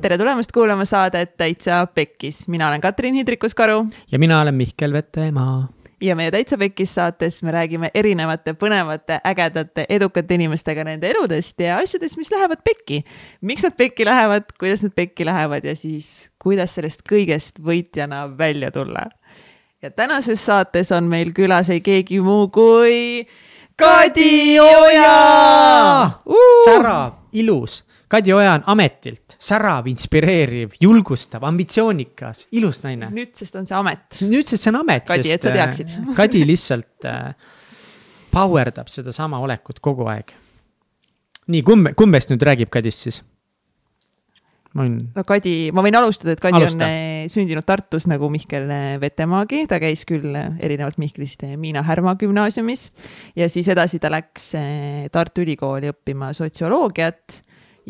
tere tulemast kuulama saadet Täitsa Pekkis, mina olen Katrin Hindrikus-Karu. ja mina olen Mihkel Vetemaa. ja meie Täitsa Pekkis saates me räägime erinevate põnevate, ägedate, edukate inimestega nende eludest ja asjadest, mis lähevad pekki. miks nad pekki lähevad, kuidas nad pekki lähevad ja siis kuidas sellest kõigest võitjana välja tulla. ja tänases saates on meil külas ei keegi muu kui Kadi Oja uh!. särav, ilus Kadi Oja on ametilt särav, inspireeriv, julgustav, ambitsioonikas, ilus naine. nüüdsest on see amet. nüüdsest see on amet. Kadi, et sa teaksid. Äh, Kadi lihtsalt äh, power dab sedasama olekut kogu aeg. nii, kumb, kumbest nüüd räägib Kadist siis? No Kadi, ma võin alustada, et Kadi Alusta. on äh, sündinud Tartus nagu Mihkel Vetemaagi, ta käis küll erinevalt Mihklist Miina Härma gümnaasiumis. Ja siis edasi ta läks Tartu Ülikooli õppima sotsioloogiat.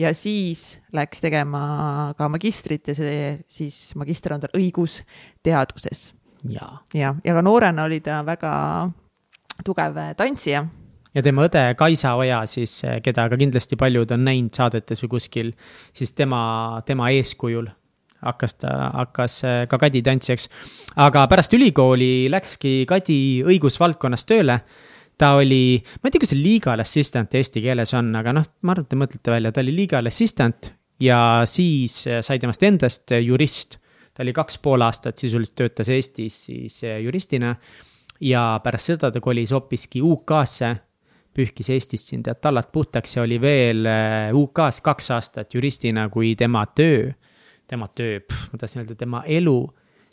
Ja siis läks tegema ka magistrit ja see siis magister on tal õigusteaduses. ja, ja, ja ka noorena oli ta väga tugev tantsija ja tema õde Kaisa Oja siis, keda ka kindlasti paljud on näinud saadetes või kuskil, siis tema, tema eeskujul hakkas ta, hakkas ka Kadi tantsijaks. aga pärast ülikooli läkski Kadi õigusvaldkonnas tööle ta oli, ma ei tea, kas see legal assistant eesti keeles on, aga noh, ma arvan, et te mõtlete välja, ta oli legal assistant ja siis äh, sai temast endast jurist. ta oli kaks pool aastat sisuliselt töötas Eestis siis juristina ja pärast seda ta kolis hoopiski UK-sse pühkis Eestist siin tead tallad puhtaks ja oli veel UK-s kaks aastat juristina, kui tema töö, tema töö, ma tahtsin öelda, tema elu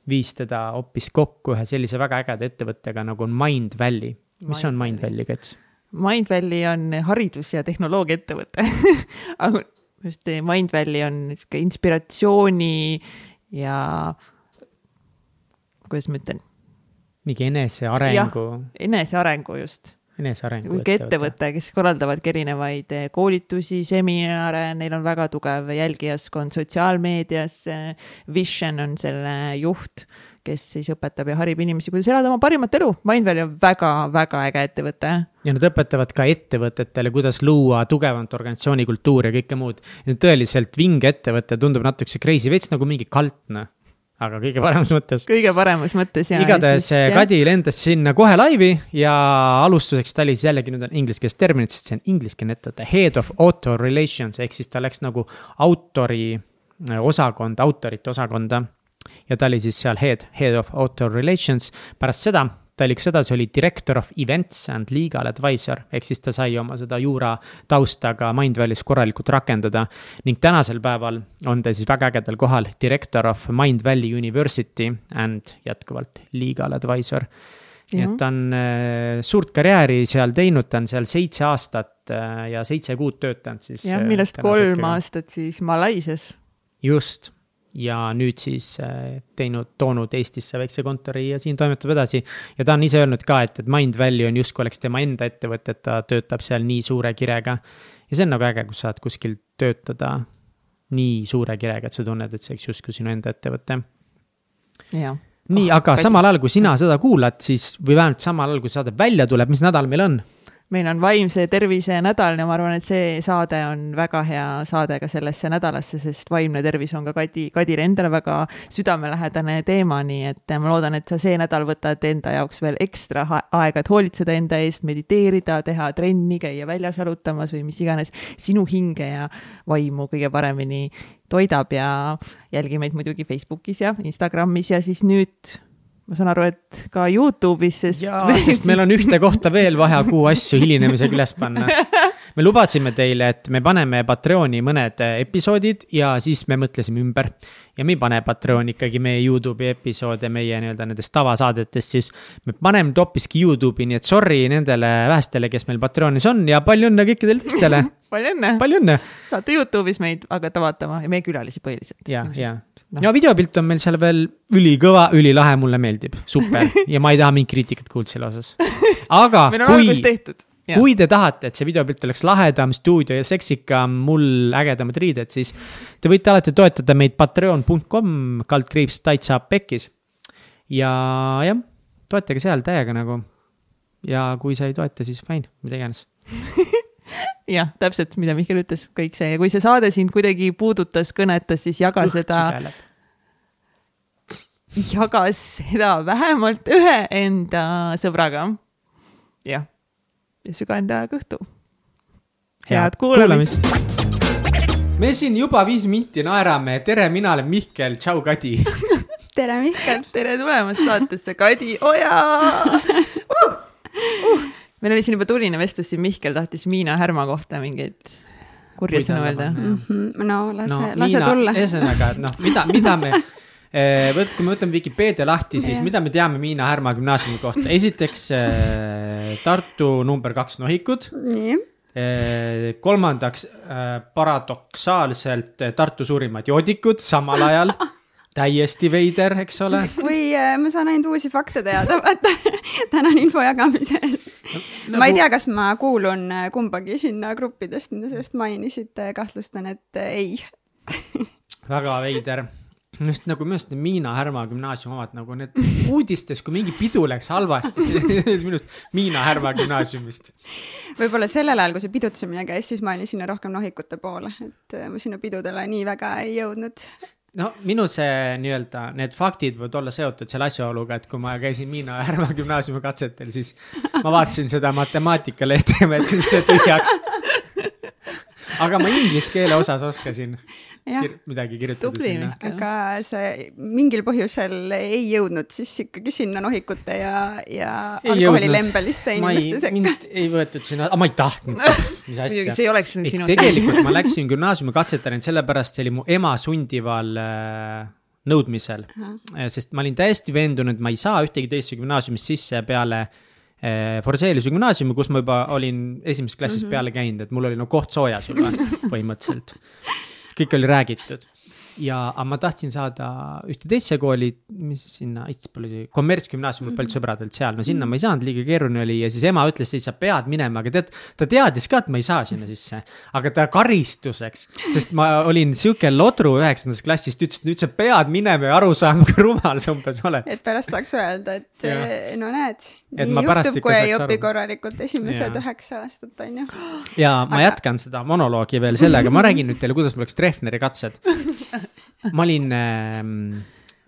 viis teda hoopis kokku ühe sellise väga ägeda ettevõttega nagu on Mindvalley mis on Mindvalley, Kats? Mindvalley on haridus- ja tehnoloogiaettevõte aga just Mindvalley on niisugune inspiratsiooni ja kuidas ma ütlen? mingi enesearengu. enesearengu just. Enesearengu ettevõte, ettevõte, kes korraldavadki erinevaid eh, koolitusi, seminare, neil on väga tugev jälgijaskond sotsiaalmeedias. Vision on selle juht kes siis õpetab ja harib inimesi, kuidas elada oma parimat elu. Mindvalley on väga-väga äge ettevõte. ja nad õpetavad ka ettevõtetele, kuidas luua tugevamat organisatsiooni kultuuri ja kõike muud. tõeliselt vinge ettevõte, tundub natukese crazy, veits nagu mingi kalt, noh aga kõige paremas mõttes. kõige paremas mõttes ja. igatahes siis, Kadi lendas sinna kohe laivi ja alustuseks ta oli siis jällegi nüüd on ingliskeelset terminit, sest see on ingliskeelne ettevõte, head of author relations ehk siis ta läks nagu autori osakonda, autorite osakonda ja ta oli siis seal head, head of author relations. pärast seda ta liikus edasi, oli director of events and legal advisor, ehk siis ta sai oma seda juura tausta ka Mindvalley's korralikult rakendada. ning tänasel päeval on ta siis väga ägedal kohal, director of Mindvalley University and jätkuvalt legal advisor. nii et ta on äh, suurt karjääri seal teinud, ta on seal seitse aastat äh, ja seitse kuud töötanud siis. jah, millest äh, kolm aastat siis Malaisias. just ja nüüd siis äh, teinud, toonud Eestisse väikse kontori ja siin toimetab edasi. ja ta on ise öelnud ka, et, et Mindvalley on justkui oleks tema enda ettevõte, et ta töötab seal nii suure kirega. ja see on nagu äge, kui saad kuskil töötada nii suure kirega, et sa tunned, et see oleks justkui sinu enda ettevõte. nii, aga samal ajal, kui sina seda kuulad, siis või vähemalt samal ajal, kui saade välja tuleb, mis nädal meil on? Meil on vaimse tervise nädal ja ma arvan, et see saade on väga hea saade ka sellesse nädalasse, sest vaimne tervis on ka Kadi, Kadile endale väga südamelähedane teema, nii et ma loodan, et sa see nädal võtad enda jaoks veel ekstra aega, et hoolitseda enda eest, mediteerida, teha trenni, käia väljas jalutamas või mis iganes sinu hinge ja vaimu kõige paremini toidab. Ja jälgi meid muidugi Facebookis ja Instagramis ja siis nüüd ma saan aru, et ka Youtube'is, sest. jaa, sest meil on ühte kohta veel vaja kuu asju hilinemisega üles panna. me lubasime teile, et me paneme Patreoni mõned episoodid ja siis me mõtlesime ümber. ja me ei pane Patreoni ikkagi meie Youtube'i episoode meie nii-öelda nendest tavasaadetest, siis me paneme nüüd hoopiski Youtube'i, nii et sorry nendele vähestele, kes meil Patreonis on ja palju õnne kõikidele teistele palju õnne. palju õnne. saate Youtube'is meid hakata vaatama ja meie külalisi põhiliselt. ja, ja no.. ja videopilt on meil seal veel ülikõva, ülilahe, mulle meeldib, super ja ma ei taha mingit kriitikat kuulda selle osas. aga kui, kui te tahate, et see videopilt oleks lahedam, stuudio ja seksikam, mul ägedamad riided, siis te võite alati toetada meid patreon.com kaldkriips täitsa pekkis. ja jah, toetage seal täiega nagu. ja kui sa ei toeta, siis fine, mida iganes jah, täpselt, mida Mihkel ütles, kõik see ja kui see saade sind kuidagi puudutas, kõnetas, siis jaga seda, jaga seda vähemalt ühe enda sõbraga. jah, ja sügenda kõhtu. head kuulamist, kuulamist.. me siin juba viis minti naerame, tere, mina olen Mihkel, tšau, Kadi. tere, Mihkel. tere tulemast saatesse, Kadi Oja uh!. Uh! Meil oli siin juba tuline vestlus siin, Mihkel tahtis Miina Härma kohta mingeid kurja sõnu öelda. no lase no,, lase tulla. ühesõnaga, et noh, mida, mida me, võt-, kui me võtame Vikipeedia lahti, siis Jah. mida me teame Miina Härma gümnaasiumi kohta, esiteks äh, Tartu number kaks nohikud. nii, kolmandaks äh, paradoksaalselt Tartu suurimad joodikud samal ajal. täiesti veider, eks ole. kui äh, ma saan ainult uusi fakte teada, vaata. tänan info jagamise eest no,. ma ei tea, kas ma kuulun äh, kumbagi sinna gruppidest, mida sa just mainisid, kahtlustan, et äh, ei. väga veider just nagu minu arust Miina Härma gümnaasiumi omad nagu need uudistes, kui mingi pidu läks halvasti, siis minu arust Miina Härma gümnaasiumist. võib-olla sellel ajal, kui see pidutsemine käis, siis ma olin sinna rohkem nohikute poole, et äh, ma sinna pidudele nii väga ei jõudnud. No minu see nii-öelda need faktid võivad olla seotud selle asjaoluga, et kui ma käisin Miina Härma gümnaasiumi katsetel, siis ma vaatasin seda matemaatikaleht ja ma jätsin selle tühjaks. aga ma inglise keele osas oskasin kir midagi kirjutada Tubli, sinna. Aga see mingil põhjusel ei jõudnud siis ikkagi sinna nohikute ja, ja alkoholilembeliste inimeste, sekka. mind ei võetud sinna, ma ei tahtnud, mis muidugi asja see ei oleks sinu. tegelikult ma läksin gümnaasiumi katsetama ainult sellepärast, see oli mu ema sundival äh, nõudmisel. sest ma olin täiesti veendunud, ma ei saa ühtegi teisse gümnaasiumist sisse peale äh, Forseliuse gümnaasiumi, kus ma juba olin esimesest klassist mm -hmm. peale käinud, et mul oli no koht soojas juba põhimõtteliselt. Kõik oli räägitud ja, aga ma tahtsin saada ühte teisse kooli, mis sinna, Itspool oli kommertsgümnaasium, mul paljud sõbrad olid seal, no sinna ma ei saanud, liiga keeruline oli ja siis ema ütles, et sa pead minema, aga tead, ta teadis ka, et ma ei saa sinna sisse. aga ta karistuseks, sest ma olin sihuke lodru üheksandas klassis, ta ütles, et nüüd sa pead minema ja aru saama, kui rumal sa umbes oled. et pärast saaks öelda, et Jah. eh, no näed, Et nii juhtub, kui ei õpi aru. korralikult esimesed üheksa aastat, on ju. ja ma Aga- jätkan seda monoloogi veel sellega, ma räägin nüüd teile, kuidas mul läks Treffneri katsed. ma olin ähm,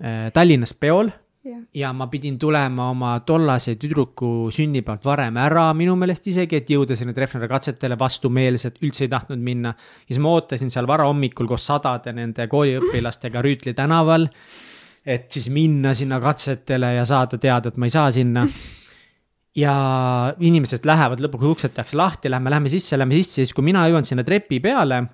äh, Tallinnas peol jah, ja ma pidin tulema oma tollase tüdruku sünnipäevalt varem ära minu meelest isegi, et jõuda sinna Treffneri katsetele vastumeelselt, üldse ei tahtnud minna. ja siis ma ootasin seal varahommikul koos sadade nende kooliõpilastega Rüütli tänaval. et siis minna sinna katsetele ja saada teada, et ma ei saa sinna. ja inimesed lähevad, lõpuks uksed tehakse lahti, lähme, lähme sisse, lähme sisse, siis kui mina jõuan sinna trepi peale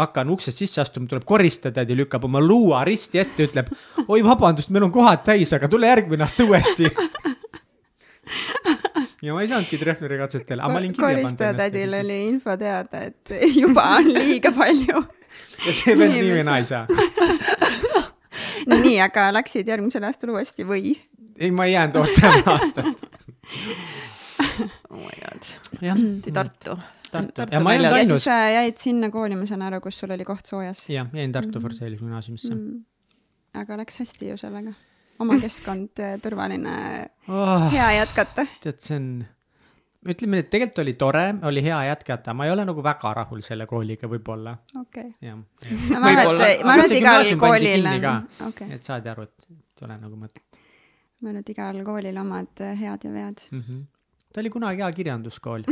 hakkan uksest sisse astuma, tuleb koristaja ja lükkab oma luua risti ette, ütleb oi, vabandust, meil on kohad täis, aga tule järgmine aasta uuesti. ja ma ei saanudki Treffneri katsetele, aga ma olin kirja koristajatädil pannud. oli info teada, et juba on liiga palju. ja see vend nii või naa ei saa. nii, aga läksid järgmisel aastal uuesti või? ei, ma ei jäänud ootama aastat. oh my god, jah, Tartu. Tartu Tartu ja ma ei olnud ja ainus siis. sa jäid sinna kooli, ma saan aru, kus sul oli koht soojas jah, jäin Tartu Forseli gümnaasiumisse. mm.. aga läks hästi ju sellega. oma keskkond, turvaline, Oh, hea jätkata. tead, see on, ütleme nii, et tegelikult oli tore, oli hea jätkata, ma ei ole nagu väga rahul selle kooliga võib-olla, okei ma arvan, et, ma arvan, et igal koolil on, okay., et saadi aru, et ei ole nagu mõtet ma arvan, et igal koolil omad eh, head ja vead. mm. -hmm. ta oli kunagi hea kirjanduskool,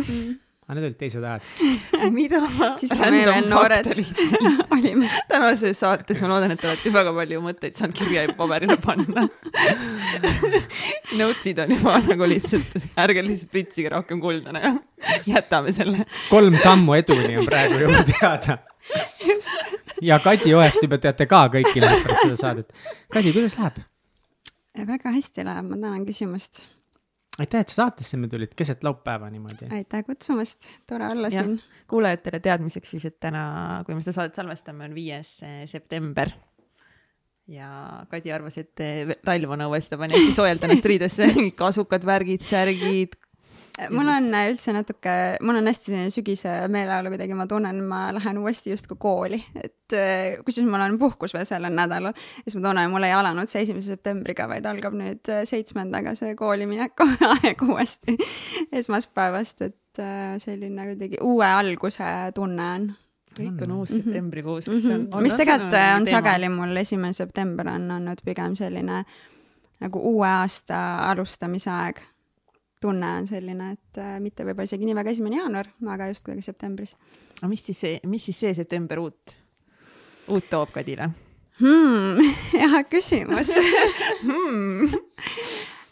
aga need olid teised ajad. mida ma siis, kui me veel noored olime. tänases saates ma loodan, et te olete väga palju mõtteid saanud kirja ja paberile panna. Notes'id on juba nagu lihtsalt, ärge lihtsalt pritsige rohkem kuldane ja jätame selle. kolm sammu eduni on praegu juba teada. ja Kadi Ohest juba teate ka kõiki läheb pärast seda saadet. Kadi, kuidas läheb? väga hästi läheb, ma tänan küsimast. aitäh, et sa saatesse me tulid keset laupäeva niimoodi. aitäh kutsumast, tore olla Jah. siin. kuulajatele teadmiseks siis, et täna, kui me seda saadet salvestame, on viies eh, september. ja Kadi arvas, et eh, talv on õues, ta pani hästi soojalt ennast riidesse, kasukad, värgid, särgid. Mul siis- on äh, üldse natuke, mul on hästi selline sügise meeleolu kuidagi, ma tunnen, ma lähen uuesti justkui kooli, et äh, kusjuures mul on puhkus veel sellel nädalal. siis ma tunnen, mul ei alanud see esimese septembriga, vaid algab nüüd äh, seitsmendaga see koolimineku aeg uuesti esmaspäevast, et et äh, selline kuidagi uue alguse tunne on kõik on uus Mhm. septembrikuus, mm. kas see on, -hmm. on mis on tegelikult on teema? sageli mul esimene september on olnud pigem selline nagu uue aasta alustamise aeg. Tunne on selline, et äh, mitte võib-olla isegi nii väga esimene jaanuar, aga just kuidagi septembris aga mis siis see, mis siis see september uut, uut toob Kadile hmm,? hea küsimus hmm.?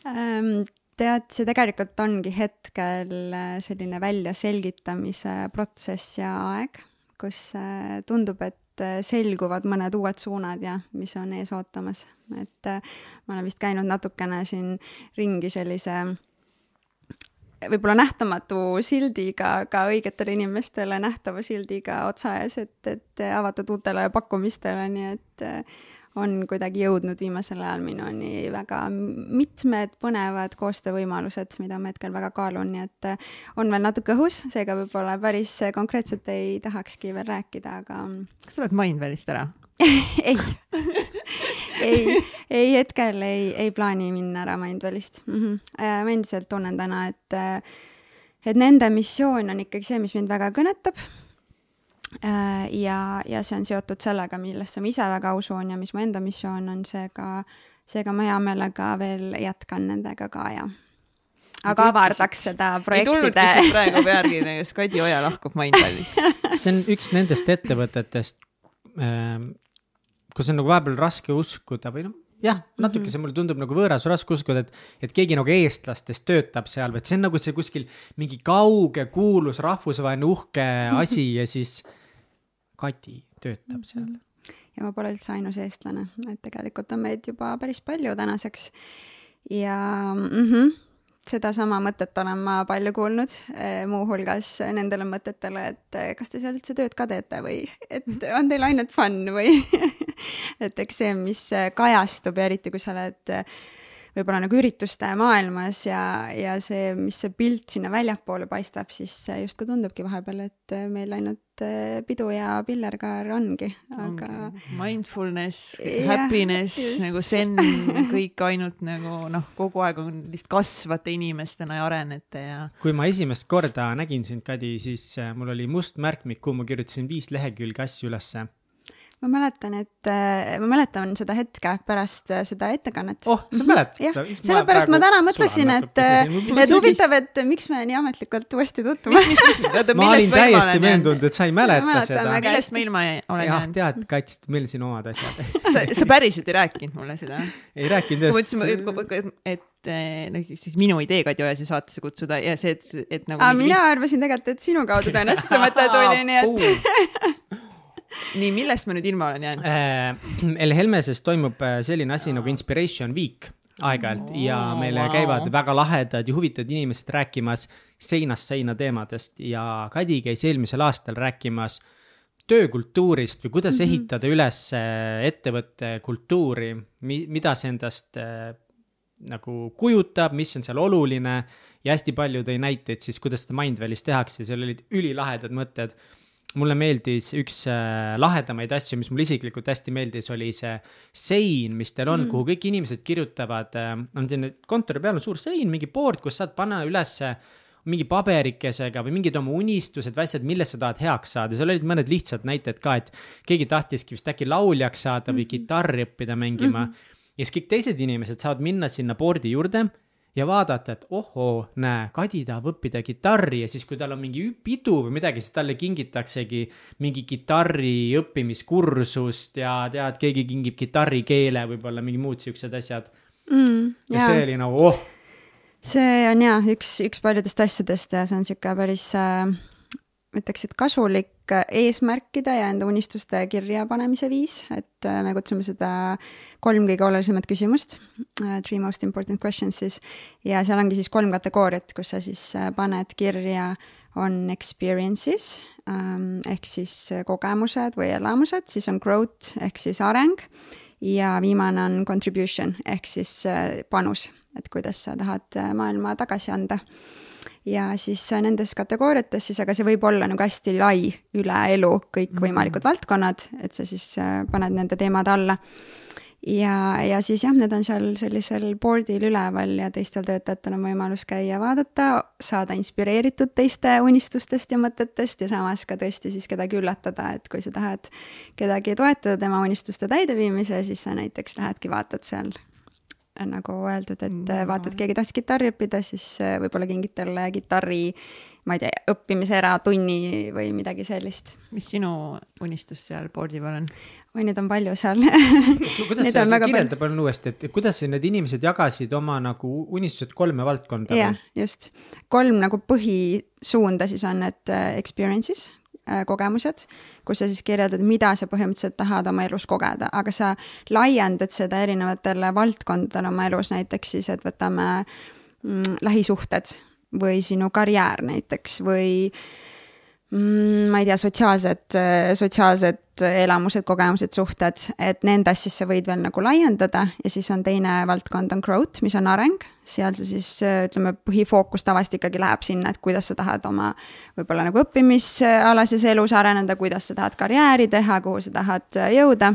Ähm, tead, see tegelikult ongi hetkel äh, selline väljaselgitamise protsess ja aeg, kus äh, tundub, et selguvad mõned uued suunad ja mis on ees ootamas, et ma olen vist käinud natukene siin ringi sellise võib-olla nähtamatu sildiga, ka õigetele inimestele nähtava sildiga otsa ees, et, et avatud uutele pakkumistele, nii et äh, on kuidagi jõudnud viimasel ajal minuni väga mitmed põnevad koostöövõimalused, mida ma hetkel väga kaalun, nii et äh, on veel natuke õhus, seega võib-olla päris konkreetselt ei tahakski veel rääkida, aga kas sa oled Mindwellist ära? ei ei, ei hetkel ei, ei plaani minna ära Mindwellist mm. -hmm. ma endiselt tunnen täna, et, äh, et nende missioon on ikkagi see, mis mind väga kõnetab Äh, ja, ja see on seotud sellega, millesse ma ise väga usun ja mis mu enda missioon on, seega, seega ma hea meelega veel jätkan nendega ka ja aga avardaks seda ei tulnudki projektide praegu pealkiri, kas Kadi Oja lahkub Mindwellist? see on üks nendest ettevõtetest, kus on nagu vahepeal raske uskuda või noh, jah, natuke see mulle tundub nagu võõras, raske uskuda, et, et keegi nagu eestlastest töötab seal et see on nagu see kuskil mingi kauge, kuulus, rahvusvaheline uhke asi ja siis Kati töötab seal. ja ma pole üldse ainus eestlane, et tegelikult on meid juba päris palju tänaseks. ja mm -hmm, sedasama mõtet olen ma palju kuulnud, muuhulgas nendele mõtetele, et kas te seal üldse tööd ka teete või et on teil ainult fun või et eks see, mis kajastub ja eriti, kui sa oled võib-olla nagu ürituste maailmas ja, ja see, mis see pilt sinna väljapoole paistab, siis justkui tundubki vahepeal, et meil ainult pidu ja pillerkaar ongi, aga okay. mindfulness, happiness nagu zen, kõik ainult nagu noh, kogu aeg on lihtsalt kasvate inimestena ja arenete ja kui ma esimest korda nägin sind, Kadi, siis äh, mul oli must märkmik, kuhu ma kirjutasin viis lehekülge asju ülesse. Ma mäletan, et äh, ma mäletan seda hetke pärast äh, seda ettekannet. oh, sa mäletad jah, seda? sellepärast ma täna mõtlesin, et, et huvitav, et miks me nii ametlikult uuesti tutvume. ma olin täiesti veendunud, et sa ei mäleta seda. millest ma ilma olen jah, jäänud? tead, Kats, meil on siin omad asjad sa, sa päriselt ei rääkinud mulle seda? ei rääkinud ma just. mõtlesin, et, et noh, siis minu idee Kadi Ojasi saatesse kutsuda ja see, et, et nagu mina arvasin tegelikult, et sinu kaudu tõenäoliselt see mõte tuli, nii et nii, millest ma nüüd ilma olen jäänud? äh, El Helmeses toimub äh, selline asi nagu Inspiration Week aeg-ajalt ja Oo, meile vau. käivad väga lahedad ja huvitavad inimesed rääkimas seinast seina teemadest ja Kadi käis eelmisel aastal rääkimas töökultuurist või kuidas mm -hmm. ehitada üles äh, ettevõtte kultuuri, mi-, mida see endast nagu kujutab, mis on seal oluline ja hästi palju tõi näiteid siis, kuidas seda Mindwellis tehakse, seal olid ülilahedad mõtted. Mulle meeldis üks äh, lahedamaid asju, mis mulle isiklikult hästi meeldis, oli see sein, mis teil on mm., kuhu kõik inimesed kirjutavad äh,, on selline kontori peal on suur sein, mingi board, kus saad panna ülesse mingi paberikesega või mingid oma unistused või asjad, millest sa tahad heaks saada, seal olid mõned lihtsad näited ka, et keegi tahtiski vist äkki lauljaks saada või kitarri õppida mängima mm. -hmm. ja siis kõik teised inimesed saavad minna sinna board'i juurde ja vaadata, et ohoo, näe, Kadi tahab õppida kitarri ja siis, kui tal on mingi pidu või midagi, siis talle kingitaksegi mingi kitarri õppimiskursust ja tead, keegi kingib kitarrikeele, võib-olla mingi muud siuksed asjad. mm, ja jaa. see oli nagu oh, see on jaa, üks, üks paljudest asjadest ja see on niisugune päris äh, ütleks, et kasulik eesmärkide ja enda unistuste kirja panemise viis, et äh, me kutsume seda kolm kõige olulisemat küsimust äh,, three most important questions siis, ja seal ongi siis kolm kategooriat, kus sa siis äh, paned kirja, on experiences ähm, ehk siis kogemused või elamused, siis on growth ehk siis areng ja viimane on contribution ehk siis panus, et kuidas sa tahad maailma tagasi anda. Ja siis äh, nendes kategooriates siis, aga see võib olla nagu hästi lai üle elu, kõikvõimalikud mm -hmm. valdkonnad, et sa siis äh, paned nende teemade alla. ja, ja siis jah, need on seal sellisel board'il üleval ja teistel töötajatel on võimalus käia vaadata, saada inspireeritud teiste unistustest ja mõtetest ja samas ka tõesti siis kedagi üllatada, et kui sa tahad kedagi toetada tema unistuste täideviimise, siis sa näiteks lähedki vaatad seal nagu öeldud, et no. vaata, et keegi tahtis kitarri õppida, siis äh, võib-olla kingid talle kitarri, ma ei tea, õppimise eratunni või midagi sellist. mis sinu unistus seal board'i peal on? oi, neid on palju seal kuidas sa kirjelda palun uuesti, et kuidas need inimesed jagasid oma nagu unistused kolme valdkonda? jah, just. kolm nagu põhisuunda siis on need äh, experiences, kogemused, kus sa siis kirjeldad, mida sa põhimõtteliselt tahad oma elus kogeda, aga sa laiendad seda erinevatele valdkondadele oma elus, näiteks siis, et võtame mm, lähisuhted või sinu karjäär näiteks või mm, ma ei tea, sotsiaalsed, sotsiaalsed elamused, kogemused, suhted, et nende asjisse võid veel nagu laiendada ja siis on teine valdkond on growth, mis on areng. seal see siis ütleme, põhifookus tavaliselt ikkagi läheb sinna, et kuidas sa tahad oma võib-olla nagu õppimisalases elus areneda, kuidas sa tahad karjääri teha, kuhu sa tahad jõuda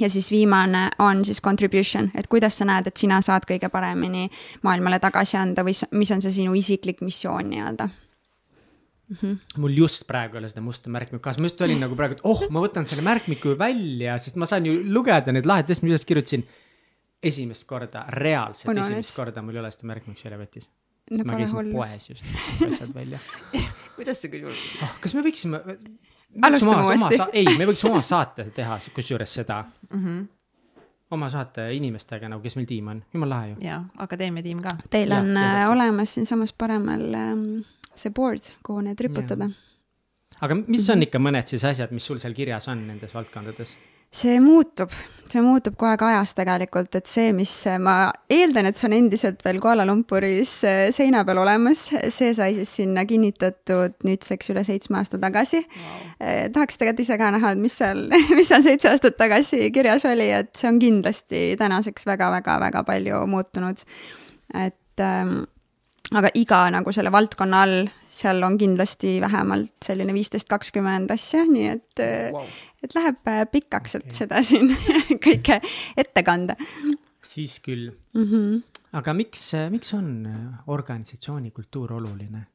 ja siis viimane on siis contribution, et kuidas sa näed, et sina saad kõige paremini maailmale tagasi anda või mis on see sinu isiklik missioon nii-öelda Mm -hmm. mul just praegu ei ole seda musta märkmikku kaasas, ma just olin nagu praegu, et oh, ma võtan selle märkmiku välja, sest ma saan ju lugeda need lahed asjad, mis üles kirjutasin. esimest korda, reaalselt on esimest on, korda mul ei ole seda märkmikku seljapetis no,. ma käisin hullu. poes just asjad välja kuidas see küll juhtus oh,? kas me võiksime? alustame uuesti. ei, me võiks oma saate teha, kusjuures seda mm. -hmm oma saate inimestega nagu, kes meil tiim on, jumala lahe ju. jaa, akadeemia tiim ka. Teil ja, on ja, äh, olemas siinsamas paremal ähm, see board, kuhu need riputada. aga mis on mhm. ikka mõned siis asjad, mis sul seal kirjas on nendes valdkondades? see muutub, see muutub kogu aeg ajas tegelikult, et see, mis ma eeldan, et see on endiselt veel Kuala Lumpuris eh, seina peal olemas, see sai siis sinna kinnitatud nüüdseks üle seitsme aasta tagasi wow.. Eh, tahaks tegelikult ise ka näha, et mis seal, mis seal seitse aastat tagasi kirjas oli, et see on kindlasti tänaseks väga-väga-väga palju muutunud. et ähm, aga iga nagu selle valdkonna all, seal on kindlasti vähemalt selline viisteist, kakskümmend asja, nii et wow., et läheb äh, pikaks, et okay. seda siin kõike ette kanda. siis küll mm. -hmm. aga miks, miks on äh, organisatsiooni kultuur oluline?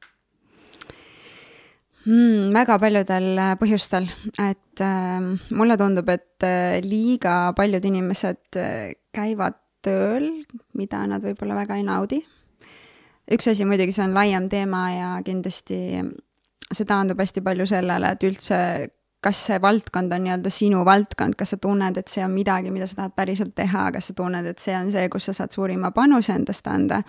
mm,? väga paljudel äh, põhjustel, et äh, mulle tundub, et liiga paljud inimesed käivad tööl, mida nad võib-olla väga ei naudi üks asi muidugi, see on laiem teema ja kindlasti see taandub hästi palju sellele, et üldse kas see valdkond on nii-öelda sinu valdkond, kas sa tunned, et see on midagi, mida sa tahad päriselt teha, kas sa tunned, et see on see, kus sa saad suurima panuse endast anda.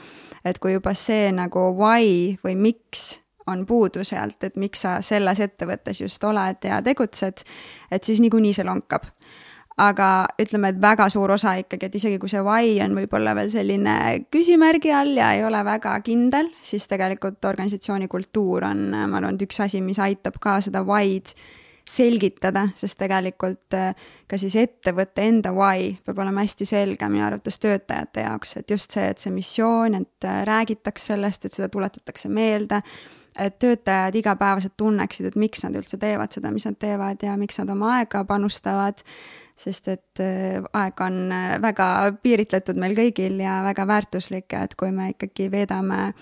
et kui juba see nagu why või miks on puudu sealt, et miks sa selles ettevõttes just oled ja tegutsed, et siis niikuinii see lonkab aga ütleme, et väga suur osa ikkagi, et isegi kui see why on võib-olla veel selline küsimärgi all ja ei ole väga kindel, siis tegelikult organisatsiooni kultuur on, ma arvan, et üks asi, mis aitab ka seda why'd selgitada, sest tegelikult äh, ka siis ettevõtte enda why peab olema hästi selge minu arvates töötajate jaoks, et just see, et see missioon, et äh, räägitaks sellest, et seda tuletatakse meelde, et töötajad igapäevaselt tunneksid, et miks nad üldse teevad seda, mis nad teevad ja miks nad oma aega panustavad sest et äh, aeg on äh, väga piiritletud meil kõigil ja väga väärtuslik et kui me ikkagi veedame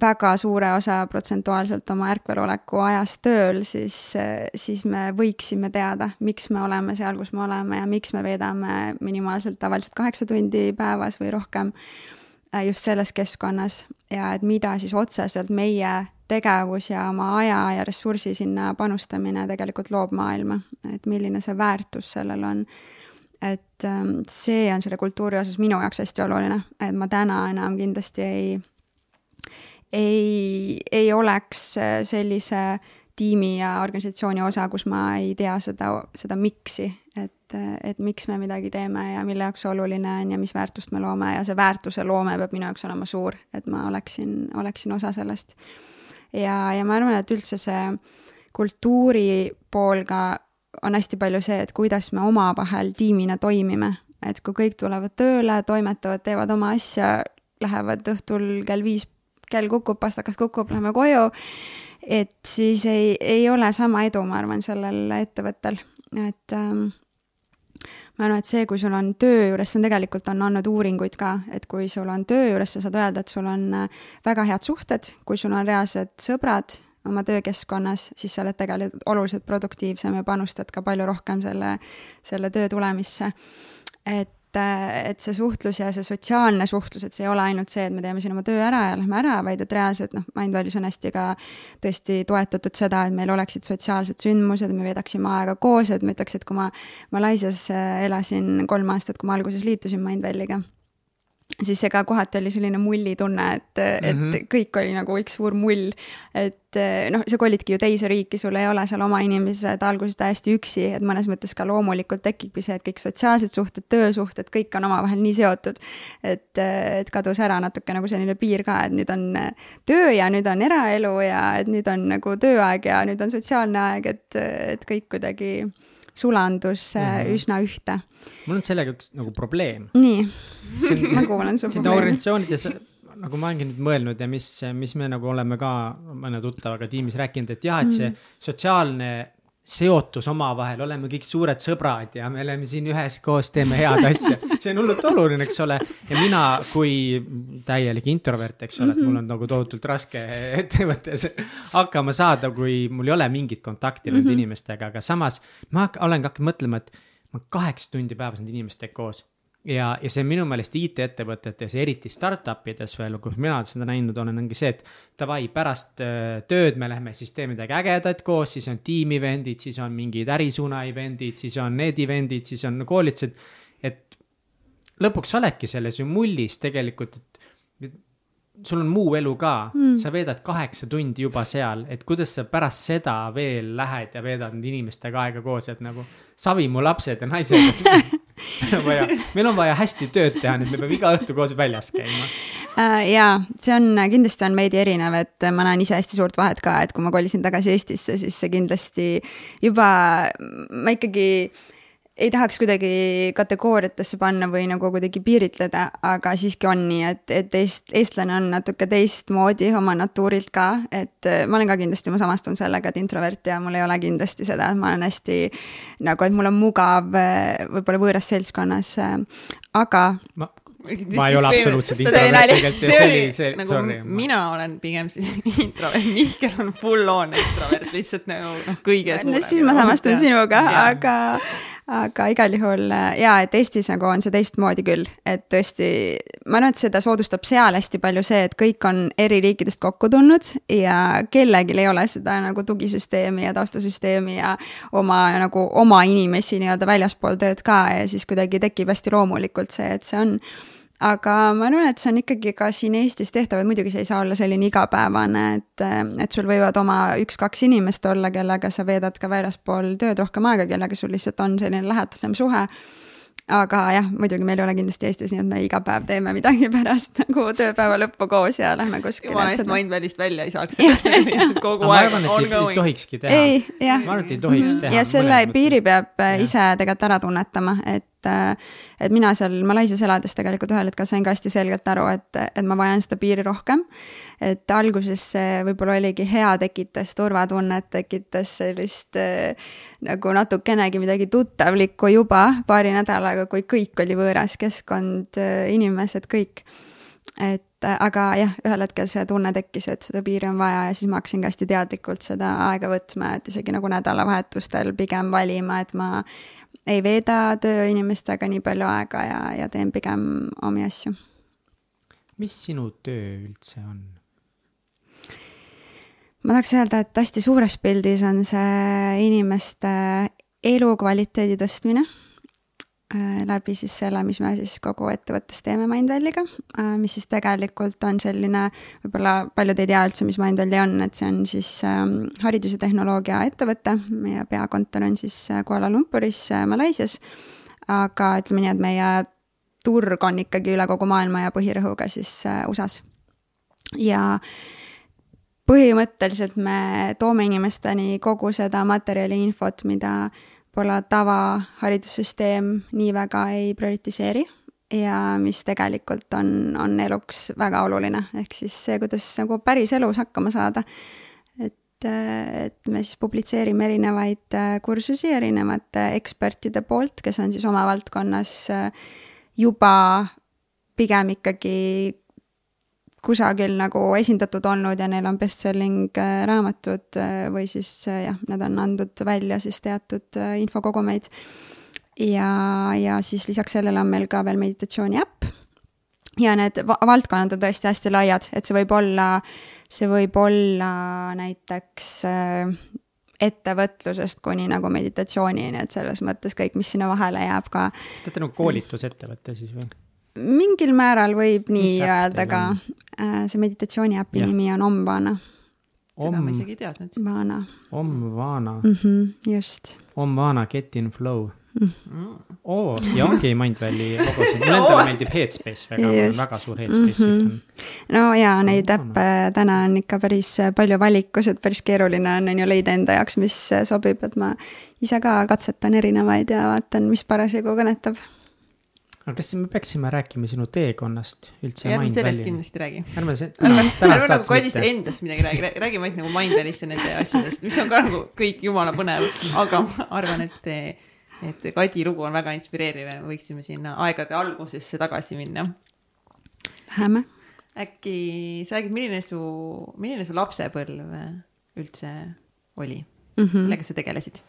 väga suure osa protsentuaalselt oma ärkveloleku ajast tööl, siis, äh, siis me võiksime teada, miks me oleme seal, kus me oleme ja miks me veedame minimaalselt tavaliselt kaheksa tundi päevas või rohkem just selles keskkonnas ja et mida siis otseselt meie tegevus ja oma aja ja ressursi sinna panustamine tegelikult loob maailma, et milline see väärtus sellel on. et ähm, see on selle kultuuri osas minu jaoks hästi oluline, et ma täna enam kindlasti ei, ei, ei oleks sellise tiimi ja organisatsiooni osa, kus ma ei tea seda, seda miks'i, et, et miks me midagi teeme ja mille jaoks see oluline on ja mis väärtust me loome. Ja see väärtuse loome peab minu jaoks olema suur, et ma oleksin, oleksin osa sellest. Ja, ja ma arvan, et üldse see kultuuri pool ka on hästi palju see, et kuidas me omavahel tiimina toimime, et kui kõik tulevad tööle, toimetavad, teevad oma asja, lähevad õhtul kell viis, kell kukub, pastakas kukub, lähme koju, et siis ei, ei ole sama edu, ma arvan, sellel ettevõttel, et ähm, ma arvan, et see, kui sul on töö juures, see on tegelikult, on andnud uuringuid ka, et kui sul on töö juures, sa saad öelda, et sul on äh, väga head suhted, kui sul on reaalsed sõbrad oma töökeskkonnas, siis sa oled tegelikult oluliselt produktiivsem ja panustad ka palju rohkem selle, selle töö tulemisse. et et, et see suhtlus ja see sotsiaalne suhtlus, et see ei ole ainult see, et me teeme siin oma töö ära ja lähme ära, vaid et reaalselt noh, Mindvalue'is on hästi ka tõesti toetatud seda, et meil oleksid sotsiaalsed sündmused, me veedaksime aega koos, et ma ütleks, et kui ma Malaisias äh, elasin kolm aastat, kui ma alguses liitusin Mindvalley'ga siis ka kohati oli selline mullitunne, et, et mm -hmm. kõik oli nagu üks suur mull. et noh, sa kolidki ju teise riiki, sul ei ole seal oma inimesed alguses täiesti üksi, et mõnes mõttes ka loomulikult tekibki see, et kõik sotsiaalsed suhted, töösuhted, kõik on omavahel nii seotud. et, et kadus ära natuke nagu selline piir ka, et nüüd on töö ja nüüd on eraelu ja et nüüd on nagu tööaeg ja nüüd on sotsiaalne aeg, et, et kõik kuidagi sulandus mm -hmm. üsna ühte. mul on sellega üks nagu probleem. nii, ma kuulan su probleemi. organisatsioonides nagu ma olengi nüüd mõelnud ja mis, mis me nagu oleme ka mõne tuttavaga tiimis rääkinud, et jah, et see mhm. sotsiaalne seotus omavahel, oleme kõik suured sõbrad ja me oleme siin üheskoos, teeme head asja. see on hullult oluline, eks ole. ja mina kui täielik introvert, eks ole, et mul on nagu tohutult raske ettevõttes hakkama saada, kui mul ei ole mingit kontakti nende mm -hmm. inimestega, aga samas ma olen ka hakanud mõtlema, et ma kaheksa tundi päevas nende inimestega koos ja, ja see minu meelest IT-ettevõtetes eriti startup ides veel, kus mina seda näinud olen, ongi see, et davai, pärast äh, tööd me lähme siis teeme midagi ägedat koos, siis on tiim event'id, siis on mingid ärisuuna event'id, siis on need event'id, siis on koolitused. et lõpuks sa oledki selles ju mullis tegelikult, et sul on muu elu ka mm., sa veedad kaheksa tundi juba seal, et kuidas sa pärast seda veel lähed ja veedad inimestega aega koos, et nagu savi mu lapsed ja naised meil on vaja, meil on vaja hästi tööd teha, nii et me peame iga õhtu koos väljas käima uh,. jaa, see on, kindlasti on veidi erinev, et ma näen ise hästi suurt vahet ka, et kui ma kolisin tagasi Eestisse, siis see kindlasti juba, ma ikkagi ei tahaks kuidagi kategooriatesse panna või nagu kuidagi piiritleda, aga siiski on nii, et, et eest-, eestlane on natuke teistmoodi oma natuurilt ka, et äh, ma olen ka kindlasti, ma samastun sellega, et introvert ja mul ei ole kindlasti seda, et ma olen hästi nagu, et mul on mugav äh, võib-olla võõras seltskonnas, äh, aga ma ma ei ole absoluutselt introvert tegelikult ja see oli, see, nagu sorry. mina olen pigem siis introvert, Mihkel on full on ekstrovert, lihtsalt nagu noh, kõige suurem. no siis ma samastun sinuga, aga aga igal juhul äh, jaa, et Eestis nagu on see teistmoodi küll, et tõesti, ma arvan, et seda soodustab seal hästi palju see, et kõik on eri riikidest kokku tulnud ja kellelgi ei ole seda nagu tugisüsteemi ja taustasüsteemi ja oma nagu oma inimesi nii-öelda väljaspool tööd ka ja siis kuidagi tekib hästi loomulikult see, et see on aga ma arvan, et see on ikkagi ka siin Eestis tehtav, et muidugi see ei saa olla selline igapäevane, et, et sul võivad oma üks-kaks inimest olla, kellega sa veedad ka väljaspool tööd rohkem aega, kellega sul lihtsalt on selline lähedasem suhe aga jah, muidugi meil ei ole kindlasti Eestis nii, et me iga päev teeme midagi pärast nagu tööpäeva lõppu koos ja lähme kuskile. jumala eest Mindvalley'st välja ei saaks sellest lihtsalt kogu aeg on going. ei tohikski teha. ma arvan, et ei tohiks mhm. teha. ja selle piiri peab ja. ise tegelikult ära tunnetama, et et mina seal Malaisias elades tegelikult ühel hetkel sain ka hästi selgelt aru, et, et ma vajan seda piiri rohkem. Et alguses see võib-olla oligi hea, tekitas turvatunnet, tekitas sellist nagu natukenegi midagi tuttavlikku juba paari nädalaga, kui kõik oli võõras keskkond, inimesed, kõik. et aga jah, ühel hetkel see tunne tekkis, et seda piiri on vaja ja siis ma hakkasin ka hästi teadlikult seda aega võtma, et isegi nagu nädalavahetustel pigem valima, et ma ei veeda tööinimestega nii palju aega ja, ja teen pigem omi asju. mis sinu töö üldse on? Ma tahaks öelda, et hästi suures pildis on see inimeste elukvaliteedi tõstmine äh, läbi siis selle, mis me siis kogu ettevõttes teeme Mindvalley'ga, äh, mis siis tegelikult on selline, võib-olla paljud ei tea üldse, mis Mindvalley on, et see on siis ähm, haridus- ja tehnoloogia ettevõte, meie peakontor on siis äh, Kuala Lumpuris, Malaisias. aga ütleme nii, et meie turg on ikkagi üle kogu maailma ja põhirõhuga siis USA-s. ja põhimõtteliselt me toome inimesteni kogu seda materjali, infot, mida võib-olla tavaharidussüsteem nii väga ei prioritiseeri ja mis tegelikult on, on eluks väga oluline, ehk siis see, kuidas nagu päris elus hakkama saada. et et, et me siis publitseerime erinevaid äh, kursusi erinevate ekspertide poolt, kes on siis oma valdkonnas äh, juba pigem ikkagi kusagil nagu esindatud olnud ja neil on bestselling äh, raamatud või siis jah, nad on andnud välja siis teatud infokogumeid. ja, ja siis lisaks sellele on meil ka veel meditatsiooni äpp ja need valdkonnad on tõesti hästi laiad, et see võib olla, see võib olla näiteks äh, ettevõtlusest kuni nagu meditatsioonini, et selles mõttes kõik, mis sinna vahele jääb ka. kas te olete nagu koolitusettevõte siis või? Mingil määral võib nii öelda ka. Äh, see meditatsiooni äpi ja. nimi on Omvana. seda ma isegi ei teadnud. Vana. Omvana mm. -hmm, just. Omvana, get in flow oo oh,, ja ongi Mindvalley logosid, mulle endale meeldib Headspace väga, väga suur Headspace'i mm -hmm. no ja neid äppe täna on ikka päris palju valikus, et päris keeruline on, on ju leida enda jaoks, mis sobib, et ma ise ka katsetan erinevaid ja vaatan, mis parasjagu kõnetab aga kas me peaksime rääkima sinu teekonnast üldse? ärme sellest kindlasti räägi. ärme see, ärme nagu Kadist endast midagi räägi, räägime ainult nagu Mindvalley'st ja nende asjadest, mis on ka nagu kõik jumala põnev, aga ma arvan, et et Kadi lugu on väga inspireeriv ja võiksime sinna aegade algusesse tagasi minna. Läheme. äkki sa räägid, milline su, milline su lapsepõlv üldse oli mm? -hmm. millega sa tegelesid?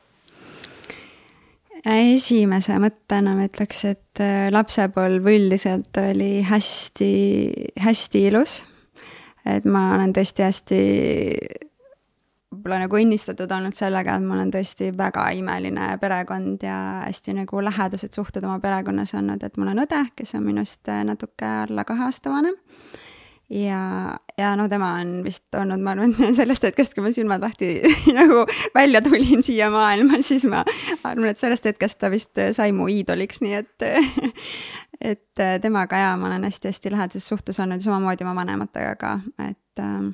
Esimese mõttena ma ütleks, et äh, lapsepõlv üldiselt oli hästi, hästi ilus. et ma olen tõesti hästi võib-olla nagu õnnistatud olnud sellega, et mul on tõesti väga imeline perekond ja hästi nagu lähedased suhted oma perekonnas olnud, et mul on õde, kes on minust natuke alla kahe aasta vanem. Ja, ja no tema on vist olnud, ma arvan, sellest hetkest, kui ma silmad lahti nagu välja tulin siia maailma, siis ma arvan, et sellest hetkest ta vist sai mu iidoliks, nii et et temaga ja ma olen hästi-hästi lähedases suhtes olnud ja samamoodi oma vanematega ka, et ähm,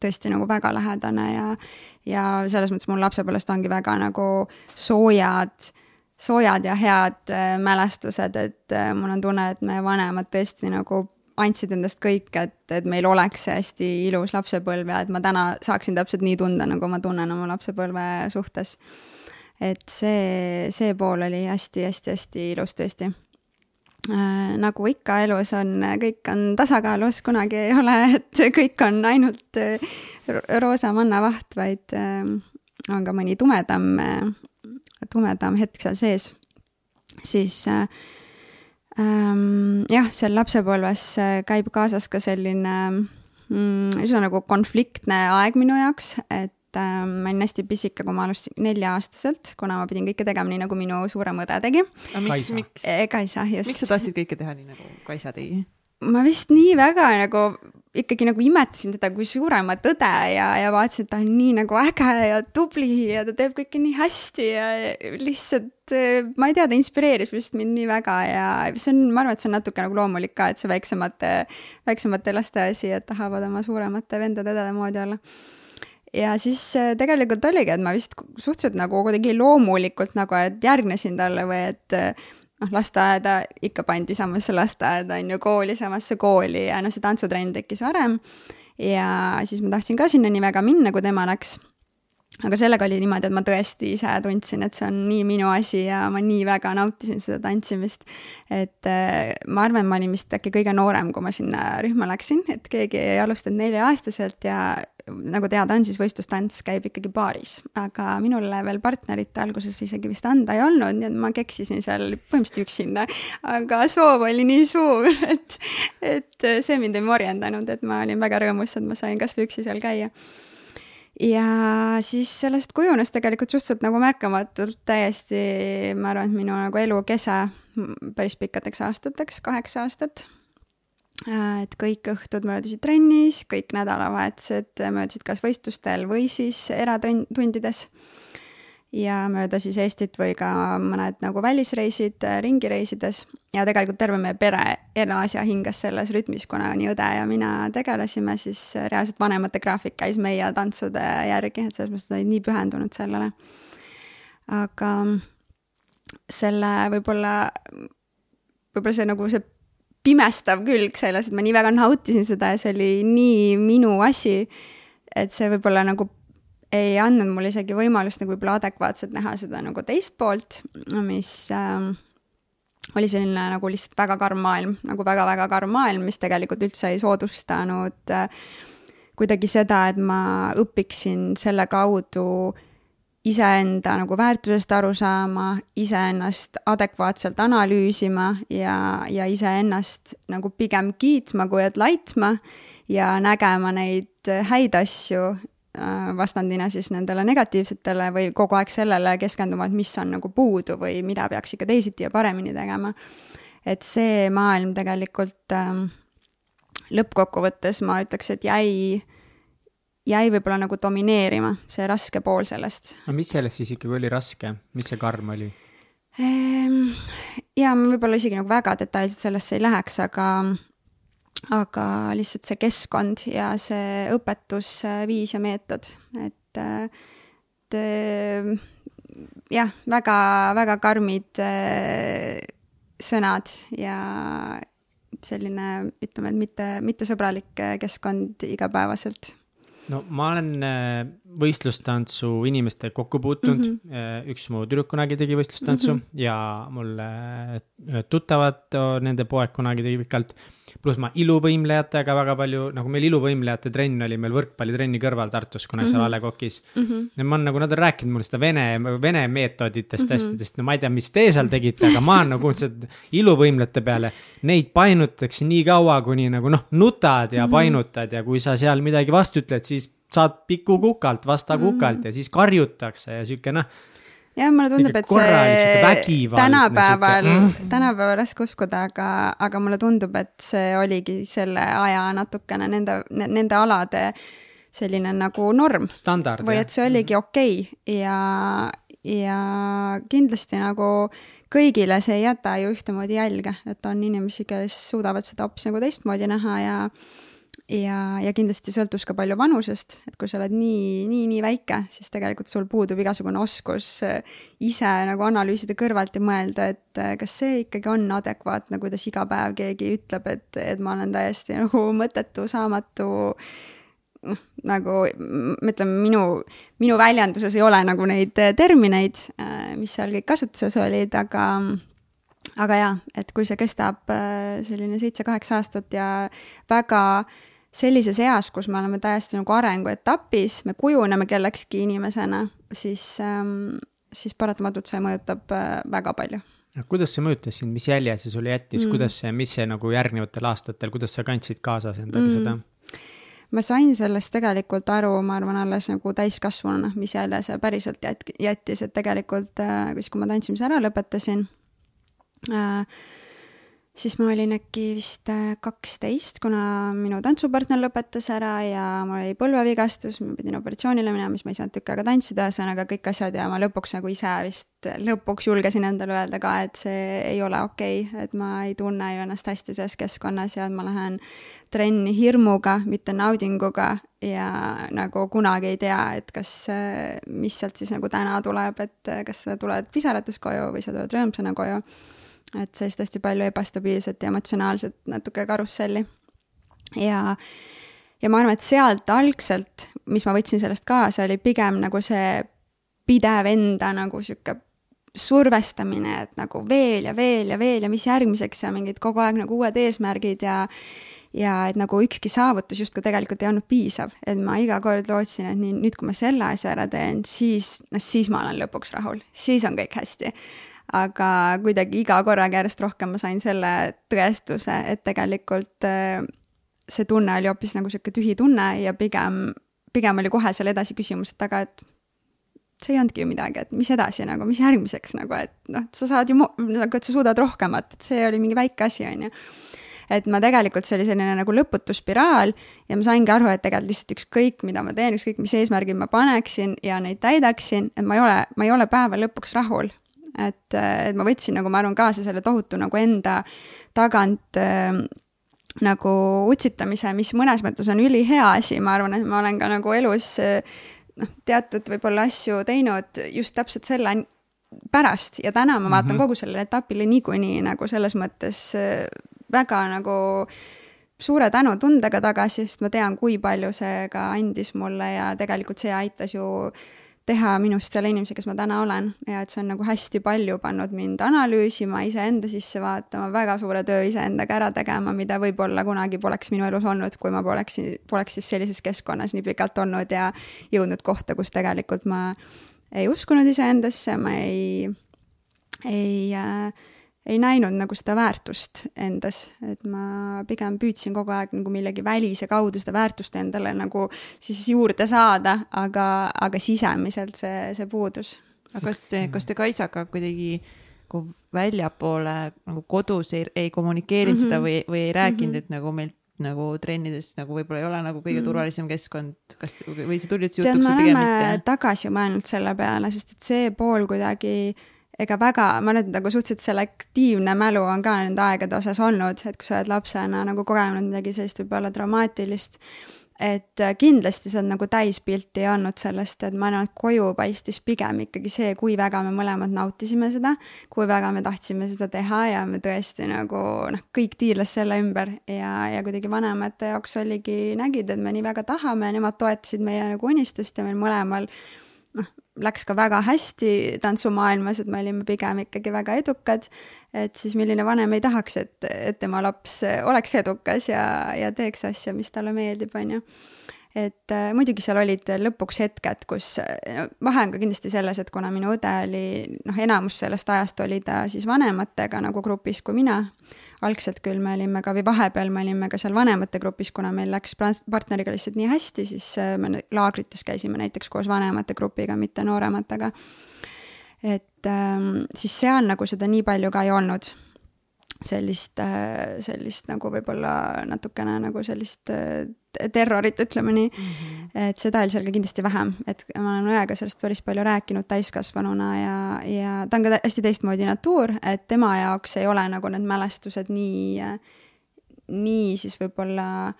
tõesti nagu väga lähedane ja, ja selles mõttes mul lapsepõlvest ongi väga nagu soojad, soojad ja head äh, mälestused, et äh, mul on tunne, et meie vanemad tõesti nagu andsid endast kõik, et, et meil oleks see hästi ilus lapsepõlv ja et ma täna saaksin täpselt nii tunda, nagu ma tunnen oma lapsepõlve suhtes. et see, see pool oli hästi-hästi-hästi ilus tõesti Äh, nagu ikka elus on, kõik on tasakaalus, kunagi ei ole, et kõik on ainult äh, roosa mannavaht, vaid äh, on ka mõni tumedam, tumedam hetk seal sees. siis ähm, jah, seal lapsepõlves käib kaasas ka selline mm, üsna nagu konfliktne aeg minu jaoks, et äh, ma olin hästi pisike, kui ma alustasin nelja-aastaselt, kuna ma pidin kõike tegema nii, nagu minu suurem õde tegi. miks, miks? Kaisa, just. miks sa tahtsid kõike teha nii, nagu Kaisa tegi? ma vist nii väga nagu ikkagi nagu imetasin teda kui suuremat õde ja, ja vaatasin, et ta on nii nagu äge ja tubli ja ta teeb kõike nii hästi ja lihtsalt ma ei tea, ta inspireeris vist mind nii väga ja see on, ma arvan, et see on natuke nagu loomulik ka, et see väiksemate, väiksemate laste asi, et tahavad oma suuremate vendade-õdede moodi olla. Ja siis äh, tegelikult oligi, et ma vist suhteliselt nagu kuidagi loomulikult nagu, et järgnesin talle või et noh, lasteaeda ikka pandi samasse lasteaeda, on ju, kooli samasse kooli ja noh, see tantsutrenn tekkis varem. ja siis ma tahtsin ka sinna nii väga minna, kui tema läks aga sellega oli niimoodi, et ma tõesti ise tundsin, et see on nii minu asi ja ma nii väga nautisin seda tantsimist. et äh, ma arvan, ma olin vist äkki kõige noorem, kui ma sinna rühma läksin, et keegi ei alustanud nelja-aastaselt ja nagu teada on, siis võistlustants käib ikkagi baaris, aga minul veel partnerit alguses isegi vist anda ei olnud, nii et ma keksisin seal põhimõtteliselt üksinda. aga soov oli nii suur, et, et see mind ei morjendanud, et ma olin väga rõõmus, et ma sain kasvõi üksi seal käia ja siis sellest kujunes tegelikult suhteliselt nagu märkamatult täiesti, ma arvan, et minu nagu elu kese päris pikkadeks aastateks, kaheksa aastat. Äh, et kõik õhtud möödusid trennis, kõik nädalavahetused möödusid kas võistlustel või siis eratundides ja mööda siis Eestit või ka mõned nagu välisreisid äh, ringi reisides. ja tegelikult terve meie pere elas ja hingas selles rütmis, kuna nii õde ja mina tegelesime, siis äh, reaalselt vanemate graafik käis meie tantsude järgi, et selles mõttes nad olid nii pühendunud sellele. aga selle võib-olla, võib-olla see nagu see pimestav külg selles, et ma nii väga nautisin seda ja see oli nii minu asi et see võib-olla nagu ei andnud mulle isegi võimalust nagu võib-olla adekvaatselt näha seda nagu teist poolt, mis äh, oli selline nagu lihtsalt väga karm maailm, nagu väga-väga karm maailm, mis tegelikult üldse ei soodustanud äh, kuidagi seda, et ma õpiksin selle kaudu iseenda nagu väärtusest aru saama, iseennast adekvaatselt analüüsima ja, ja iseennast nagu pigem kiitma, kui et laitma ja nägema neid häid asju vastandina siis nendele negatiivsetele või kogu aeg sellele keskenduma, et mis on nagu puudu või mida peaks ikka teisiti ja paremini tegema. et see maailm tegelikult ähm, lõppkokkuvõttes ma ütleks, et jäi, jäi võib-olla nagu domineerima, see raske pool sellest. no mis sellest siis ikkagi oli raske, mis see karm oli? Ehm, ja ma võib-olla isegi nagu väga detailselt sellesse ei läheks, aga aga lihtsalt see keskkond ja see õpetusviis ja meetod, et, et jah, väga, väga karmid äh, sõnad ja selline, ütleme, et mitte, mittesõbralik keskkond igapäevaselt no ma olen äh, võistlustantsu inimestega kokku puutunud mm, -hmm. üks mu tüdruk kunagi tegi võistlustantsu mm -hmm. ja mul äh, tuttavad, nende poeg kunagi tegi pikalt. pluss ma iluvõimlejatega väga palju, nagu meil iluvõimlejate trenn oli meil võrkpallitrenni kõrval Tartus kunagi mm -hmm. seal mhm. A Le Coq'is mm. -hmm. ma olen nagu, nad on rääkinud mulle seda vene, vene meetoditest mm, -hmm. asjadest, no ma ei tea, mis te seal tegite, aga ma olen nagu kuulnud iluvõimlete peale. Neid painutatakse nii kaua, kuni nagu noh, nutad ja -hmm. painutad ja kui sa seal midagi vastu ütled, siis saad piku kukalt, vasta mm. kukalt ja siis karjutakse ja sihuke noh. jah, mulle tundub, et see tänapäeval mm., tänapäeval raske uskuda, aga, aga mulle tundub, et see oligi selle aja natukene nende, nende alade selline nagu norm. või et see oligi mm. okei okay. ja, ja kindlasti nagu kõigile see ei jäta ju ühtemoodi jälge, et on inimesi, kes suudavad seda hoopis nagu teistmoodi näha ja ja, ja kindlasti sõltus ka palju vanusest, et kui sa oled nii, nii, nii väike, siis tegelikult sul puudub igasugune oskus äh, ise nagu analüüsida kõrvalt ja mõelda, et äh, kas see ikkagi on adekvaatne, kuidas iga päev keegi ütleb, et, et ma olen täiesti nagu mõttetu, saamatu noh, nagu ütleme, minu, minu väljenduses ei ole nagu neid äh, termineid, mis seal kõik kasutuses olid, aga aga jaa, et kui see kestab selline seitse-kaheksa aastat ja väga äh, sellises eas, kus me oleme täiesti nagu arenguetapis, me kujuneme kellekski inimesena, siis ähm,, siis paratamatult see mõjutab äh, väga palju. kuidas see mõjutas sind, mis jälje see sulle jättis mm., kuidas see, mis see nagu järgnevatel aastatel, kuidas sa kandsid kaasas endaga mm. seda? ma sain sellest tegelikult aru, ma arvan, alles nagu täiskasvanuna, mis jälje see päriselt jät-, jättis, et tegelikult äh, siis, kui ma tantsimise ära lõpetasin äh,, siis ma olin äkki vist äh, kaksteist, kuna minu tantsupartner lõpetas ära ja mul oli põlvevigastus, ma pidin operatsioonile minema, siis ma ei saanud tükk aega tantsida, ühesõnaga kõik asjad ja ma lõpuks nagu ise vist lõpuks julgesin endale öelda ka, et see ei ole okei okay,, et ma ei tunne ju ennast hästi selles keskkonnas ja et ma lähen trenni hirmuga, mitte naudinguga ja nagu kunagi ei tea, et kas, mis sealt siis nagu täna tuleb, et kas sa tuled pisarates koju või sa tuled rõõmsana koju et sellist hästi palju ebastabiilset ja emotsionaalset natuke karusselli. ja, ja ma arvan, et sealt algselt, mis ma võtsin sellest kaasa, oli pigem nagu see pidev enda nagu sihuke survestamine, et nagu veel ja veel ja veel ja mis järgmiseks ja mingid kogu aeg nagu uued eesmärgid ja ja et nagu ükski saavutus justkui tegelikult ei olnud piisav, et ma iga kord lootsin, et nii, nüüd kui ma selle asja ära teen, siis, noh, siis ma olen lõpuks rahul, siis on kõik hästi aga kuidagi iga korraga järjest rohkem ma sain selle tõestuse, et tegelikult äh, see tunne oli hoopis nagu sihuke tühi tunne ja pigem, pigem oli kohe seal edasi küsimus, et aga, et see ei olnudki ju midagi, et mis edasi nagu, mis järgmiseks nagu, et noh, sa saad ju, nagu, et sa suudad rohkemat, et see oli mingi väike asi, on ju. Et ma tegelikult, see oli selline nagu lõputu spiraal ja ma saingi aru, et tegelikult lihtsalt ükskõik, mida ma teen, ükskõik mis eesmärgid ma paneksin ja neid täidaksin, et ma ei ole, ma ei ole päeva lõpuks rahul et, et ma võtsin nagu, ma arvan, kaasa selle tohutu nagu enda tagant äh, nagu utsitamise, mis mõnes mõttes on ülihea asi, ma arvan, et ma olen ka nagu elus noh, teatud võib-olla asju teinud just täpselt selle pärast ja täna ma vaatan mm -hmm. kogu sellele etapile niikuinii nagu selles mõttes väga nagu suure tänutundega tagasi, sest ma tean, kui palju see ka andis mulle ja tegelikult see aitas ju teha minust selle inimese, kes ma täna olen. Ja et see on nagu hästi palju pannud mind analüüsima, iseenda sisse vaatama, väga suure töö iseendaga ära tegema, mida võib-olla kunagi poleks minu elus olnud, kui ma poleks, poleks siis sellises keskkonnas nii pikalt olnud ja jõudnud kohta, kus tegelikult ma ei uskunud iseendasse, ma ei, ei äh, ei näinud nagu seda väärtust endas, et ma pigem püüdsin kogu aeg nagu millegi välise kaudu seda väärtust endale nagu siis juurde saada, aga, aga sisemiselt see, see puudus. aga kas, kas te Kaisaga kuidagi nagu väljapoole nagu kodus ei, ei kommunikeerinud mm -hmm. seda või, või ei rääkinud mm, -hmm. et nagu meil nagu trennides nagu võib-olla ei ole nagu kõige mm. turvalisem keskkond, kas või see tuli üldse jutuks või pigem mitte? tagasi mõelnud selle peale, sest et see pool kuidagi äh, ega väga, ma et nagu suhteliselt selektiivne mälu on ka nende aegade osas olnud, et kui sa oled lapsena nagu kogenud midagi sellist võib-olla traumaatilist, et kindlasti see on nagu täispilti andnud sellest, et ma arvan, et koju paistis pigem ikkagi see, kui väga me mõlemad nautisime seda, kui väga me tahtsime seda teha ja me tõesti nagu noh, kõik tiirles selle ümber ja, ja kuidagi vanemate jaoks oligi, nägid, et me nii väga tahame nemad toetasid meie nagu unistust ja meil mõlemal noh, läks ka väga hästi tantsumaailmas, et me olime pigem ikkagi väga edukad. et siis milline vanem ei tahaks, et, et tema laps oleks edukas ja, ja teeks asja, mis talle meeldib, on ju et äh, muidugi seal olid lõpuks hetked, kus no, vahe on ka kindlasti selles, et kuna minu õde oli, noh, enamus sellest ajast oli ta siis vanematega nagu grupis kui mina algselt küll me olime ka või vahepeal me olime ka seal vanemate grupis, kuna meil läks partneriga lihtsalt nii hästi, siis äh, me laagrites käisime näiteks koos vanemate grupiga, mitte noorematega. et ähm, siis seal nagu seda nii palju ka ei olnud sellist, äh, sellist nagu võib-olla natukene nagu sellist äh, terrorit, ütleme nii mm. -hmm. et seda oli seal ka kindlasti vähem, et ma olen õega sellest päris palju rääkinud täiskasvanuna ja, ja ta on ka hästi teistmoodi natuur, et tema jaoks ei ole nagu need mälestused nii, nii siis võib-olla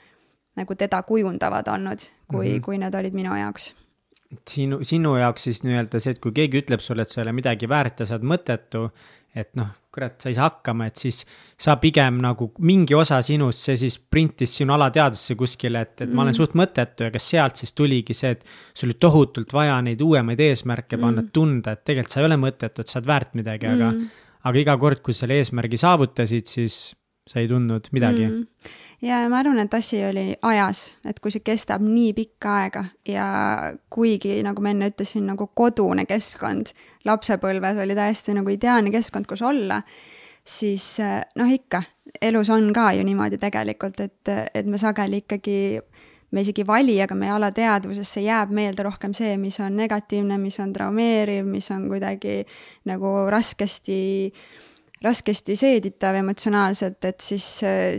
nagu teda kujundavad olnud, kui mm, -hmm. kui need olid minu jaoks sinu, sinu jaoks siis nii-öelda see, et kui keegi ütleb sulle, et sa ei ole midagi väärt ja sa oled mõttetu, et noh, kurat, sa ei saa hakkama, et siis sa pigem nagu mingi osa sinust, see siis printis sinu alateadvusse kuskile, et, et mm. ma olen mm. suht mõttetu ja kas sealt siis tuligi see, et sul oli tohutult vaja neid uuemaid eesmärke panna mm., tunda, et tegelikult sa ei ole mõttetu, et sa oled väärt midagi mm., aga, aga iga kord, kui selle eesmärgi saavutasid, siis sa ei tundnud midagi? Mm. Ja ma arvan, et asi oli ajas, et kui see kestab nii pikka aega ja kuigi, nagu ma enne ütlesin, nagu kodune keskkond lapsepõlves oli täiesti nagu ideaalne keskkond, kus olla, siis noh, ikka, elus on ka ju niimoodi tegelikult, et, et me sageli ikkagi me isegi ei vali, aga meie alateadvusesse jääb meelde rohkem see, mis on negatiivne, mis on traumeeriv, mis on kuidagi nagu raskesti äh, raskesti seeditav emotsionaalselt, et siis,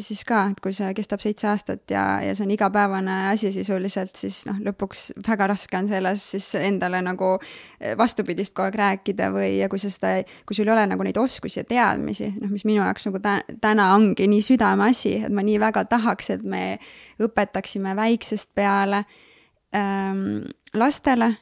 siis ka, et kui see kestab seitse aastat ja, ja see on igapäevane asi sisuliselt, siis noh, lõpuks väga raske on selles siis endale nagu vastupidist kogu aeg rääkida või, ja kui sa seda, kui sul ei ole nagu neid oskusi ja teadmisi, noh, mis minu jaoks nagu tä-, täna ongi nii südameasi, et ma nii väga tahaks, et me õpetaksime väiksest peale ähm, lastele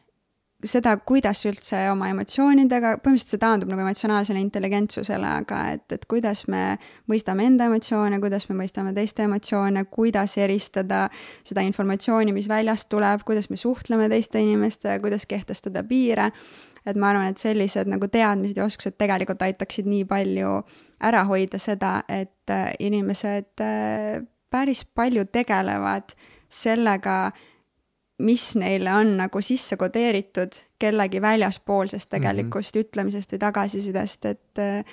seda, kuidas üldse oma emotsioonidega, põhimõtteliselt see taandub nagu emotsionaalsele intelligentsusele, aga et, et kuidas me mõistame enda emotsioone, kuidas me mõistame teiste emotsioone, kuidas eristada seda informatsiooni, mis väljast tuleb, kuidas me suhtleme teiste inimestega, kuidas kehtestada piire. et ma arvan, et sellised nagu teadmised ja oskused tegelikult aitaksid nii palju ära hoida seda, et äh, inimesed äh, päris palju tegelevad sellega, mis neile on nagu sisse kodeeritud kellegi väljaspoolsest tegelikust mm -hmm. ütlemisest või tagasisidest, et äh,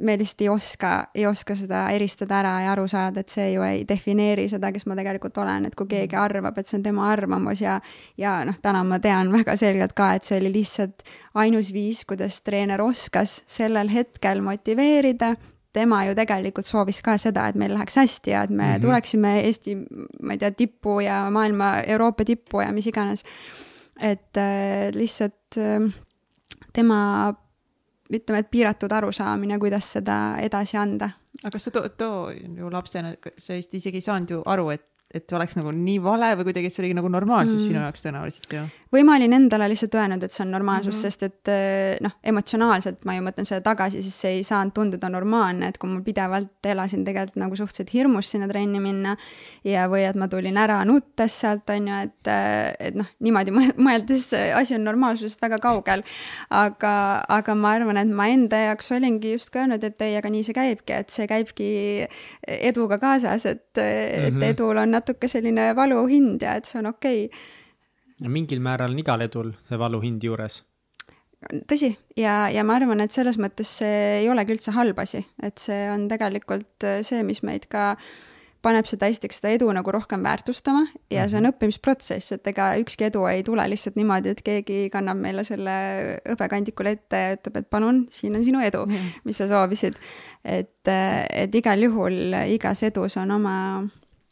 me lihtsalt ei oska, ei oska seda eristada ära ja aru saada, et see ju ei defineeri seda, kes ma tegelikult olen, et kui keegi mhm. arvab, et see on tema arvamus ja ja noh, täna ma tean väga selgelt ka, et see oli lihtsalt ainus viis, kuidas treener oskas sellel hetkel motiveerida tema ju tegelikult soovis ka seda, et meil läheks hästi ja et me mm -hmm. tuleksime Eesti, ma ei tea, tippu ja maailma, Euroopa tippu ja mis iganes. et äh, lihtsalt äh, tema, ütleme, et piiratud arusaamine, kuidas seda edasi anda. aga sa too, too ju lapsena, sa vist isegi ei saanud ju aru, et et oleks nagu nii vale või kuidagi, et see oligi nagu normaalsus mm. sinu jaoks tõenäoliselt ju? või ma olin endale lihtsalt öelnud, et see on normaalsus mm, -hmm. sest et eh, noh, emotsionaalselt ma ju mõtlen seda tagasi, siis see ei saanud tunduda normaalne, et kui ma pidevalt elasin tegelikult nagu suhteliselt hirmus sinna trenni minna ja, või et ma tulin ära nuttes sealt, on ju, et, eh, et noh, niimoodi mõeldes asi on normaalsusest väga kaugel. aga, aga ma arvan, et ma enda jaoks olingi justkui öelnud, et ei, aga nii see käibki, et see käibki eduga kaasas, et mm, -hmm. et mhm. edul on natuke selline valuhind ja et see on okei okay mingil määral on igal edul see valuhind juures. tõsi, ja, ja ma arvan, et selles mõttes see ei olegi üldse halb asi, et see on tegelikult äh, see, mis meid ka paneb seda esiteks seda edu nagu rohkem väärtustama ja see on mhm. õppimisprotsess, et ega ükski edu ei tule lihtsalt niimoodi, et keegi kannab meile selle hõbekandikule ette ja ütleb, et palun, siin on sinu edu, mis sa soovisid. et, äh, et igal juhul igas edus on oma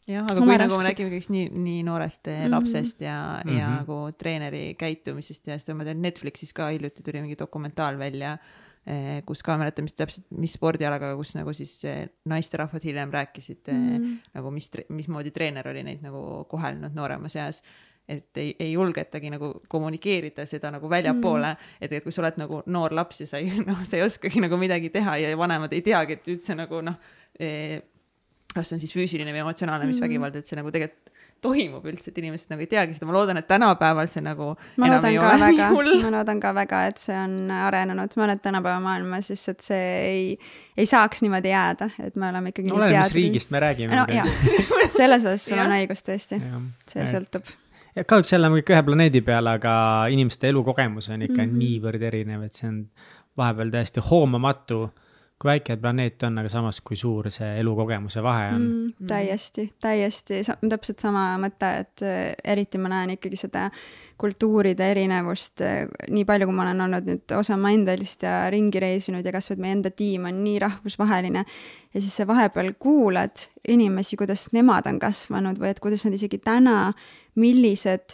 jah, aga kui nagu me räägime kõigest nii, nii noorest mm -hmm. lapsest ja mm, -hmm. ja mhm. nagu treeneri käitumisest ja siis ma tean Netflixis ka hiljuti tuli mingi dokumentaal välja, eh, kus ka ma ei mäleta, mis täpselt, mis spordialaga, kus nagu siis eh, naisterahvad hiljem rääkisid mm -hmm. nagu mis, mismoodi treener oli neid nagu kohelnud nooremas eas et ei, ei julgetagi nagu kommunikeerida seda nagu väljapoole mm., et, et kui sa oled nagu noor laps ja sa ei, noh, sa ei oskagi nagu midagi teha ja vanemad ei teagi, et üldse nagu noh kas see on siis füüsiline või emotsionaalne, mis mm. vägivald, et see nagu tegelikult toimub üldse, et inimesed nagu ei teagi seda, ma loodan, et tänapäeval see nagu ma loodan ka väga, ma loodan ka väga, et see on arenenud, ma arvan, et tänapäeva maailmas lihtsalt see ei, ei saaks niimoodi jääda, et me oleme ikkagi no, oleneb, mis riigist me räägime. no jaa, selles osas sul on õigus tõesti, see sõltub. Ja kahjuks jälle muidugi ühe planeedi peal, aga inimeste elukogemus on ikka mm -hmm. niivõrd erinev, et see on vahepeal täiesti hoomamatu kui väike planeet on, aga samas, kui suur see elukogemuse vahe on mm,. täiesti, täiesti, täpselt sama mõte, et äh, eriti ma näen ikkagi seda kultuuride erinevust, äh, nii palju, kui ma olen olnud nüüd osa Mindwellist ja ringi reisinud ja kasvõi meie enda tiim on nii rahvusvaheline, ja siis sa vahepeal kuulad inimesi, kuidas nemad on kasvanud või et kuidas nad isegi täna, millised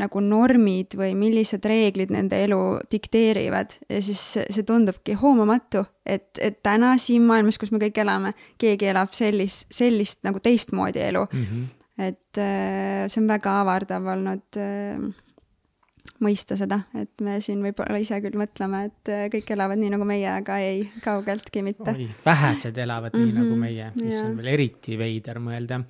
nagu normid või millised reeglid nende elu dikteerivad ja siis see tundubki hoomamatu, et, et täna siin maailmas, kus me kõik elame, keegi elab sellist, sellist nagu teistmoodi elu mm. -hmm. et äh, see on väga avardav olnud äh, mõista seda, et me siin võib-olla ise küll mõtleme, et äh, kõik elavad nii nagu meie, aga ei, kaugeltki mitte. vähesed elavad mm -hmm. nii nagu mhm, meie, mis yeah. on veel eriti veider mõelda.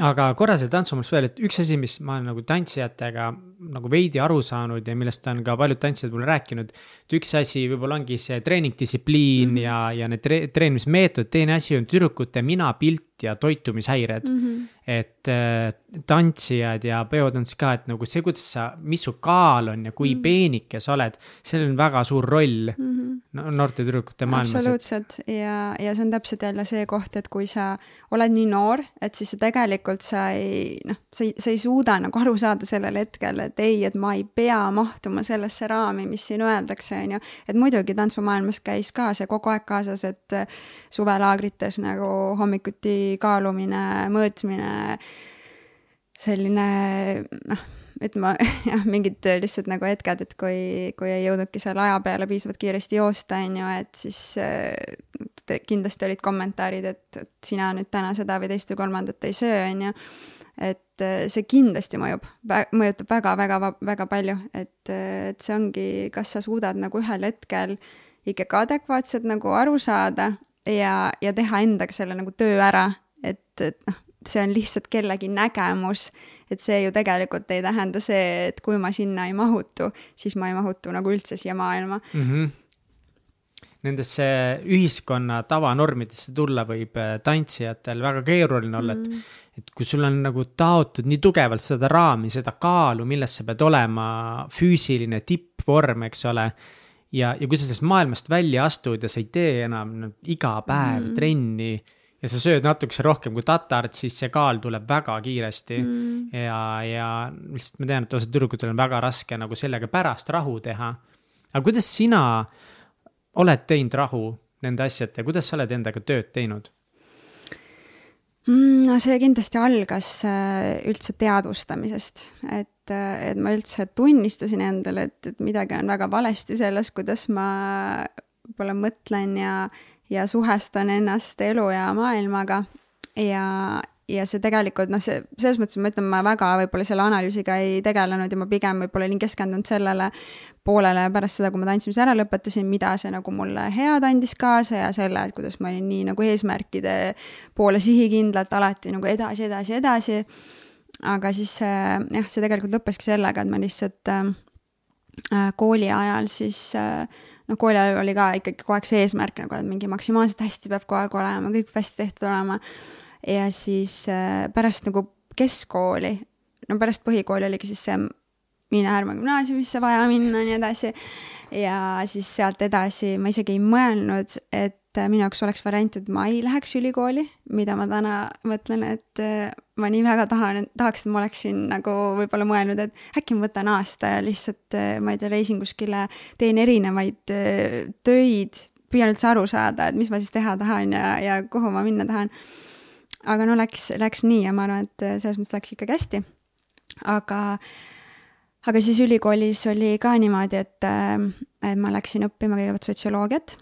aga korra selle tantsumaast veel, et üks asi, mis ma olen nagu tantsijatega nagu veidi aru saanud ja millest on ka paljud tantsijad mulle rääkinud. et üks asi võib-olla ongi see treeningdistsipliin mm -hmm. ja, ja need tre treenimismeetodid, teine asi on tüdrukute minapilt ja toitumishäired mm. -hmm. et äh, tantsijad ja peotantsijad ka, et nagu see, kuidas sa, mis su kaal on ja kui mm -hmm. peenike sa oled, sellel on väga suur roll mm -hmm. no, noorte tüdrukute maailmas. absoluutselt et... ja, ja see on täpselt jälle see koht, et kui sa oled nii noor, et siis sa tegelikult sa ei noh, sa ei, sa ei suuda nagu aru saada sellel hetkel, et ei, et ma ei pea mahtuma sellesse raami, mis siin öeldakse, on ju. et muidugi tantsumaailmas käis ka see kogu aeg kaasas, et suvelaagrites nagu hommikuti kaalumine, mõõtmine, selline noh, et ma jah, mingid lihtsalt nagu hetked, et kui, kui ei jõudnudki seal aja peale piisavalt kiiresti joosta, on ju, et siis kindlasti olid kommentaarid, et, et sina nüüd täna seda või teist või kolmandat ei söö, on ju. Et äh, see kindlasti mõjub, mõjutab väga-väga-väga palju, et, et see ongi, kas sa suudad nagu ühel hetkel ikkagi adekvaatselt nagu aru saada ja, ja teha endaga selle nagu töö ära, et, et noh, see on lihtsalt kellegi nägemus, et see ju tegelikult ei tähenda see, et kui ma sinna ei mahutu, siis ma ei mahutu nagu üldse siia maailma mm. -hmm. Nendesse ühiskonna tavanormidesse tulla võib äh, tantsijatel väga keeruline olla mm, -hmm. et, et kui sul on nagu taotud nii tugevalt seda raami, seda kaalu, milles sa pead olema, füüsiline tippvorm, eks ole ja, ja kui sa sellest maailmast välja astud ja sa ei tee enam no, iga päev mm. trenni ja sa sööd natukese rohkem kui tatart, siis see kaal tuleb väga kiiresti mm. ja, ja lihtsalt ma tean, et osad tüdrukutel on väga raske nagu sellega pärast rahu teha. aga kuidas sina oled teinud rahu nende asjadega, kuidas sa oled endaga tööd teinud? Mm, no see kindlasti algas äh, üldse teadvustamisest, et, äh, et ma üldse tunnistasin endale, et, et midagi on väga valesti selles, kuidas ma võib-olla mõtlen ja, ja suhestan ennast elu ja maailmaga. ja, ja see tegelikult noh, see selles mõttes ma ütlen, ma väga võib-olla selle analüüsiga ei tegelenud ja ma pigem võib-olla olin keskendunud sellele poolele pärast seda, kui ma tantsimise ära lõpetasin, mida see nagu mulle head andis kaasa ja selle, et kuidas ma olin nii nagu eesmärkide poole sihikindlalt alati nagu edasi, edasi, edasi. aga siis jah, see tegelikult lõppeski sellega, et ma lihtsalt äh, kooli ajal siis äh, noh, kooli ajal oli ka ikkagi kogu aeg see eesmärk nagu, et mingi maksimaalselt hästi peab kogu aeg olema, kõik peab hästi tehtud olema ja siis äh, pärast nagu keskkooli, no pärast põhikooli oligi siis see mine Härma gümnaasiumisse vaja minna ja nii edasi. ja siis sealt edasi ma isegi ei mõelnud, et minu jaoks oleks variant, et ma ei läheks ülikooli, mida ma täna mõtlen, et äh, ma nii väga tahan, tahaks, et ma oleksin nagu võib-olla mõelnud, et äkki ma võtan aasta ja lihtsalt, äh, ma ei tea, reisin kuskile, teen erinevaid töid, püüan üldse aru saada, et mis ma siis teha tahan ja, ja kuhu ma minna tahan aga no läks, läks nii ja ma arvan, et selles mõttes läks ikkagi hästi. aga, aga siis ülikoolis oli ka niimoodi, et, et ma läksin õppima kõigepealt sotsioloogiat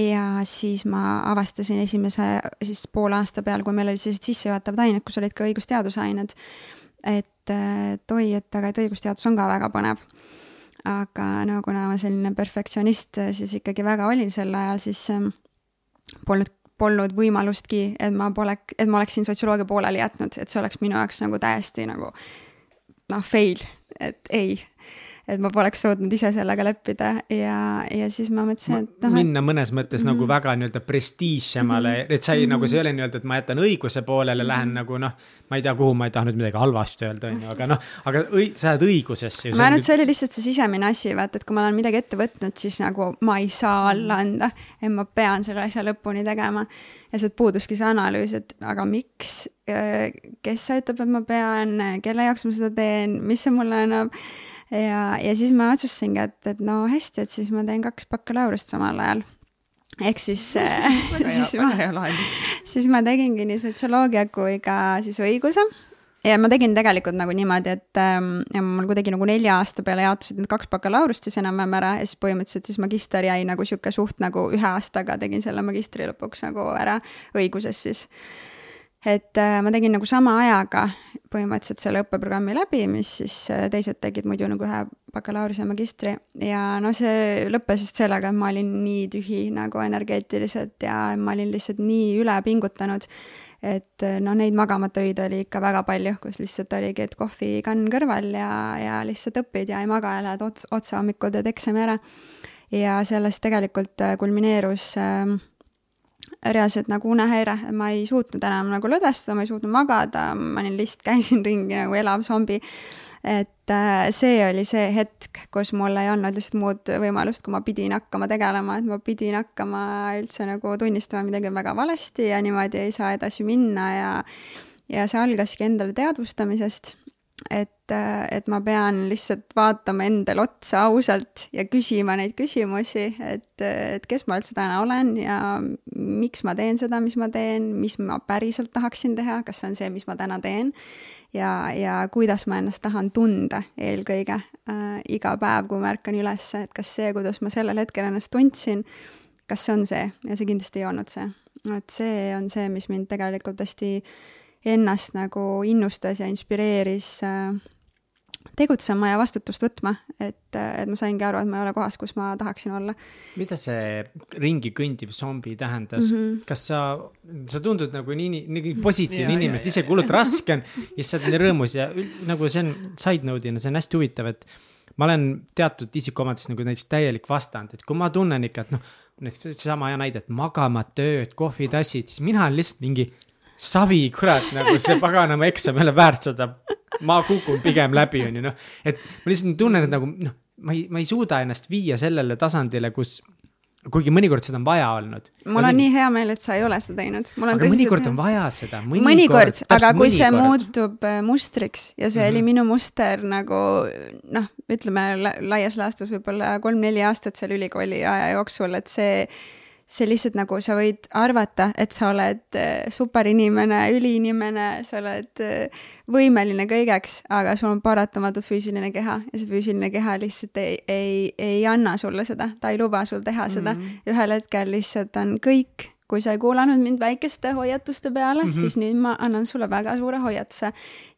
ja siis ma avastasin esimese siis poole aasta peal, kui meil olid sellised sissejuhatavad ained, kus olid ka õigusteaduse ained, et, et oi, et aga et õigusteadus on ka väga põnev aga no kuna ma selline perfektsionist siis ikkagi väga olin sel ajal, siis polnud polnud võimalustki, et ma poleks, et ma oleksin sotsioloogia pooleli jätnud, et see oleks minu jaoks nagu täiesti nagu noh, fail, et ei et ma poleks suutnud ise sellega leppida ja, ja siis ma mõtlesin, et noh. minna mõnes mõttes mm -hmm. nagu väga nii-öelda prestiižsemale mm, -hmm. et sa ei mm, -hmm. nagu see ei ole nii-öelda, et ma jätan õiguse poolele, lähen mm -hmm. nagu noh. ma ei tea, kuhu ma ei tahtnud midagi halvasti öelda, on ju, aga noh, aga õi, sa jääd õigusesse. ma arvan, et see oli lihtsalt see sisemine asi, vaata, et kui ma olen midagi ette võtnud, siis nagu ma ei saa alla anda. et ma pean selle asja lõpuni tegema. ja sealt puuduski see analüüs, et aga miks, kes ütleb, et ma pean, kelle jaoks ma seda teen, mis see mulle annab ja, ja siis ma otsustasingi, et, et no hästi, et siis ma teen kaks bakalaureust samal ajal. ehk siis siis ma, siis ma tegingi nii sotsioloogia kui ka siis õiguse. Ja ma tegin tegelikult nagu niimoodi, et ähm, mul kuidagi nagu nelja aasta peale jaotusid need kaks bakalaureust siis enam-vähem ära ja siis põhimõtteliselt siis magister jäi nagu sihuke suht nagu ühe aastaga tegin selle magistri lõpuks nagu ära õiguses siis. Et äh, ma tegin nagu sama ajaga põhimõtteliselt selle õppeprogrammi läbi, mis siis äh, teised tegid muidu nagu ühe bakalaureuse ja magistri ja no see lõppes just sellega, et ma olin nii tühi nagu energeetiliselt ja ma olin lihtsalt nii üle pingutanud, et äh, noh, neid magamata öid oli ikka väga palju, kus lihtsalt oligi, et kohvikann kõrval ja, ja lihtsalt õpid ja ei maga ja lähed ots, otsa hommikul teed eksami ära. ja sellest tegelikult kulmineerus äh, reaalselt nagu unehäire, ma ei suutnud enam nagu lõdvestuda, ma ei suutnud magada, ma olin lihtsalt, käisin ringi nagu elav zombi. et äh, see oli see hetk, kus mul ei olnud lihtsalt muud võimalust, kui ma pidin hakkama tegelema, et ma pidin hakkama üldse nagu tunnistama midagi väga valesti ja niimoodi ei saa edasi minna ja ja see algaski endale teadvustamisest et, et ma pean lihtsalt vaatama endale otsa ausalt ja küsima neid küsimusi, et, et kes ma üldse täna olen ja miks ma teen seda, mis ma teen, mis ma päriselt tahaksin teha, kas see on see, mis ma täna teen. ja, ja kuidas ma ennast tahan tunda eelkõige äh, iga päev, kui ma ärkan üles, et kas see, kuidas ma sellel hetkel ennast tundsin, kas see on see ja see kindlasti ei olnud see. et see on see, mis mind tegelikult hästi ennast nagu innustas ja inspireeris äh, tegutsema ja vastutust võtma, et, et ma saingi aru, et ma ei ole kohas, kus ma tahaksin olla. mida see ringi kõndiv zombi tähendas mm, -hmm. kas sa, sa tundud nagu nii, nii positiivne inimene, et isegi hullult raske on ja siis sa oled nii rõõmus ja nagu see on side note'ina, see on hästi huvitav, et ma olen teatud isikuomadest nagu näiteks täielik vastand, et kui ma tunnen ikka, et noh, seesama hea näide, et magama tööd, kohvitassid, siis mina olen lihtsalt mingi savi, kurat, nagu see paganama eksam ei ole väärt seda. ma kukun pigem läbi, on ju noh, et ma lihtsalt tunnen, et nagu noh, ma ei, ma ei suuda ennast viia sellele tasandile, kus kuigi mõnikord seda on vaja olnud. mul on nii hea meel, et sa ei ole seda teinud. aga mõnikord on vaja seda. mõnikord, mõnikord, aga kui mõnikord. see muutub äh, mustriks ja see mm -hmm. oli mhm. minu muster nagu noh, ütleme laias laastus võib-olla kolm-neli aastat seal ülikooli aja jooksul, et see see lihtsalt nagu sa võid arvata, et sa oled äh, superinimene, üliinimene, sa oled äh, võimeline kõigeks, aga sul on paratamatult füüsiline keha ja see füüsiline keha lihtsalt ei, ei, ei anna sulle seda, ta ei luba sul teha seda mm. -hmm. ühel hetkel lihtsalt on kõik kui sa ei kuulanud mind väikeste hoiatuste peale mm. -hmm. siis nüüd ma annan sulle väga suure hoiatuse.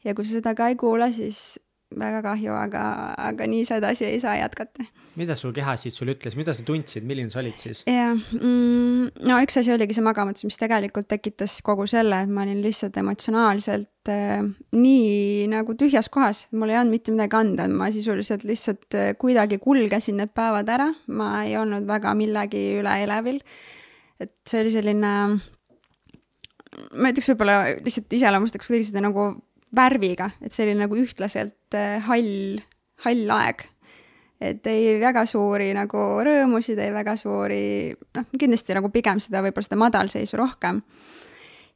ja kui sa seda ka ei kuula, siis väga kahju, aga, aga nii seda asi ei saa jätkata. mida su keha siis sulle ütles, mida sa tundsid, milline sa olid siis? jah mm,, no üks asi oligi see magamatus, mis tegelikult tekitas kogu selle, et ma olin lihtsalt emotsionaalselt äh, nii nagu tühjas kohas, mul ei olnud mitte midagi anda, ma sisuliselt lihtsalt äh, kuidagi kulgesin need päevad ära, ma ei olnud väga millegi üle elevil. et see oli selline, ma ütleks võib-olla lihtsalt iseloomustaks kuidagi seda nagu värviga, et see oli nagu ühtlaselt äh, hall, hall aeg et ei väga suuri nagu rõõmusid, ei väga suuri, noh, kindlasti nagu pigem seda võib-olla seda madalseisu rohkem.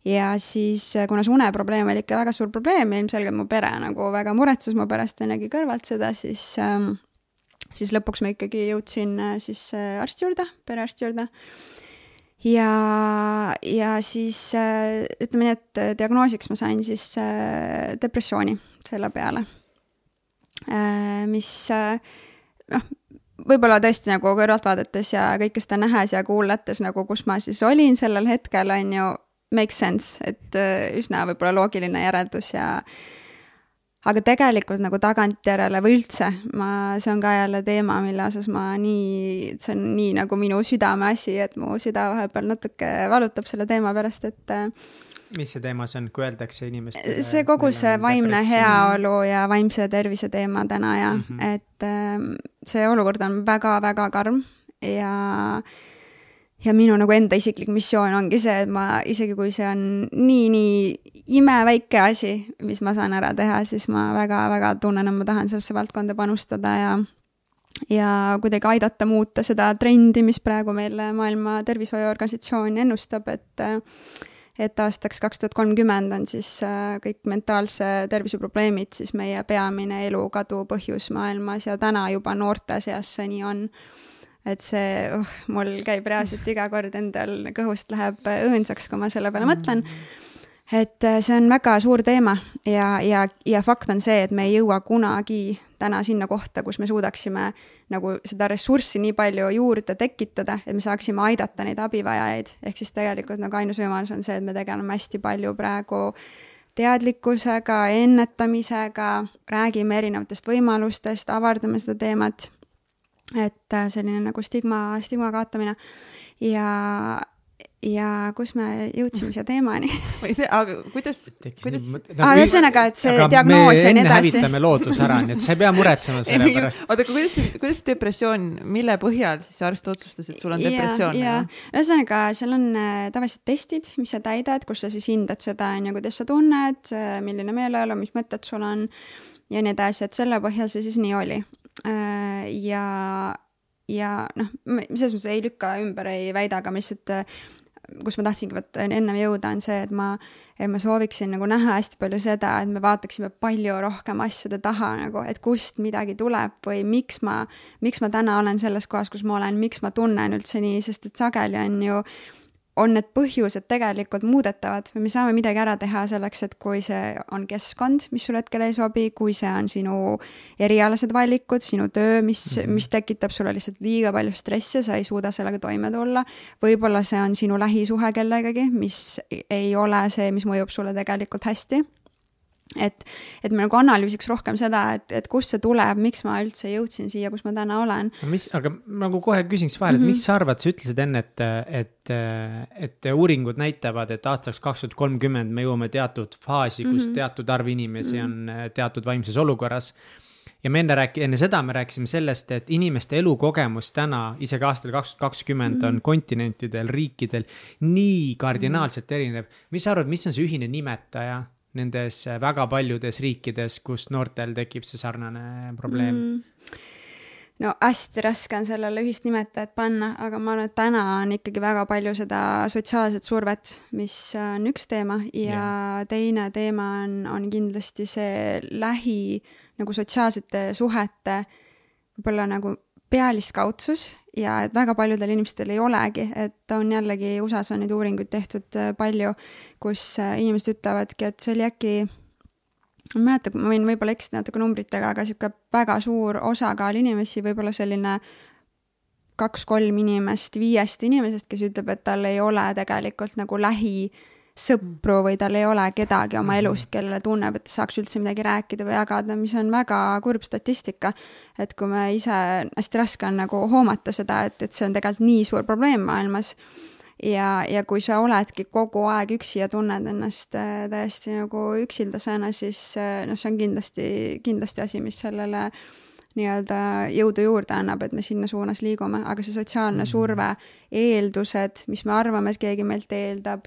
ja siis, kuna see uneprobleem oli ikka väga suur probleem ja ilmselgelt mu pere nagu väga muretses mu pärast ja nägi kõrvalt seda, siis ähm, siis lõpuks ma ikkagi jõudsin äh, siis äh, arsti juurde, perearsti juurde. Ja, ja siis äh, ütleme nii, et äh, diagnoosiks ma sain siis äh, depressiooni selle peale. Mis noh, võib-olla tõesti nagu kõrvalt vaadates ja kõike seda nähes ja kuulates nagu, kus ma siis olin sellel hetkel, on ju, make sense, et üsna võib-olla loogiline järeldus ja aga tegelikult nagu tagantjärele või üldse, ma, see on ka jälle teema, mille osas ma nii, see on nii nagu minu südameasi, et mu süda vahepeal natuke valutab selle teema pärast, et äh, mis see teema see on, kui öeldakse inimestele? see kogu see vaimne heaolu ja vaimse tervise teema täna ja mm. -hmm. et äh, see olukord on väga-väga karm ja ja minu nagu enda isiklik missioon ongi see, et ma isegi kui see on nii-nii imeväike asi, mis ma saan ära teha, siis ma väga-väga tunnen, et ma tahan sellesse valdkonda panustada ja ja kuidagi aidata muuta seda trendi, mis praegu meil Maailma Tervishoiuorganisatsioon ennustab, et et aastaks kaks tuhat kolmkümmend on siis äh, kõik mentaalse tervise probleemid siis meie peamine elukadu põhjus maailmas ja täna juba noorte seas see nii on. Et see uh,, mul käib reaalselt iga kord endal kõhust läheb õõnsaks, kui ma selle peale mõtlen et äh, see on väga suur teema ja, ja, ja fakt on see, et me ei jõua kunagi täna sinna kohta, kus me suudaksime nagu seda ressurssi nii palju juurde tekitada, et me saaksime aidata neid abivajajaid. ehk siis tegelikult nagu ainus võimalus on see, et me tegeleme hästi palju praegu teadlikkusega, ennetamisega, räägime erinevatest võimalustest, avardame seda teemat. Et äh, selline nagu stigma, stigma kaotamine ja ja kus me jõudsime siia teemani ma ei tea, aga kuidas, kuidas nii mõte- Aa, ühesõnaga, et see diagnoos ja nii edasi. hävitame looduse ära, nii et sa ei pea muretsema selle pärast. oota, aga kuidas, kuidas depressioon, mille põhjal siis arst otsustas, et sul on depressioon? ja, ühesõnaga seal on äh, tavalised testid, mis sa täidad, kus sa siis hindad seda, on ju, kuidas sa tunned, milline meeleolu, mis mõtted sul on ja nii edasi, et selle põhjal see siis nii oli. ja, ja noh, selles mõttes ei lükka ümber, ei väida, aga ma lihtsalt äh, kus ma tahtsingi vaata ennem jõuda, on see, et ma, et ma sooviksin nagu näha hästi palju seda, et me vaataksime palju rohkem asjade taha nagu, et kust midagi tuleb või miks ma, miks ma täna olen selles kohas, kus ma olen, miks ma tunnen üldse nii, sest et sageli on ju on need põhjused tegelikult muudetavad või me saame midagi ära teha selleks, et kui see on keskkond, mis sul hetkel ei sobi, kui see on sinu erialased valikud, sinu töö, mis mm, -hmm. mis tekitab sulle lihtsalt liiga palju stressi, sa ei suuda sellega toime tulla. võib-olla see on sinu lähisuhe kellegagi, mis ei ole see, mis mõjub sulle tegelikult hästi et, et me nagu analüüsiks rohkem seda, et, et kust see tuleb, miks ma üldse jõudsin siia, kus ma täna olen. mis, aga ma nagu kohe küsiks vahele, et Mhm. miks sa arvad, sa ütlesid enne, et, et, et uuringud näitavad, et aastaks kaks tuhat kolmkümmend me jõuame teatud faasi, kus Mhm. teatud arv inimesi on äh, teatud vaimses olukorras. ja me enne rääki-, enne seda me rääkisime sellest, et inimeste elukogemus täna, isegi aastal kaks tuhat kakskümmend on kontinentidel, riikidel nii kardinaalselt erinev. mis sa arvad, mis on see ühine nimetaja nendes äh, väga paljudes riikides, kus noortel tekib see sarnane probleem mm.? mm.. no hästi raske on sellele ühist nimetajat panna, aga ma arvan, et täna on ikkagi väga palju seda sotsiaalset survet, mis on üks teema ja yeah. teine teema on, on kindlasti see lähi nagu sotsiaalsete suhete võib-olla nagu pealiskaudsus ja et väga paljudel inimestel ei olegi, et on jällegi USA-s on neid uuringuid tehtud äh, palju, kus äh, inimesed ütlevadki, et see oli äkki ma ei mäleta, ma võin võib-olla eksida natuke numbritega, aga sihuke väga suur osakaal inimesi, võib-olla selline kaks-kolm inimest viiest inimesest, kes ütleb, et tal ei ole tegelikult nagu lähisõpru või tal ei ole kedagi oma Mhm. elust, kellele tunneb, et ta saaks üldse midagi rääkida või jagada, mis on väga kurb statistika. et kui me ise, hästi raske on nagu hoomata seda, et, et see on tegelikult nii suur probleem maailmas ja, ja kui sa oledki kogu aeg üksi ja tunned ennast äh, täiesti nagu üksildasena, siis äh, noh, see on kindlasti, kindlasti asi, mis sellele nii-öelda jõudu juurde annab, et me sinna suunas liigume, aga see sotsiaalne surve, eeldused, mis me arvame, et keegi meilt eeldab,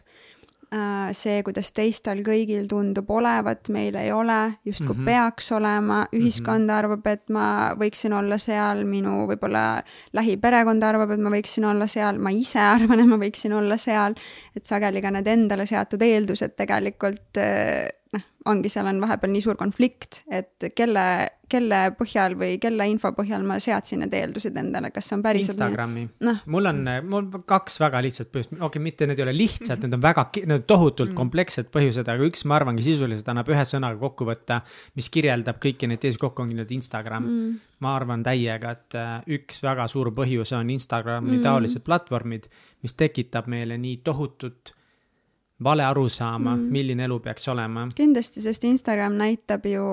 see, kuidas teistel kõigil tundub olevat, meil ei ole, justkui mm. -hmm. peaks olema, ühiskond arvab, et ma võiksin olla seal, minu võib-olla lähiperekond arvab, et ma võiksin olla seal, ma ise arvan, et ma võiksin olla seal, et sageli ka need endale seatud eeldused tegelikult eh, noh, ongi, seal on vahepeal nii suur konflikt, et kelle, kelle põhjal või kelle info põhjal ma seadsin need eeldused endale, kas see on päriselt? Instagrami noh, mul on, mul on kaks väga lihtsat põhjust, okei okay,, mitte need ei ole lihtsad, need on väga, need on tohutult Mm. komplekssed põhjused, aga üks, ma arvangi sisuliselt annab ühe sõnaga kokku võtta, mis kirjeldab kõiki neid teisi kokku, ongi nüüd Instagram mm.. ma arvan täiega, et äh, üks väga suur põhjus on Instagrami mm. taolised platvormid, mis tekitab meile nii tohutut vale arusaama mm., milline elu peaks olema. kindlasti, sest Instagram näitab ju,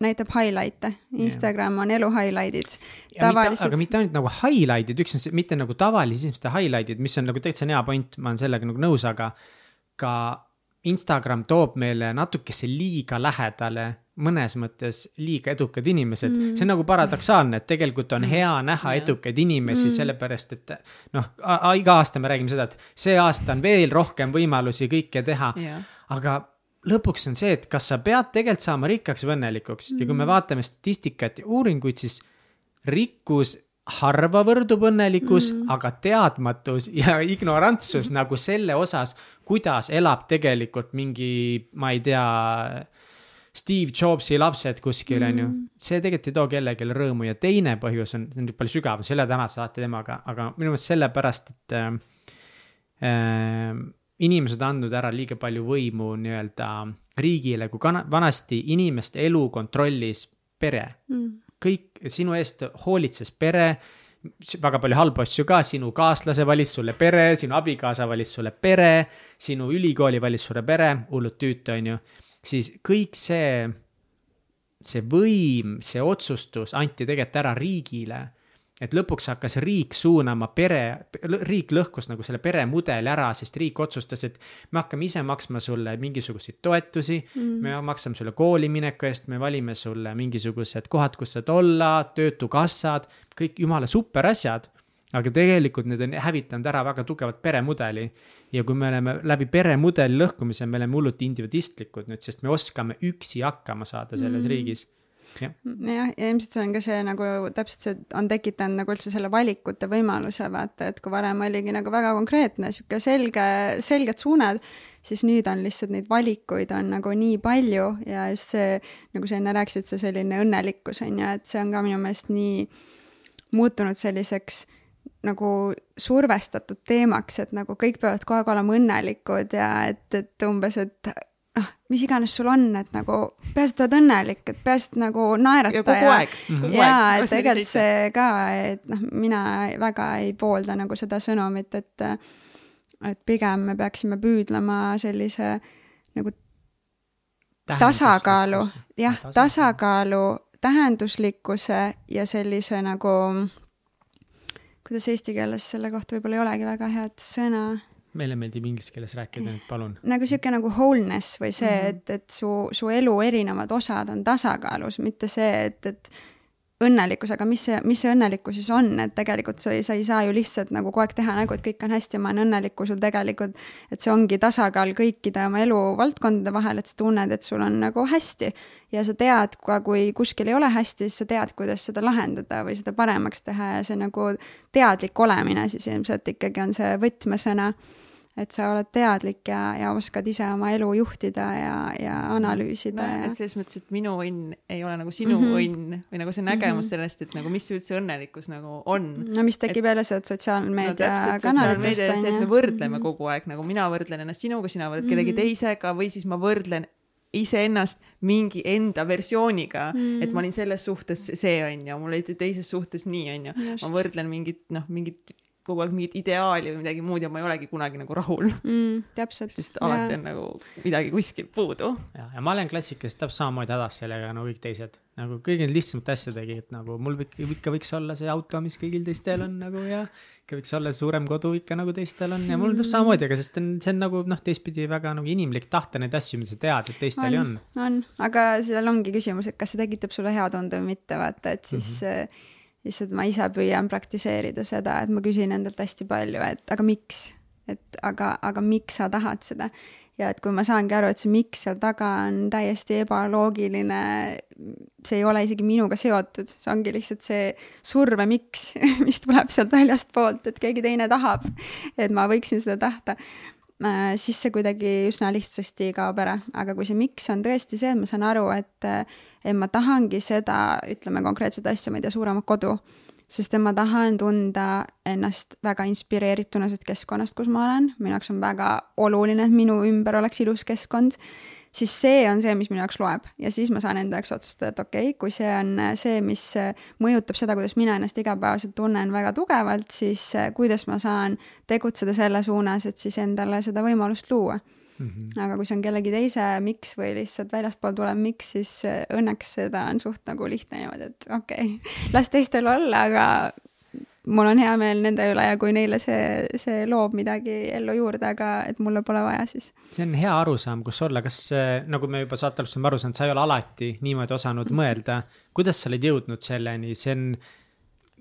näitab highlight'e, Instagram on elu highlight'id. tavaliselt aga mitte ainult nagu highlight'id, üks on see, mitte nagu tavalise inimeste highlight'id, mis on nagu täitsa hea point, ma olen sellega nagu nõus, aga ka Instagram toob meile natukese liiga lähedale mõnes mõttes liiga edukad inimesed mm., see on nagu paradoksaalne, et tegelikult on hea näha edukaid inimesi mm., sellepärast et noh, iga aasta me räägime seda, et see aasta on veel rohkem võimalusi kõike teha, jah, aga lõpuks on see, et kas sa pead tegelikult saama rikkaks või õnnelikuks mm. ja kui me vaatame statistikat ja uuringuid, siis rikkus harva võrdub õnnelikkus mm., aga teadmatus ja ignorantsus nagu selle osas, kuidas elab tegelikult mingi, ma ei tea, Steve Jobsi lapsed kuskil on ju, see tegelikult ei too kellelegi rõõmu ja teine põhjus on, on nüüd palju sügavam, selle tänase saate temaga, aga minu meelest sellepärast, et äh, äh, inimesed andnud ära liiga palju võimu nii-öelda riigile, kui kana- vanasti inimeste elu kontrollis pere. Mm. kõik sinu eest hoolitses pere, väga palju halbu asju ka, sinu kaaslase valis sulle pere, sinu abikaasa valis sulle pere, sinu ülikooli valis sulle pere, hullult tüütu, on ju, siis kõik see, see võim, see otsustus anti tegelikult ära riigile et lõpuks hakkas riik suunama pere, riik lõhkus nagu selle peremudeli ära, sest riik otsustas, et me hakkame ise maksma sulle mingisuguseid toetusi mm., me maksame sulle kooli mineku eest, me valime sulle mingisugused kohad, kus saad olla, töötukassad, kõik jumala super asjad. Aga tegelikult need on hävitanud ära väga tugevalt peremudeli. Ja kui me oleme läbi peremudeli lõhkumise, me oleme hullult individualistlikud nüüd, sest me oskame üksi hakkama saada selles mm. riigis. Jah, jah, ja ilmselt see on ka see nagu täpselt see on tekitanud nagu üldse selle valikute võimaluse vaata, et kui varem oligi nagu väga konkreetne sihuke selge, selged suunad, siis nüüd on lihtsalt neid valikuid on nagu nii palju ja just see, nagu sa enne rääkisid, see selline õnnelikkus on ju, et see on ka minu meelest nii muutunud selliseks nagu survestatud teemaks, et nagu kõik peavad kogu aeg olema õnnelikud ja et, et umbes, et noh, mis iganes sul on, et nagu peaasi, et oled õnnelik, et peaasi, et nagu naerata ja kogu aeg, aeg. et tegelikult see ka, et noh, mina väga ei poolda nagu seda sõnumit, et et pigem me peaksime püüdlema sellise nagu tasakaalu, jah, tasakaalu, tähenduslikkuse ja sellise nagu kuidas eesti keeles selle kohta võib-olla ei olegi väga head sõna meile meeldib inglise keeles rääkida, nüüd palun. nagu sihuke nagu wholeness või see mm, -hmm. et, et su, su elu erinevad osad on tasakaalus, mitte see, et, et õnnelikkus, aga mis see, mis see õnnelikkus siis on, et tegelikult sa ei, sa ei saa ju lihtsalt nagu kogu aeg teha nägu, et kõik on hästi ma olen õnnelik, kui sul tegelikult, et see ongi tasakaal kõikide oma eluvaldkondade vahel, et sa tunned, et sul on nagu hästi. Ja sa tead ka, kui kuskil ei ole hästi, siis sa tead, kuidas seda lahendada või seda paremaks teha ja see nagu teadlik olemine siis ilmselt ikkagi on see võtmesõna et sa oled teadlik ja, ja oskad ise oma elu juhtida ja, ja analüüsida ja no,. selles mõttes, et minu õnn ei ole nagu sinu mm Mhm. -hmm. õnn või nagu see nägemus mm Mhm. -hmm. sellest, et nagu mis üldse õnnelikkus nagu on no mis tekib jälle sealt sotsiaalmeedia kanalitest see, et me on ju. võrdleme kogu aeg nagu mina võrdlen ennast sinuga, sina võrdled kellegi Mhm. teisega või siis ma võrdlen iseennast mingi enda versiooniga Mm. et ma olin selles suhtes see onju, mul oli teises suhtes nii onju. Ma võrdlen mingit noh, mingit kogu aeg mingit ideaali või midagi muud ja ma ei olegi kunagi nagu rahul, mm,. täpselt. sest alati on nagu midagi kuskil puudu. ja, ja ma olen klassikaliselt täpselt samamoodi hädas sellega nagu kõik teised, nagu kõige lihtsamate asjadegi, et nagu mul ikka, ikka võiks olla see auto, mis kõigil teistel on nagu ja ikka võiks olla suurem kodu ikka nagu teistel on ja mul on täpselt samamoodi, aga sest on, see on nagu noh, teistpidi väga nagu inimlik tahta neid asju, mida sa tead, et teistel ju on. on, aga seal ongi küsimus, et kas see tekitab sulle hea tunde või mitte, vaata, et siis mm -hmm. Lihtsalt ma ise püüan praktiseerida seda, et ma küsin endalt hästi palju, et aga miks, et aga, aga miks sa tahad seda? Ja et kui ma saangi aru, et see miks seal taga on täiesti ebaloogiline, see ei ole isegi minuga seotud, see ongi lihtsalt see surve miks, mis tuleb sealt väljastpoolt, et keegi teine tahab, et ma võiksin seda tahta siis see kuidagi üsna lihtsasti kaob ära, aga kui see miks on tõesti see, et ma saan aru, et, et ma tahangi seda, ütleme konkreetset asja, ma ei tea, suuremat kodu, sest et ma tahan tunda ennast väga inspireerituna sellest keskkonnast, kus ma olen, minu jaoks on väga oluline, et minu ümber oleks ilus keskkond, siis see on see, mis minu jaoks loeb ja siis ma saan enda jaoks otsustada, et okei okay,, kui see on see, mis mõjutab seda, kuidas mina ennast igapäevaselt tunnen väga tugevalt, siis kuidas ma saan tegutseda selle suunas, et siis endale seda võimalust luua Mm -hmm. aga kui see on kellegi teise miks või lihtsalt väljastpoolt tulev miks, siis äh, õnneks seda on suht nagu lihtne niimoodi, et okei okay, las teistel olla, aga mul on hea meel nende üle ja kui neile see, see loob midagi ellu juurde, aga et mulle pole vaja, siis see on hea arusaam, kus olla, kas äh, nagu me juba saate alguses oleme aru saanud, sa ei ole alati niimoodi osanud mõelda, kuidas sa oled jõudnud selleni, see on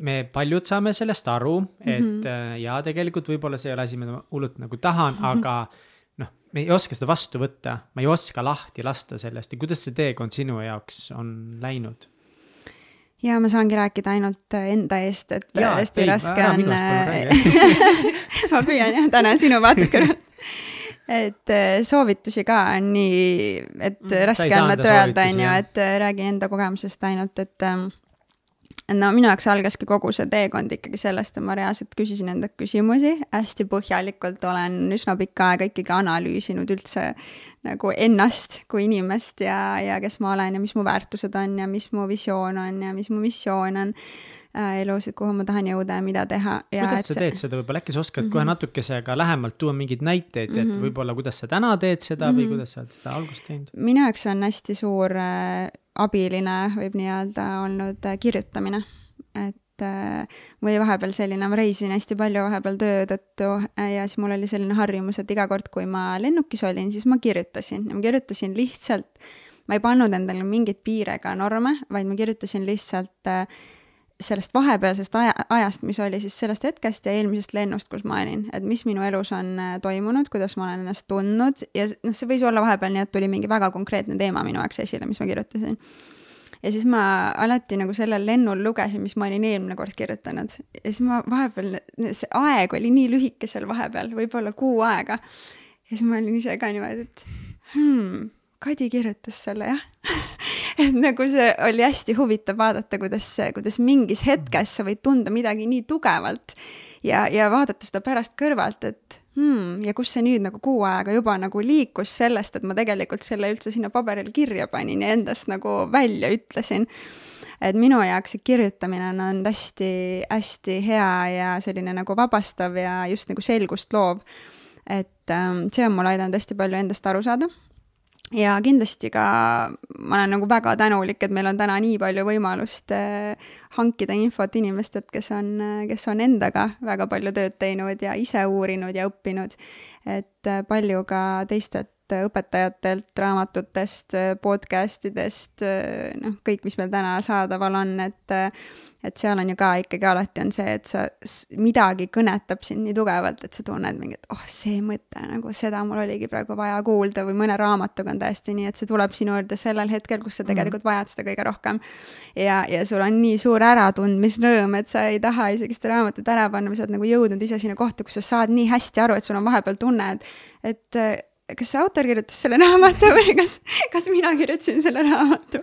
me paljud saame sellest aru, et mm -hmm. ja tegelikult võib-olla see ei ole asi, mida ma hullult nagu tahan mm, -hmm. aga noh, me ei oska seda vastu võtta, ma ei oska lahti lasta sellest ja kuidas see teekond sinu jaoks on läinud? Ja ma saangi rääkida ainult enda eest, et Jaa, hästi ei, raske ära on palun ma püüan jah, täna sinu vaatekõrval. et äh, soovitusi ka on nii, et Mm, raske on öelda, on ju, et äh, räägin enda kogemusest ainult, et ähm, et no minu jaoks algaski kogu see teekond ikkagi sellest, et ma reaalselt küsisin endalt küsimusi, hästi põhjalikult olen üsna pikka aega ikkagi analüüsinud üldse nagu ennast kui inimest ja, ja kes ma olen ja mis mu väärtused on ja mis mu visioon on ja mis mu missioon on elus, et kuhu ma tahan jõuda ja mida teha. kuidas sa teed seda võib-olla, äkki sa oskad mm -hmm. kohe natukese ka lähemalt tuua mingeid näiteid, et võib-olla kuidas sa täna teed seda mm -hmm. või kuidas sa oled seda algust teinud? minu jaoks on hästi suur äh, abiline, võib nii öelda, olnud äh, kirjutamine. et äh, oli vahepeal selline, ma reisin hästi palju vahepeal töö tõttu äh, ja siis mul oli selline harjumus, et iga kord, kui ma lennukis olin, siis ma kirjutasin ja ma kirjutasin lihtsalt, ma ei pannud endale mingeid piire ega norme, vaid ma kirjutasin lihtsalt äh, sellest vahepealsest aja, ajast, mis oli siis sellest hetkest ja eelmisest lennust, kus ma olin, et mis minu elus on äh, toimunud, kuidas ma olen ennast tundnud ja noh, see võis olla vahepeal nii, et tuli mingi väga konkreetne teema minu jaoks esile, mis ma kirjutasin. ja siis ma alati nagu sellel lennul lugesin, mis ma olin eelmine kord kirjutanud ja siis ma vahepeal, see aeg oli nii lühike seal vahepeal, võib-olla kuu aega. ja siis ma olin ise ka niimoodi, et hmm, Kadi kirjutas selle jah et nagu see oli hästi huvitav vaadata, kuidas, kuidas mingis hetkes sa võid tunda midagi nii tugevalt ja, ja vaadata seda pärast kõrvalt, et hmm, ja kus see nüüd nagu kuu aega juba nagu liikus sellest, et ma tegelikult selle üldse sinna paberile kirja panin ja endast nagu välja ütlesin. et minu jaoks see kirjutamine on olnud hästi-hästi hea ja selline nagu vabastav ja just nagu selgust loov. et ähm, see on mulle aidanud hästi palju endast aru saada ja kindlasti ka ma olen nagu väga tänulik, et meil on täna nii palju võimalust äh, hankida infot inimestelt, kes on, kes on endaga väga palju tööd teinud ja ise uurinud ja õppinud. et äh, palju ka teistelt õpetajatelt, raamatutest, podcast idest, noh, kõik, mis meil täna saadaval on, et et seal on ju ka ikkagi alati on see, et sa, midagi kõnetab sind nii tugevalt, et sa tunned mingi, et oh, see mõte nagu seda mul oligi praegu vaja kuulda või mõne raamatuga on täiesti nii, et see tuleb sinu juurde sellel hetkel, kus sa tegelikult vajad seda kõige rohkem. ja, ja sul on nii suur äratundmisrõõm, et sa ei taha isegi seda raamatut ära panna sa oled nagu jõudnud ise sinna kohta, kus sa saad nii hästi aru, et sul on vahepeal tunne, et, et kas see autor kirjutas selle raamatu või kas, kas mina kirjutasin selle raamatu.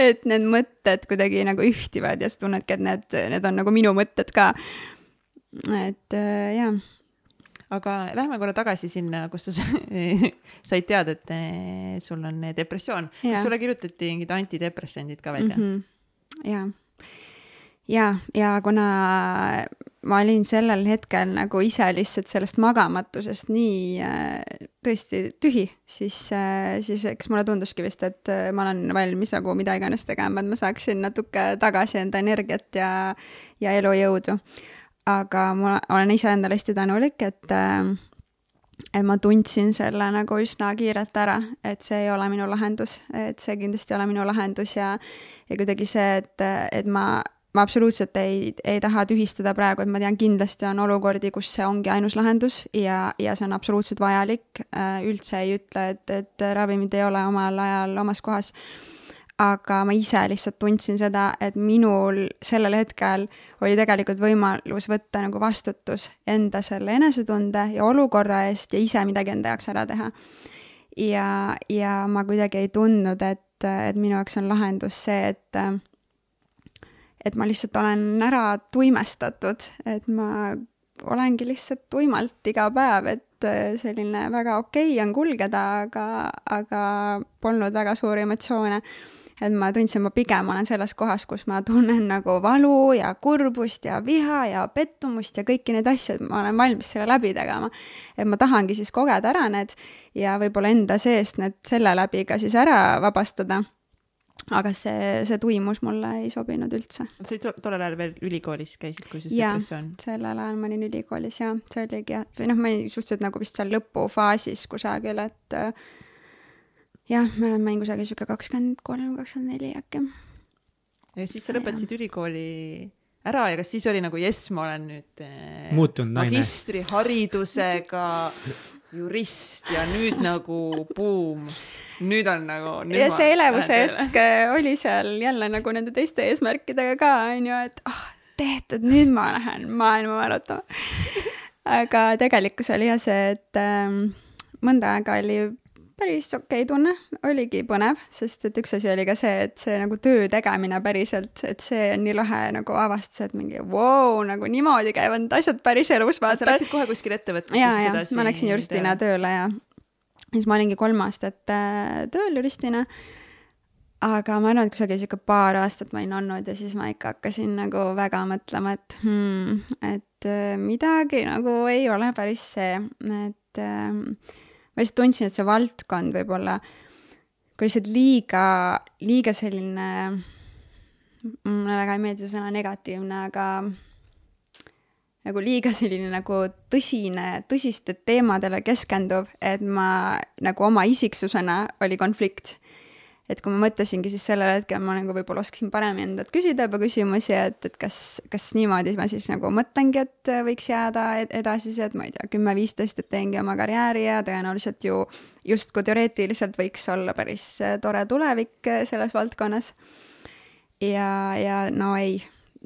et need mõtted kuidagi nagu ühtivad ja sa tunnedki, et need, need on nagu minu mõtted ka. et äh, jaa. aga lähme korra tagasi sinna, kus sa said teada, et eh, sul on depressioon. kas sulle kirjutati mingid antidepressandid ka välja mm? -hmm. ja, ja, ja kuna ma olin sellel hetkel nagu ise lihtsalt sellest magamatusest nii äh, tõesti tühi, siis, äh, siis eks mulle tunduski vist, et äh, ma olen valmis nagu mida iganes tegema, et ma saaksin natuke tagasi enda energiat ja, ja elujõudu. aga ma olen iseendale hästi tänulik, et et ma tundsin selle nagu üsna kiirelt ära, et see ei ole minu lahendus, et see kindlasti ei ole minu lahendus ja ja kuidagi see, et, et ma ma absoluutselt ei, ei taha tühistada praegu, et ma tean, kindlasti on olukordi, kus see ongi ainus lahendus ja, ja see on absoluutselt vajalik. Äh, üldse ei ütle, et, et ravimid ei ole omal ajal omas kohas. aga ma ise lihtsalt tundsin seda, et minul sellel hetkel oli tegelikult võimalus võtta nagu vastutus enda selle enesetunde ja olukorra eest ja ise midagi enda jaoks ära teha. ja, ja ma kuidagi ei tundnud, et, et minu jaoks on lahendus see, et et ma lihtsalt olen ära tuimestatud, et ma olengi lihtsalt tuimalt iga päev, et äh, selline väga okei okay on kulgeda, aga, aga polnud väga suuri emotsioone. et ma tundsin, ma pigem olen selles kohas, kus ma tunnen nagu valu ja kurbust ja viha ja pettumust ja kõiki neid asju, et ma olen valmis selle läbi tegema. et ma tahangi siis kogeda ära need ja võib-olla enda seest need selle läbi ka siis ära vabastada aga see, see tuimus mulle ei sobinud üldse. sa olid tollel ajal veel ülikoolis käisid, kui sul depressioon? sellel ajal ma olin ülikoolis ja see oligi jah, või noh, ma olin suhteliselt nagu vist seal lõpufaasis kusagil, et äh, jah, me oleme kusagil sihuke kakskümmend kolm, kakskümmend neli äkki. ja siis sa lõpetasid ülikooli ära ja kas siis oli nagu jess, ma olen nüüd äh, muutunud naine. magistriharidusega jurist ja nüüd nagu buum nüüd on nagu. ja see elevuse hetk äh, oli seal jälle nagu nende teiste eesmärkidega ka, on ju, et ah oh,, tehtud, nüüd ma lähen maailma valutama aga tegelikkus oli jah see, et ähm, mõnda aega oli päris okei okay tunne, oligi põnev, sest et üks asi oli ka see, et see nagu töö tegemine päriselt, et see on nii lahe nagu avastus, et mingi vau wow,, nagu niimoodi käivad need asjad päriselus, vaata. sa läksid kohe kuskile ettevõttesse? ja, ja ma läksin juristina tööle ja siis ma olingi kolm aastat äh, tööl juristina. aga ma arvan, et kusagil sihuke paar aastat ma olin olnud ja siis ma ikka hakkasin nagu väga mõtlema, et hmm, et äh, midagi nagu ei ole päris see, et äh, ma lihtsalt tundsin, et see valdkond võib-olla kui lihtsalt liiga, liiga selline, mulle väga ei meeldi see sõna negatiivne, aga nagu liiga selline nagu tõsine, tõsiste teemadele keskenduv, et ma nagu oma isiksusena oli konflikt. Et kui ma mõtlesingi, siis sellel hetkel ma nagu võib-olla oskasin paremini endalt küsida juba küsimusi, et, et kas, kas niimoodi ma siis nagu mõtlengi, et võiks jääda edasisi, et ma ei tea, kümme-viisteist, et teengi oma karjääri ja tõenäoliselt ju justkui teoreetiliselt võiks olla päris tore tulevik selles valdkonnas. ja, ja no ei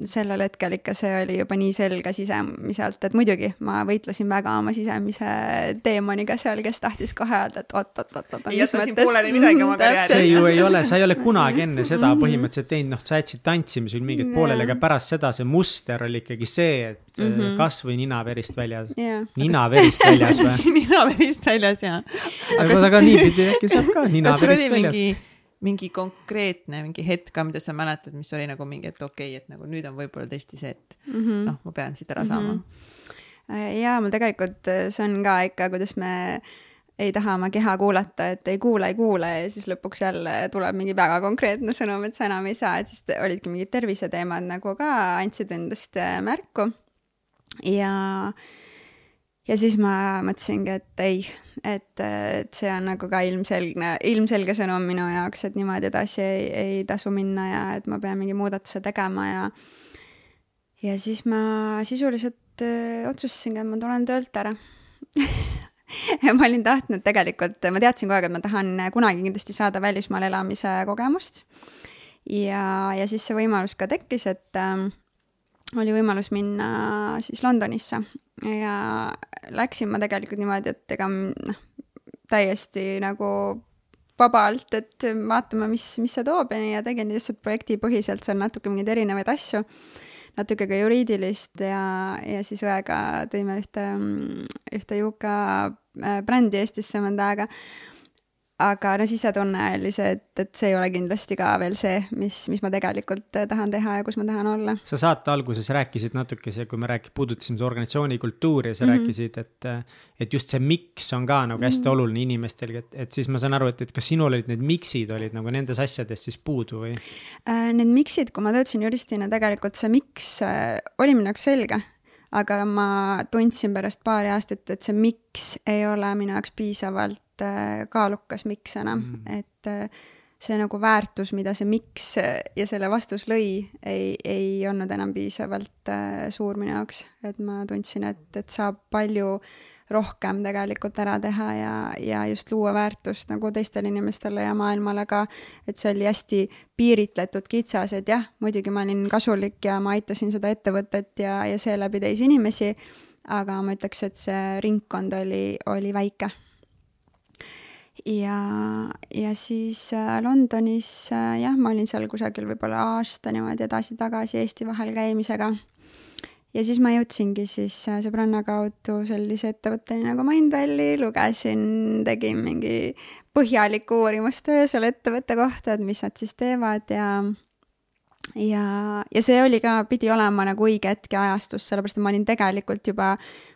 sellel hetkel ikka see oli juba nii selge sisemiselt, et muidugi ma võitlesin väga oma sisemise teemaniga seal, kes tahtis kohe öelda, et oot-oot-oot-oot. ei jäta siin pooleli midagi oma karjääri. see ju ei ole, sa ei ole kunagi enne seda põhimõtteliselt teinud, noh, sa jätsid tantsimisel mingid pooleli, aga pärast seda see muster oli ikkagi see, et mm -hmm. kasvõi ninaverist väljas yeah.. ninaverist väljas või ninaverist väljas, jaa. aga, aga niipidi äkki saab ka ninaverist väljas mingi mingi konkreetne mingi hetk ka, mida sa mäletad, mis oli nagu mingi, et okei okay,, et nagu nüüd on võib-olla tõesti see, et mm -hmm. noh, ma pean siit ära saama mm. -hmm. ja mul tegelikult äh, see on ka ikka, kuidas me ei taha oma keha kuulata, et ei kuula, ei kuule ja siis lõpuks jälle tuleb mingi väga konkreetne sõnum, et sa enam ei saa, et siis olidki mingid terviseteemad nagu ka andsid endast äh, märku. ja ja siis ma mõtlesingi, et ei, et, et see on nagu ka ilmselgne, ilmselge sõnum minu jaoks, et niimoodi edasi ei, ei tasu minna ja et ma pean mingi muudatuse tegema ja ja siis ma sisuliselt öö, otsustasingi, et ma tulen töölt ära ja ma olin tahtnud tegelikult, ma teadsin kogu aeg, et ma tahan kunagi kindlasti saada välismaal elamise kogemust. ja, ja siis see võimalus ka tekkis, et äh, oli võimalus minna siis Londonisse ja läksin ma tegelikult niimoodi, et ega noh, täiesti nagu vabalt, et vaatame, mis, mis see toob ja nii ja tegin lihtsalt projektipõhiselt seal natuke mingeid erinevaid asju. natuke ka juriidilist ja, ja siis õega tõime ühte, ühte Juka äh, brändi Eestisse mõnda aega aga no sisetunne oli see, et, et see ei ole kindlasti ka veel see, mis, mis ma tegelikult äh, tahan teha ja kus ma tahan olla. sa saate alguses rääkisid natukese, kui me rääk-, puudutasime seda organisatsiooni kultuuri ja sa mm -hmm. rääkisid, et, et just see miks on ka nagu hästi mm -hmm. oluline inimestel, et, et siis ma saan aru, et, et kas sinul olid need miks'id olid nagu nendes asjades siis puudu või äh,? Need miks'id, kui ma töötasin juristina, tegelikult see miks äh, oli minu jaoks selge aga ma tundsin pärast paari aastat, et see miks ei ole minu jaoks piisavalt Äh, kaalukas miks enam mm., et äh, see nagu väärtus, mida see miks ja selle vastus lõi, ei, ei olnud enam piisavalt äh, suur minu jaoks, et ma tundsin, et, et saab palju rohkem tegelikult ära teha ja, ja just luua väärtust nagu teistele inimestele ja maailmale ka, et see oli hästi piiritletud, kitsas, et jah, muidugi ma olin kasulik ja ma aitasin seda ettevõtet ja, ja seeläbi teisi inimesi, aga ma ütleks, et see ringkond oli, oli väike. Ja, ja siis äh, Londonis äh, jah, ma olin seal kusagil võib-olla aasta niimoodi edasi-tagasi Eesti vahel käimisega. Ja siis ma jõudsingi siis äh, sõbranna kaudu sellise ettevõtteni nagu Mindvalley, lugesin, tegin mingi põhjaliku uurimustöö selle ettevõtte kohta, et mis nad siis teevad ja ja, ja see oli ka, pidi olema nagu õige hetk ja ajastus, sellepärast et ma olin tegelikult juba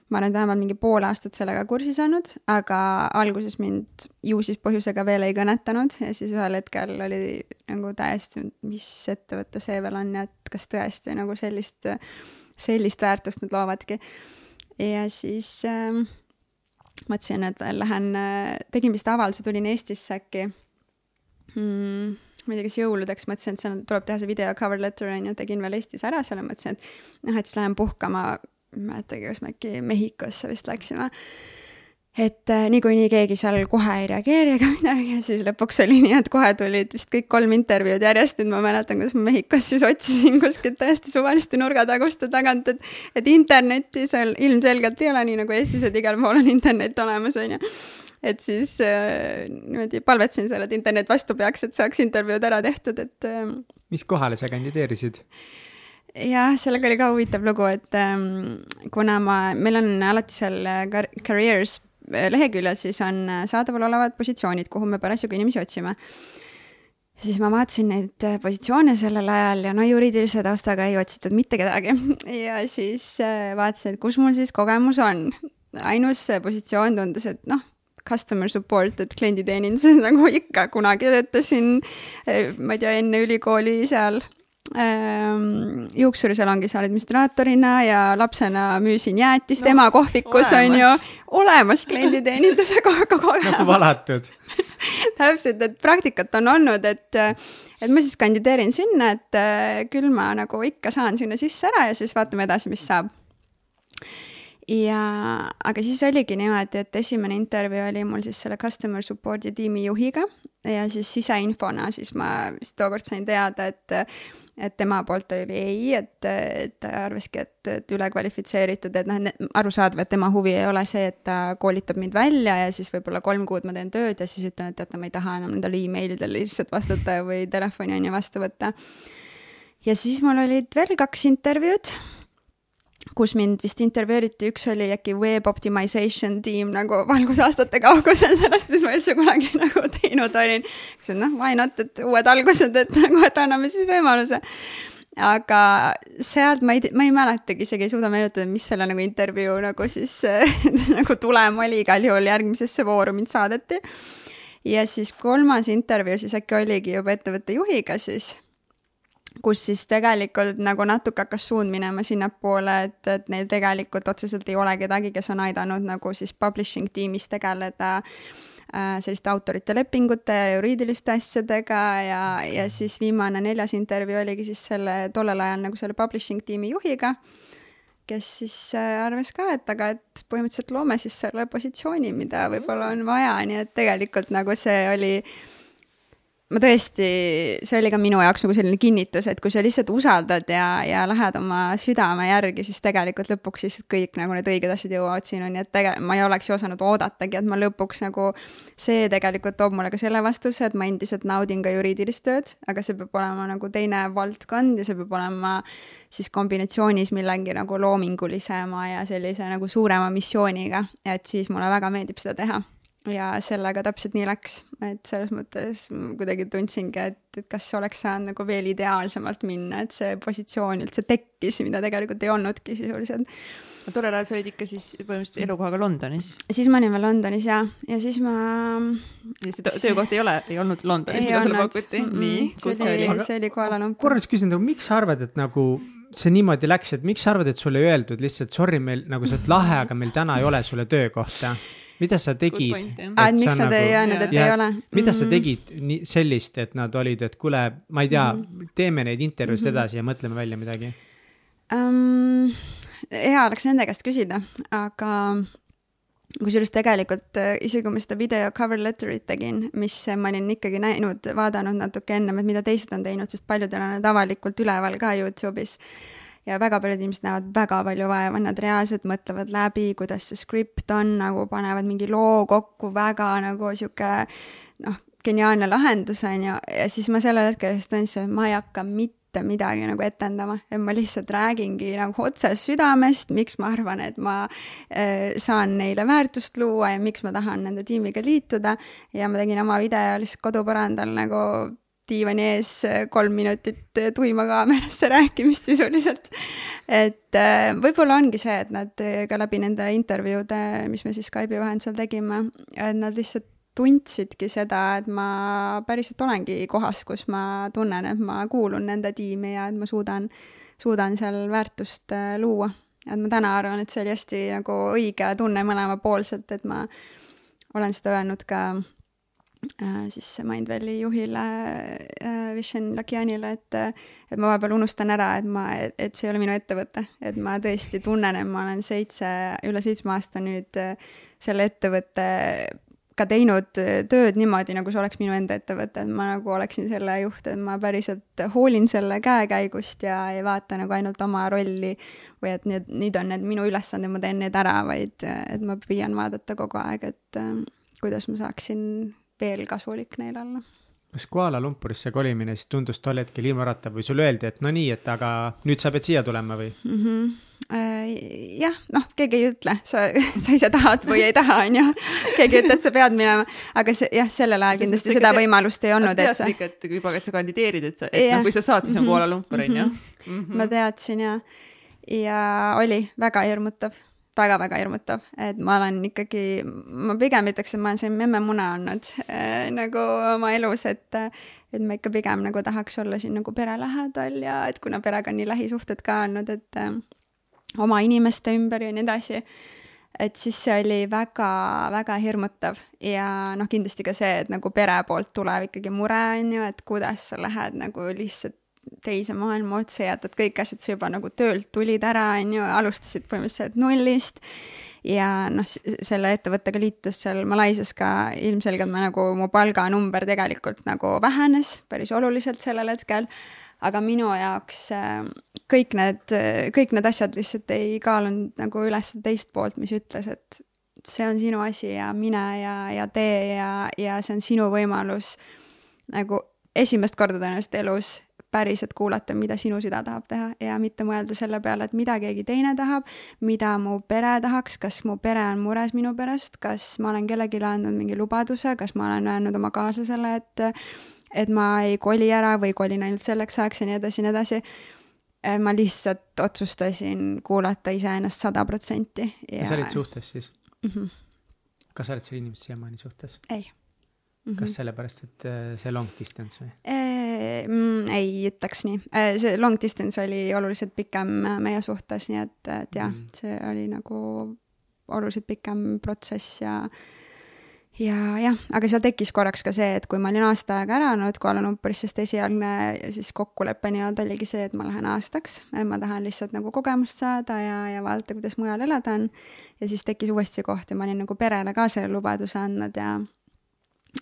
ma olen vähemalt mingi pool aastat sellega kursis olnud, aga alguses mind ju siis põhjusega veel ei kõnetanud ja siis ühel hetkel oli nagu täiesti, mis ettevõte see veel on ja et kas tõesti nagu sellist, sellist väärtust nad loovadki. ja siis äh, mõtlesin, et lähen äh,, tegin vist avalduse, tulin Eestisse äkki mm, ma ei tea, kas jõuludeks, mõtlesin, et seal tuleb teha see video cover letter on ju, tegin veel Eestis ära selle, mõtlesin, et noh, et siis lähen puhkama ma ei mäletagi, kas me äkki Mehhikosse vist läksime. Et äh, niikuinii keegi seal kohe ei reageeri ega midagi ja siis lõpuks oli nii, et kohe tulid vist kõik kolm intervjuud järjest, nüüd ma mäletan, kuidas ma Mehhikos siis otsisin kuskilt täiesti suvaliste nurgataguste tagant, et et internetti seal ilmselgelt ei ole nii nagu Eestis, et igal pool on internet olemas, on ju et siis äh, niimoodi palvetasin seal, et internet vastu peaks, et saaks intervjuud ära tehtud, et äh,. mis kohale sa kandideerisid? jah, sellega oli ka huvitav lugu, et ähm, kuna ma, meil on alati seal äh, careers leheküljel, siis on äh, saadaval olevad positsioonid, kuhu me parasjagu inimesi otsime. siis ma vaatasin neid positsioone sellel ajal ja no juriidilise taustaga ei otsitud mitte kedagi ja siis vaatasin, et kus mul siis kogemus on. ainus positsioon tundus, et noh, customer support, et klienditeeninduses nagu ikka kunagi töötasin, ma ei tea, enne ülikooli seal juuksurisalongis administraatorina ja lapsena müüsin jäätist no, ema kohvikus on ju, olemas klienditeeninduse kogemus. nagu valatud täpselt, et praktikat on olnud, et, et ma siis kandideerin sinna, et küll ma nagu ikka saan sinna sisse ära ja siis vaatame edasi, mis saab. ja, aga siis oligi niimoodi, et esimene intervjuu oli mul siis selle customer support'i tiimi juhiga ja siis siseinfona siis ma vist tookord sain teada, et et tema poolt oli ei, et, et ta arvaski, et, et ülekvalifitseeritud, et noh, arusaadav, et tema huvi ei ole see, et ta koolitab mind välja ja siis võib-olla kolm kuud ma teen tööd ja siis ütlen, et teate, ma ei taha enam nendele emailidele lihtsalt vastata või telefoni on ju vastu võtta. ja siis mul olid veel kaks intervjuud kus mind vist intervjueeriti, üks oli äkki web optimization tiim nagu valgusaastate kaugusel sellest, mis ma üldse kunagi nagu teinud olin. siis noh, why not, et uued algused, et nagu, et anname siis võimaluse. aga sealt ma ei, ma ei mäletagi isegi, ei suuda meenutada, mis selle nagu intervjuu nagu siis nagu tulem oli, igal juhul järgmisesse vooru mind saadeti. ja siis kolmas intervjuu siis äkki oligi juba ettevõtte juhiga siis kus siis tegelikult nagu natuke hakkas suund minema sinnapoole, et, et neil tegelikult otseselt ei ole kedagi, kes on aidanud nagu siis publishing tiimis tegeleda äh, selliste autorite lepingute ja juriidiliste asjadega ja, ja siis viimane neljas intervjuu oligi siis selle tollel ajal nagu selle publishing tiimi juhiga, kes siis äh, arvas ka, et aga et põhimõtteliselt loome siis selle positsiooni, mida võib-olla on vaja, nii et tegelikult nagu see oli ma tõesti, see oli ka minu jaoks nagu selline kinnitus, et kui sa lihtsalt usaldad ja, ja lähed oma südame järgi, siis tegelikult lõpuks lihtsalt kõik nagu need õiged asjad jõuavad sinuni, et tege-, ma ei oleks ju osanud oodatagi, et ma lõpuks nagu, see tegelikult toob mulle ka selle vastuse, et ma endiselt naudin ka juriidilist tööd, aga see peab olema nagu teine valdkond ja see peab olema siis kombinatsioonis millegi nagu loomingulisema ja sellise nagu suurema missiooniga, et siis mulle väga meeldib seda teha ja sellega täpselt nii läks, et selles mõttes kuidagi tundsingi, et, et kas oleks saanud nagu veel ideaalsemalt minna, et see positsioon üldse tekkis, mida tegelikult ei olnudki sisuliselt. tollel ajal sa olid ikka siis põhimõtteliselt elukohaga Londonis? siis ma olin veel Londonis ja, ja siis ma. ja see töökoht ei ole, ei olnud Londonis, mida sulle pakuti mm, -mm. nii, kus see oli? see oli Kuala Lumpur. korraks küsin, nagu miks sa arvad, et nagu see niimoodi läks, et miks sa arvad, et sulle ei öeldud lihtsalt sorry, meil nagu sa oled lahe, aga meil täna ei ole sulle töökohta mida sa tegid? aa, et miks nad nagu, ei öelnud, et ja, ei ole? mida mm -hmm. sa mhm. tegid nii sellist, et nad olid, et kuule, ma ei tea mm, -hmm. teeme neid intervjuusid mm -hmm. edasi ja mõtleme välja midagi um,? hea oleks nende käest küsida, aga kusjuures tegelikult äh, isegi kui ma seda video cover letter'it tegin, mis ma olin ikkagi näinud, vaadanud natuke ennem, et mida teised on teinud, sest paljudel on need avalikult üleval ka Youtube'is ja väga paljud inimesed näevad väga palju vaeva, nad reaalselt mõtlevad läbi, kuidas see skript on, nagu panevad mingi loo kokku, väga nagu sihuke noh, geniaalne lahendus on ju, ja siis ma sellel hetkel just tundsin, et ma ei hakka mitte midagi nagu etendama, et ma lihtsalt räägingi nagu otse südamest, miks ma arvan, et ma äh, saan neile väärtust luua ja miks ma tahan nende tiimiga liituda. ja ma tegin oma video lihtsalt kodupõrandal nagu diivani ees äh, kolm minutit äh, tuima kaamerasse rääkimist sisuliselt. et äh, võib-olla ongi see, et nad ka läbi nende intervjuude, mis me siis Skype'i vahendusel tegime, et nad lihtsalt tundsidki seda, et ma päriselt olengi kohas, kus ma tunnen, et ma kuulun nende tiimi ja et ma suudan, suudan seal väärtust luua. et ma täna arvan, et see oli hästi nagu õige tunne mõlemapoolselt, et ma olen seda öelnud ka siis Mindvalley juhile äh, Vishen Lakianile, et, et ma vahepeal unustan ära, et ma, et see ei ole minu ettevõte, et ma tõesti tunnen, et ma olen seitse, üle seitsme aasta nüüd äh, selle ettevõtte ka teinud tööd niimoodi, nagu see oleks minu enda ettevõte, et ma nagu oleksin selle juht, et ma päriselt hoolin selle käekäigust ja ei vaata nagu ainult oma rolli või et need, nüüd on need minu ülesanded, ma teen need ära, vaid et ma püüan vaadata kogu aeg, et kuidas ma saaksin veel kasulik neile olla. kas Kuala Lumpurisse kolimine siis tundus tol hetkel ilmaäratav või sulle öeldi, et no nii, et aga nüüd sa pead siia tulema või mm? -hmm jah, noh, keegi ei ütle, sa, sa ise tahad või ei taha, on ju. keegi ei ütle, et sa pead minema, aga see jah, sellel ajal kindlasti seda te... võimalust ei olnud, et sa. ikka, et juba, et sa kandideerid, et sa, et noh, kui sa saad, siis on mhm. Kuala Lumpur, on ju. Mhm. ma teadsin ja, ja oli väga hirmutav väga-väga hirmutav, et ma olen ikkagi, ma pigem ütleks, et ma olen selline memmemuna olnud äh, nagu oma elus, et et ma ikka pigem nagu tahaks olla siin nagu pere lähedal ja et kuna perega on nii lähisuhted ka olnud, et äh, oma inimeste ümber ja nii edasi, et siis see oli väga-väga hirmutav. Ja noh, kindlasti ka see, et nagu pere poolt tulev ikkagi mure on ju, et kuidas sa lähed nagu lihtsalt teise maailma otsa jätad kõik asjad, sa juba nagu töölt tulid ära, on ju, alustasid põhimõtteliselt nullist. ja noh, selle ettevõttega liitus seal Malaisias ka ilmselgelt ma nagu, mu palganumber tegelikult nagu vähenes päris oluliselt sellel hetkel. aga minu jaoks äh, kõik need, kõik need asjad lihtsalt ei kaalunud nagu üles teist poolt, mis ütles, et see on sinu asi ja mine ja, ja tee ja, ja see on sinu võimalus nagu esimest korda tõenäoliselt elus päriselt kuulata, mida sinu süda tahab teha ja mitte mõelda selle peale, et mida keegi teine tahab, mida mu pere tahaks, kas mu pere on mures minu pärast, kas ma olen kellelegi andnud mingi lubaduse, kas ma olen öelnud oma kaaslasele, et et ma ei koli ära või kolin ainult selleks ajaks ja nii edasi ja nii edasi ma lihtsalt otsustasin kuulata iseennast sada protsenti. ja sa olid suhtes siis mm? -hmm. kas sa oled selle inimesega siiamaani suhtes? ei mm. -hmm. kas sellepärast, et äh, see long distance või mm,? ei ütleks nii, äh, see long distance oli oluliselt pikem äh, meie suhtes, nii et, et jah mm, -hmm. see oli nagu oluliselt pikem protsess ja ja jah, aga seal tekkis korraks ka see, et kui ma olin aasta aega ära olnud Kuala Lumpuris, sest esialgne siis kokkulepe nii-öelda oligi see, et ma lähen aastaks, ma tahan lihtsalt nagu kogemust saada ja, ja vaadata, kuidas mujal elada on. ja siis tekkis uuesti koht ja ma olin nagu perele ka selle lubaduse andnud ja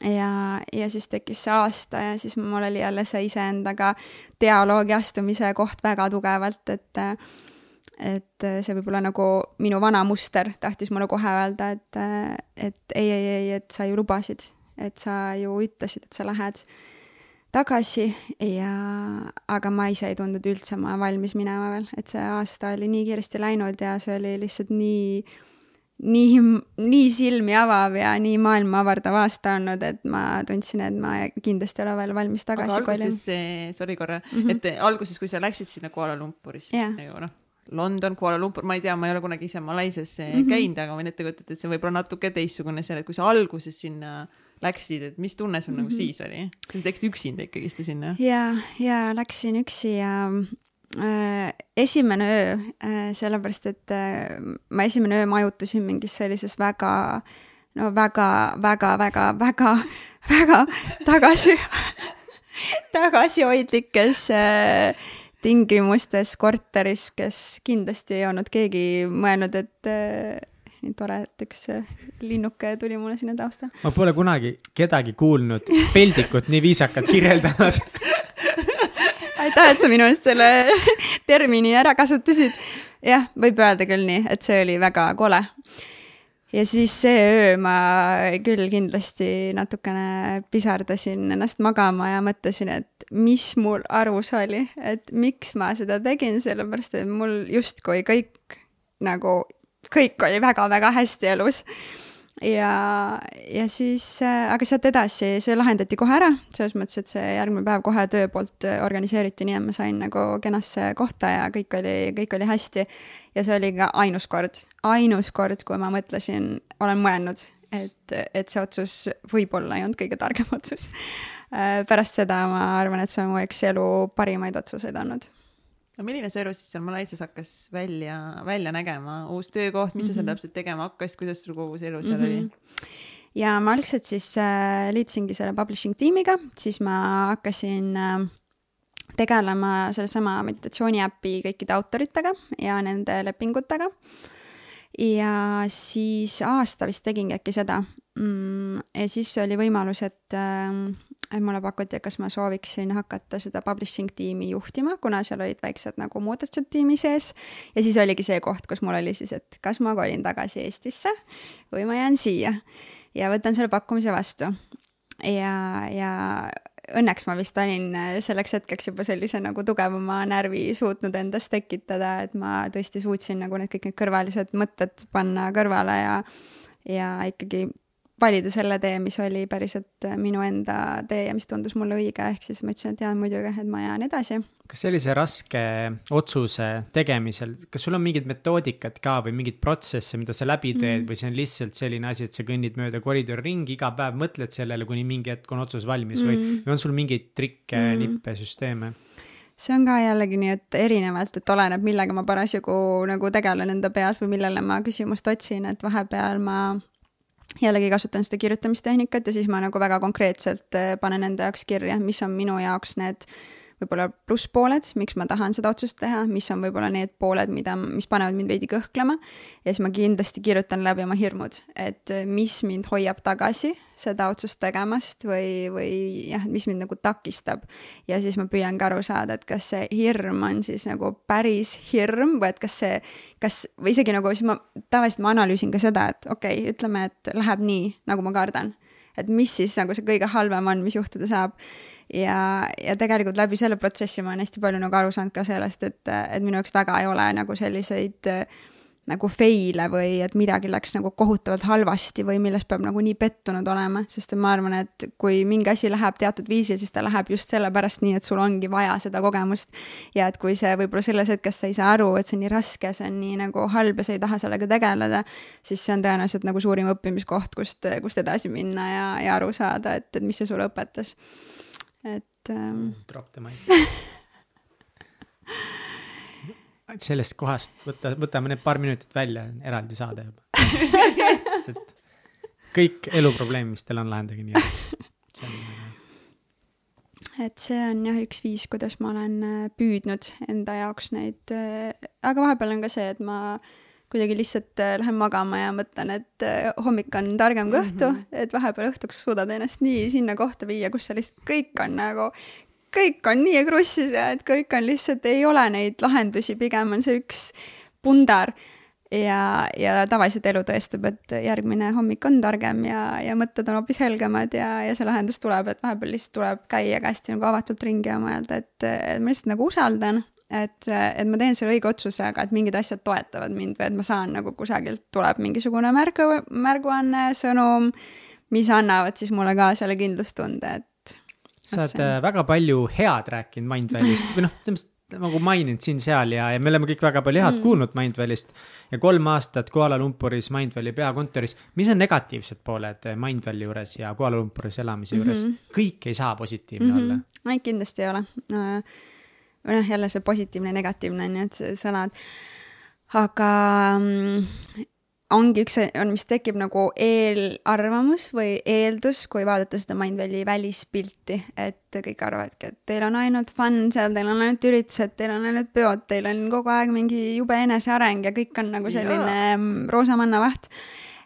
ja, ja siis tekkis see aasta ja siis mul oli jälle see iseendaga dialoogi astumise koht väga tugevalt, et et see võib olla nagu minu vana muster tahtis mulle kohe öelda, et, et ei, ei, ei, et sa ju lubasid, et sa ju ütlesid, et sa lähed tagasi ja, aga ma ise ei tundnud üldse ma valmis minema veel, et see aasta oli nii kiiresti läinud ja see oli lihtsalt nii, nii, nii silmi avav ja nii maailma avardav aasta olnud, et ma tundsin, et ma kindlasti ei ole veel valmis tagasi kolima. sorry korra mm, -hmm. et alguses, kui sa läksid sinna Kuala Lumpurisse yeah., nagu noh London, Kuala Lumpur, ma ei tea, ma ei ole kunagi ise Malaisias mm -hmm. käinud, aga võin ette kujutada, et see võib olla natuke teistsugune seal, et kui sa alguses sinna läksid, et mis tunne sul mm -hmm. nagu mhm. siis oli? sa läksid üksinda ikkagist sinna? ja, ja läksin üksi ja esimene öö äh,, sellepärast et äh, ma esimene öö majutusin mingis sellises väga, no väga, väga, väga, väga, väga tagasi tagasihoidlikes äh, tingimustes korteris, kes kindlasti ei olnud keegi mõelnud, et äh, nii tore, et üks äh, linnuke tuli mulle sinna tausta. ma pole kunagi kedagi kuulnud peldikut nii viisakalt kirjeldamas aitäh, et sa minu eest selle termini ära kasutasid. jah, võib öelda küll nii, et see oli väga kole. ja siis see öö ma küll kindlasti natukene pisardasin ennast magama ja mõtlesin, et mis mul arus oli, et miks ma seda tegin, sellepärast et mul justkui kõik nagu kõik oli väga-väga hästi elus. Ja, ja siis äh,, aga sealt edasi see lahendati kohe ära, selles mõttes, et see järgmine päev kohe töö poolt äh, organiseeriti nii, et ma sain nagu kenasse kohta ja kõik oli, kõik oli hästi. ja see oli ka ainus kord, ainus kord, kui ma mõtlesin, olen mõelnud, et, et see otsus võib-olla ei olnud kõige targem otsus äh,. pärast seda ma arvan, et see on mu eks elu parimaid otsuseid olnud no milline su elu siis seal Malaisias hakkas välja, välja nägema, uus töökoht, mis mm -hmm. sa seal mhm. täpselt tegema hakkasid, kuidas sul kogu see elu seal mm -hmm. oli? ja ma algselt siis äh, liitusingi selle publishing tiimiga, siis ma hakkasin äh, tegelema sellesama meditatsiooniäpi kõikide autoritega ja nende lepingutega. ja siis aasta vist tegingi äkki seda mm,. ja siis oli võimalus, et äh, et mulle pakuti, et kas ma sooviksin hakata seda publishing tiimi juhtima, kuna seal olid väiksed nagu muudatused tiimi sees. ja siis oligi see koht, kus mul oli siis, et kas ma kolin tagasi Eestisse või ma jään siia ja võtan selle pakkumise vastu. ja, ja õnneks ma vist olin selleks hetkeks juba sellise nagu tugevama närvi suutnud endas tekitada, et ma tõesti suutsin nagu need kõik need kõrvalised mõtted panna kõrvale ja, ja ikkagi valida selle tee, mis oli päriselt minu enda tee ja mis tundus mulle õige, ehk siis ma ütlesin, et jaa, muidugi, et ma jään edasi. kas sellise raske otsuse tegemisel, kas sul on mingid metoodikad ka või mingeid protsesse, mida sa läbi teed mm -hmm. või see on lihtsalt selline asi, et sa kõnnid mööda koridori ringi, iga päev mõtled sellele, kuni mingi hetk on otsus valmis mm -hmm. või, või on sul mingeid trikke mm, -hmm. nippe, süsteeme? see on ka jällegi nii, et erinevalt, et oleneb, millega ma parasjagu nagu tegelen enda peas või millele ma küsimust otsin, et vahepeal ma jällegi kasutan seda kirjutamistehnikat ja siis ma nagu väga konkreetselt eh, panen enda jaoks kirja, mis on minu jaoks need võib-olla plusspooled, miks ma tahan seda otsust teha, mis on võib-olla need pooled, mida, mis panevad mind veidi kõhklema. ja siis ma kindlasti kirjutan läbi oma hirmud, et mis mind hoiab tagasi seda otsust tegemast või, või jah, mis mind nagu takistab. ja siis ma püüan ka aru saada, et kas see hirm on siis nagu päris hirm või et kas see, kas, või isegi nagu siis ma tavaliselt ma analüüsin ka seda, et okei okay,, ütleme, et läheb nii, nagu ma kardan. et mis siis nagu see kõige halvem on, mis juhtuda saab ja, ja tegelikult läbi selle protsessi ma olen hästi palju nagu aru saanud ka sellest, et, et minu jaoks väga ei ole nagu selliseid nagu fail'e või et midagi läks nagu kohutavalt halvasti või milles peab nagu nii pettunud olema, sest et ma arvan, et kui mingi asi läheb teatud viisil, siis ta läheb just sellepärast nii, et sul ongi vaja seda kogemust. ja et kui see võib-olla selles hetkes sa ei saa aru, et see on nii raske, see on nii nagu halb ja sa ei taha sellega tegeleda, siis see on tõenäoliselt nagu suurim õppimiskoht, kust, kust edasi minna ja, ja aru saada, et, et mis see sulle õpetas et ähm.... Drop the mic. Sellest kohast võta, võtame need paar minutit välja, eraldi saade juba. Sest kõik eluprobleemid, mis teil on, lahendage nii. et see on jah, üks viis, kuidas ma olen äh, püüdnud enda jaoks neid, äh, aga vahepeal on ka see, et ma kuidagi lihtsalt äh, lähen magama ja mõtlen, et äh, hommik on targem kui õhtu mm, -hmm. et vahepeal õhtuks suudad ennast nii sinna kohta viia, kus sa lihtsalt kõik on nagu, kõik on nii krussis ja et kõik on lihtsalt, ei ole neid lahendusi, pigem on see üks pundar ja, ja tavaliselt elu tõestab, et järgmine hommik on targem ja, ja mõtted on hoopis helgemad ja, ja see lahendus tuleb, et vahepeal lihtsalt tuleb käia ka hästi nagu avatult ringi ja mõelda, et, et ma lihtsalt nagu usaldan, et, et ma teen selle õige otsuse, aga et mingid asjad toetavad mind või et ma saan nagu kusagilt tuleb mingisugune märgu, märguanne, sõnum, mis annavad siis mulle ka selle kindlustunde, et. sa oled see... Äh, väga palju head rääkinud Mindvalley'st või noh, selles mõttes nagu maininud siin-seal ja, ja me oleme kõik väga palju head mm. kuulnud Mindvalley'st. ja kolm aastat Kuala Lumpuris Mindvalley peakontoris, mis on negatiivsed pooled Mindvalley juures ja Kuala Lumpuris elamise juures mm? -hmm. kõik ei saa positiivne mm -hmm. olla. ei, kindlasti ei ole äh, või noh, jälle see positiivne, negatiivne on ju, et sõnad. aga mm, ongi üks, on, mis tekib nagu eelarvamus või eeldus, kui vaadata seda Mindvalley välispilti, et kõik arvavadki, et teil on ainult fun seal, teil on ainult üritused, teil on ainult peod, teil on kogu aeg mingi jube eneseareng ja kõik on nagu selline Jaa. roosa mannavaht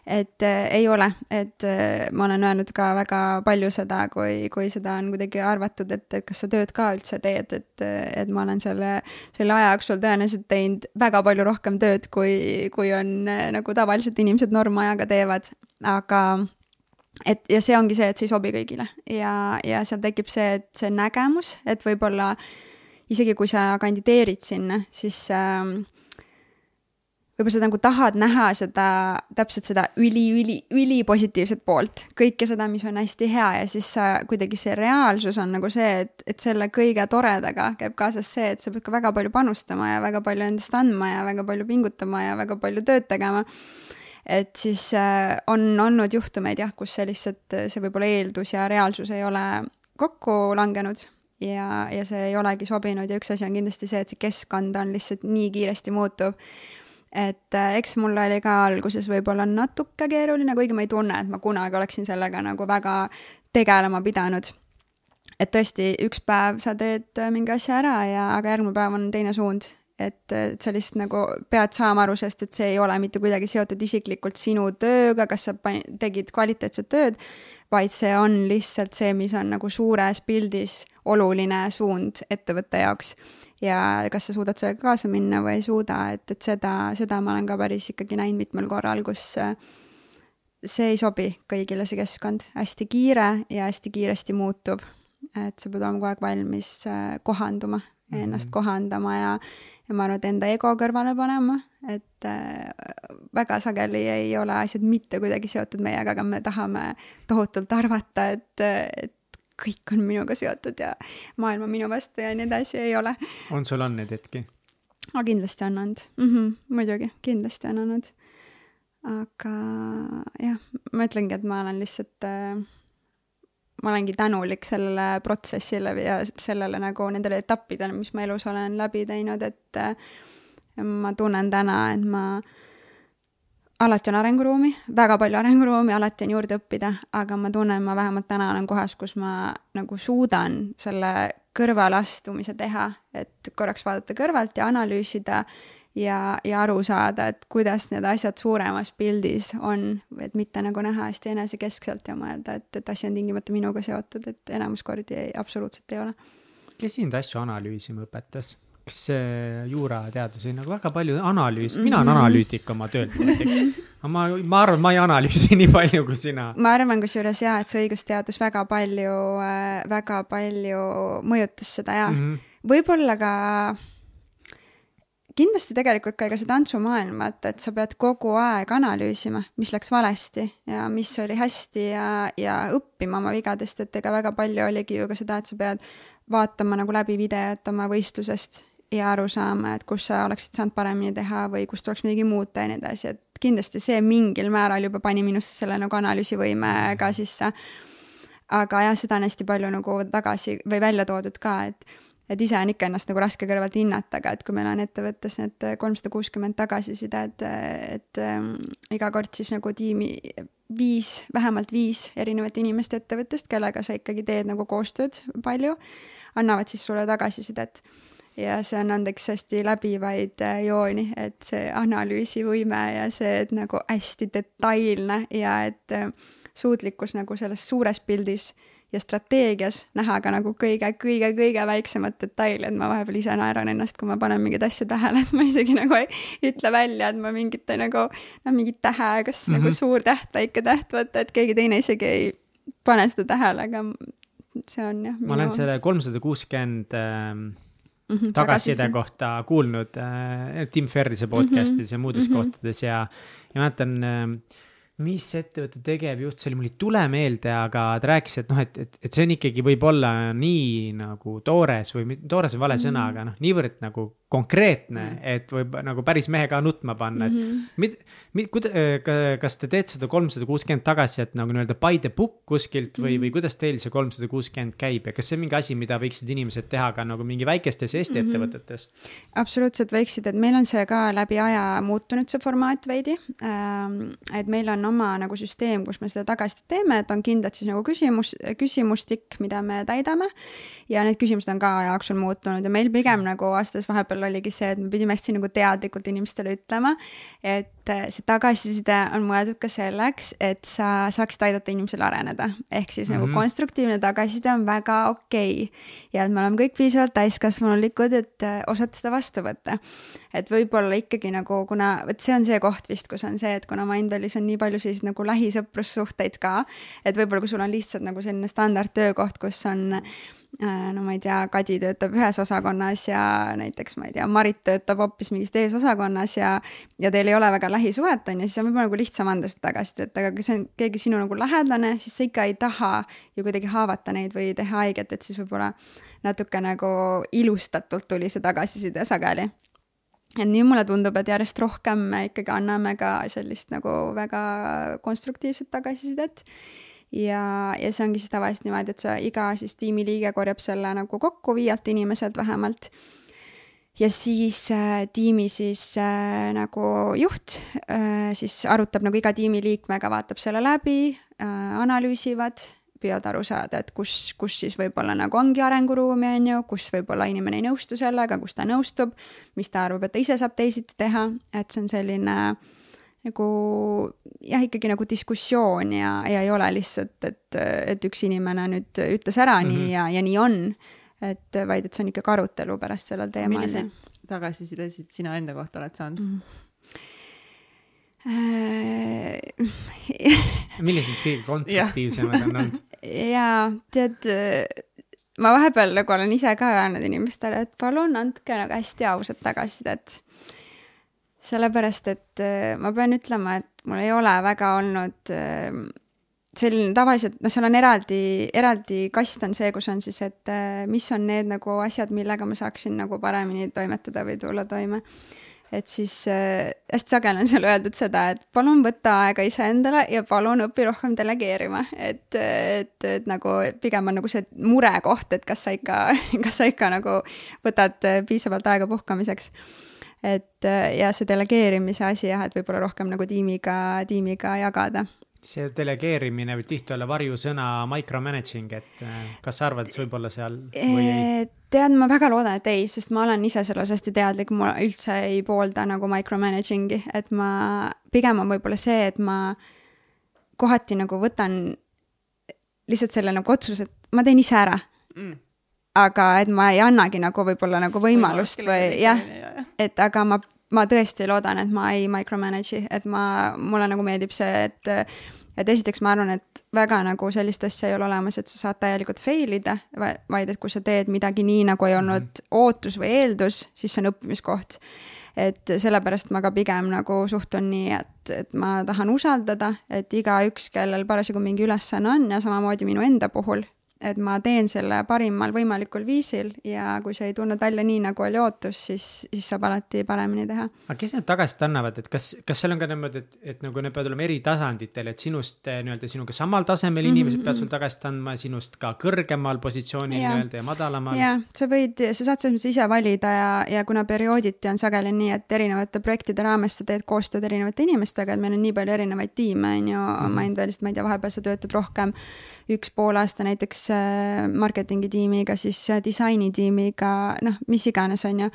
et äh, ei ole, et äh, ma olen öelnud ka väga palju seda, kui, kui seda on kuidagi arvatud, et, et kas sa tööd ka üldse teed, et, et ma olen selle, selle aja jooksul tõenäoliselt teinud väga palju rohkem tööd, kui, kui on äh, nagu tavaliselt inimesed normajaga teevad, aga et ja see ongi see, et see ei sobi kõigile. Ja, ja seal tekib see, et see nägemus, et võib-olla isegi kui sa kandideerid sinna, siis äh, võib-olla sa nagu tahad näha seda, täpselt seda üli, üli, ülipositiivset poolt, kõike seda, mis on hästi hea ja siis sa kuidagi see reaalsus on nagu see, et, et selle kõige toredaga käib kaasas see, et sa pead ka väga palju panustama ja väga palju endast andma ja väga palju pingutama ja väga palju tööd tegema. et siis äh, on olnud juhtumeid jah, kus see lihtsalt, see võib-olla eeldus ja reaalsus ei ole kokku langenud ja, ja see ei olegi sobinud ja üks asi on kindlasti see, et see keskkond on lihtsalt nii kiiresti muutuv et äh, eks mul oli ka alguses võib-olla natuke keeruline, kuigi ma ei tunne, et ma kunagi oleksin sellega nagu väga tegelema pidanud. et tõesti, üks päev sa teed äh, mingi asja ära ja, aga järgmine päev on teine suund. et, et sa lihtsalt nagu pead saama aru sellest, et see ei ole mitte kuidagi seotud isiklikult sinu tööga, kas sa pani, tegid kvaliteetset tööd, vaid see on lihtsalt see, mis on nagu suures pildis oluline suund ettevõtte jaoks ja kas sa suudad sellega kaasa minna või ei suuda, et, et seda, seda ma olen ka päris ikkagi näinud mitmel korral, kus äh, see ei sobi kõigile, see keskkond, hästi kiire ja hästi kiiresti muutub. et sa pead olema kogu aeg valmis äh, kohanduma mm, -hmm. ennast kohandama ja, ja ma arvan, et enda ego kõrvale panema, et äh, väga sageli ei ole asjad mitte kuidagi seotud meiega, aga me tahame tohutult arvata, et, et kõik on minuga seotud ja maailm on minu vastu ja nii edasi, ei ole. on sul on neid hetki? aga kindlasti on olnud mm, -hmm, muidugi, kindlasti on olnud. aga jah, ma ütlengi, et ma olen lihtsalt äh, ma olengi tänulik sellele protsessile ja sellele nagu nendele etappidele, mis ma elus olen läbi teinud, et äh, ma tunnen täna, et ma äh, alati on arenguruumi, väga palju arenguruumi, alati on juurde õppida, aga ma tunnen, ma vähemalt täna olen kohas, kus ma nagu suudan selle kõrvaleastumise teha, et korraks vaadata kõrvalt ja analüüsida ja, ja aru saada, et kuidas need asjad suuremas pildis on, et mitte nagu näha hästi enesekeskselt ja mõelda, et, et asi on tingimata minuga seotud, et enamus kordi ei, absoluutselt ei ole. kes sind asju analüüsima õpetas? Kas juurateadusi nagu väga palju analüüs, mina olen analüütik oma töölt näiteks. aga ma, ma arvan, ma ei analüüsi nii palju kui sina. ma arvan kusjuures jaa, et see õigusteadus väga palju äh,, väga palju mõjutas seda ja mm -hmm. võib-olla ka kindlasti tegelikult ka ega see tantsumaailm, et, et sa pead kogu aeg analüüsima, mis läks valesti ja mis oli hästi ja, ja õppima oma vigadest, et ega väga palju oligi ju ka seda, et sa pead vaatama nagu läbi videot oma võistlusest ja aru saama, et kus sa oleksid saanud paremini teha või kus tuleks midagi muuta ja nii edasi, et kindlasti see mingil määral juba pani minusse selle nagu analüüsivõime ka sisse. aga jah, seda on hästi palju nagu tagasi või välja toodud ka, et et ise on ikka ennast nagu raske kõrvalt hinnata, aga et kui meil on ettevõttes need kolmsada kuuskümmend tagasisidet, et, et ähm, iga kord siis nagu tiimi viis, vähemalt viis erinevat inimest ettevõttest, kellega sa ikkagi teed nagu koostööd palju, annavad siis sulle tagasisidet ja see on andeks hästi läbivaid äh, jooni, et see analüüsivõime ja see, et nagu hästi detailne ja et äh, suutlikkus nagu selles suures pildis ja strateegias näha ka nagu kõige-kõige-kõige väiksemat detaili, et ma vahepeal ise naeran ennast, kui ma panen mingeid asju tähele, et ma isegi nagu ei ütle välja, et ma mingit nagu, noh, mingit tähe, kas mm -hmm. nagu mhm. suur täht, väike täht, vaata, et keegi teine isegi ei pane seda tähele, aga see on jah. ma olen selle kolmsada kuuskümmend ähm, mhm, tagasiside kohta kuulnud äh, Tim Ferrise podcast'is mm -hmm. ja muudes mm -hmm. kohtades ja, ja mäletan äh, mis ettevõtte tegevjuht, see oli, mul ei tule meelde, aga ta rääkis, et noh, et, et, et see on ikkagi võib-olla nii nagu toores või toores on vale mm -hmm. sõna, aga noh, niivõrd nagu konkreetne mm, -hmm. et võib nagu päris mehe ka nutma panna, et mm -hmm. mid, mid, kuida-, kas te teete seda kolmsada kuuskümmend tagasi, et nagu nii-öelda by the book kuskilt või mm, -hmm. või kuidas teil see kolmsada kuuskümmend käib ja kas see on mingi asi, mida võiksid inimesed teha ka nagu mingi väikestes Eesti mm -hmm. ettevõtetes? absoluutselt võiksid, et meil on see ka läbi aja muutunud, see formaat veidi. Ähm, et meil on oma nagu süsteem, kus me seda tagasisidet teeme, et on kindlad siis nagu küsimus, küsimustik, mida me täidame. ja need küsimused on ka aja jooksul muutunud ja meil pigem nagu aastas vahepeal oligi see, et me pidime hästi nagu teadlikult inimestele ütlema, et äh, see tagasiside on mõeldud ka selleks, et sa saaksid aidata inimesel areneda. ehk siis mm -hmm. nagu mhm. konstruktiivne tagasiside on väga okei okay. ja et me oleme kõik piisavalt täiskasvanulikud, et äh, osata seda vastu võtta et võib-olla ikkagi nagu, kuna vot see on see koht vist, kus on see, et kuna Mindvalis on nii palju selliseid nagu lähisõprussuhteid ka, et võib-olla kui sul on lihtsalt nagu selline standardtöökoht, kus on no ma ei tea, Kadi töötab ühes osakonnas ja näiteks ma ei tea, Marit töötab hoopis mingis teises osakonnas ja ja teil ei ole väga lähisuhet, on ju, siis on võib-olla nagu lihtsam anda seda tagasisidet, aga kui see on keegi sinu nagu lähedane, siis sa ikka ei taha ju kuidagi haavata neid või teha haiget, et siis võib-olla natuke nagu ilustatult tuli see tagasiside sageli et nüüd mulle tundub, et järjest rohkem me ikkagi anname ka sellist nagu väga konstruktiivset tagasisidet. Ja, ja see ongi siis tavaliselt niimoodi, et sa iga siis tiimiliige korjab selle nagu kokku, viielt inimeselt vähemalt. ja siis äh, tiimi siis äh, nagu juht äh, siis arutab nagu iga tiimiliikmega, vaatab selle läbi äh,, analüüsivad püüavad aru saada, et kus, kus siis võib-olla nagu ongi arenguruumi, on ju, kus võib-olla inimene ei nõustu sellega, kus ta nõustub, mis ta arvab, et ta ise saab teisiti teha, et see on selline nagu jah, ikkagi nagu diskussioon ja, ja ei ole lihtsalt, et, et üks inimene nüüd ütles ära mm -hmm. nii mhm. ja, ja nii on. et vaid, et see on ikkagi arutelu pärast sellel teemal. milliseid tagasisidesid sina enda kohta oled saanud mm? -hmm millised kõige konstruktiivsemad on olnud? jaa, tead, ma vahepeal nagu olen ise ka öelnud inimestele, et palun andke nagu hästi ausat tagasisidet. Sellepärast, et äh, ma pean ütlema, et mul ei ole väga olnud äh, selline tavaliselt, noh, seal on eraldi, eraldi kast on see, kus on siis, et mis on need nagu asjad, millega ma saaksin nagu paremini toimetada või tulla toime et siis äh, hästi sageli on seal öeldud seda, et palun võta aega iseendale ja palun õpi rohkem delegeerima, et, et, et nagu pigem on nagu see murekoht, et kas sa ikka, kas sa ikka nagu võtad piisavalt aega puhkamiseks. Et ja see delegeerimise asi jah, et võib-olla rohkem nagu tiimiga, tiimiga jagada see delegeerimine võib tihti olla varjusõna micromanaging, et äh, kas sa arvad, et see võib olla seal või ei? tead, ma väga loodan, et ei, sest ma olen ise selles hästi teadlik, ma üldse ei poolda nagu micromanaging'i, et ma, pigem on võib-olla see, et ma kohati nagu võtan lihtsalt selle nagu otsuse, et ma teen ise ära mm. Aga et ma ei annagi nagu võib-olla nagu võimalust või jah, et aga ma ma tõesti loodan, et ma ei micromanage'i, et ma, mulle nagu meeldib see, et et esiteks ma arvan, et väga nagu sellist asja ei ole olemas, et sa saad täielikult fail ida, vaid et kui sa teed midagi nii, nagu ei olnud mm -hmm. ootus või eeldus, siis see on õppimiskoht. et sellepärast ma ka pigem nagu suhtun nii, et, et ma tahan usaldada, et igaüks, kellel parasjagu mingi ülesanne on ja samamoodi minu enda puhul, et ma teen selle parimal võimalikul viisil ja kui see ei tulnud välja nii, nagu oli ootus, siis, siis saab alati paremini teha. aga kes need tagasisidet annavad, et kas, kas seal on ka niimoodi, et, et nagu need peavad olema eri tasanditel, et sinust eh, nii-öelda sinuga samal tasemel mm -hmm. inimesed peavad sulle tagasisidet andma, sinust ka kõrgemal positsioonil nii-öelda ja madalamal? jah, sa võid, sa saad selles mõttes ise valida ja, ja kuna periooditi on sageli nii, et erinevate projektide raames sa teed koostööd erinevate inimestega, et meil on nii palju erinevaid tiime, on ju, Mindwellist, ma ei tea, vahepeal sa töötad rohkem üks pool aasta näiteks marketingi tiimiga, siis äh, disainitiimiga, noh, mis iganes, on ju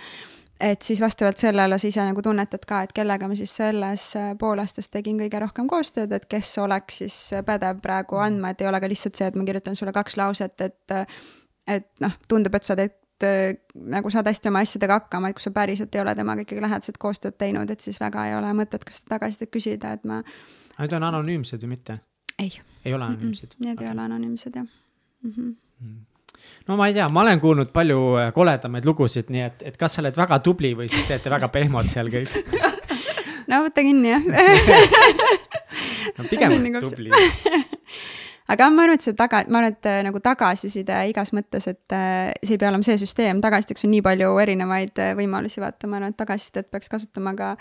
et siis vastavalt sellele sa ise nagu tunnetad ka, et kellega ma siis selles äh, poolaastas tegin kõige rohkem koostööd, et kes oleks siis pädev praegu andma, et ei ole ka lihtsalt see, et ma kirjutan sulle kaks lauset, et et noh, tundub, et sa teed äh, nagu saad hästi oma asjadega hakkama, et kui sa päriselt ei ole temaga ikkagi lähedaselt koostööd teinud, et siis väga ei ole mõtet ka seda tagasisidet küsida, et ma. Need on anonüümsed ju mitte? ei. ei ole anonüümsed mm? -mm. Need okay. ei ole anonüümsed jah mm. -hmm. Mm. No ma ei tea, ma olen kuulnud palju äh, koledamaid lugusid, nii et, et kas sa oled väga tubli või siis teete väga pehmod seal kõik? No võta kinni jah. No pigem tubli. Aga ma arvan, et see taga, ma arvan, et äh, nagu tagasiside igas mõttes, et äh, see ei pea olema see süsteem, tagasisideks on nii palju erinevaid võimalusi, vaata, ma arvan, et tagasisidet peaks kasutama ka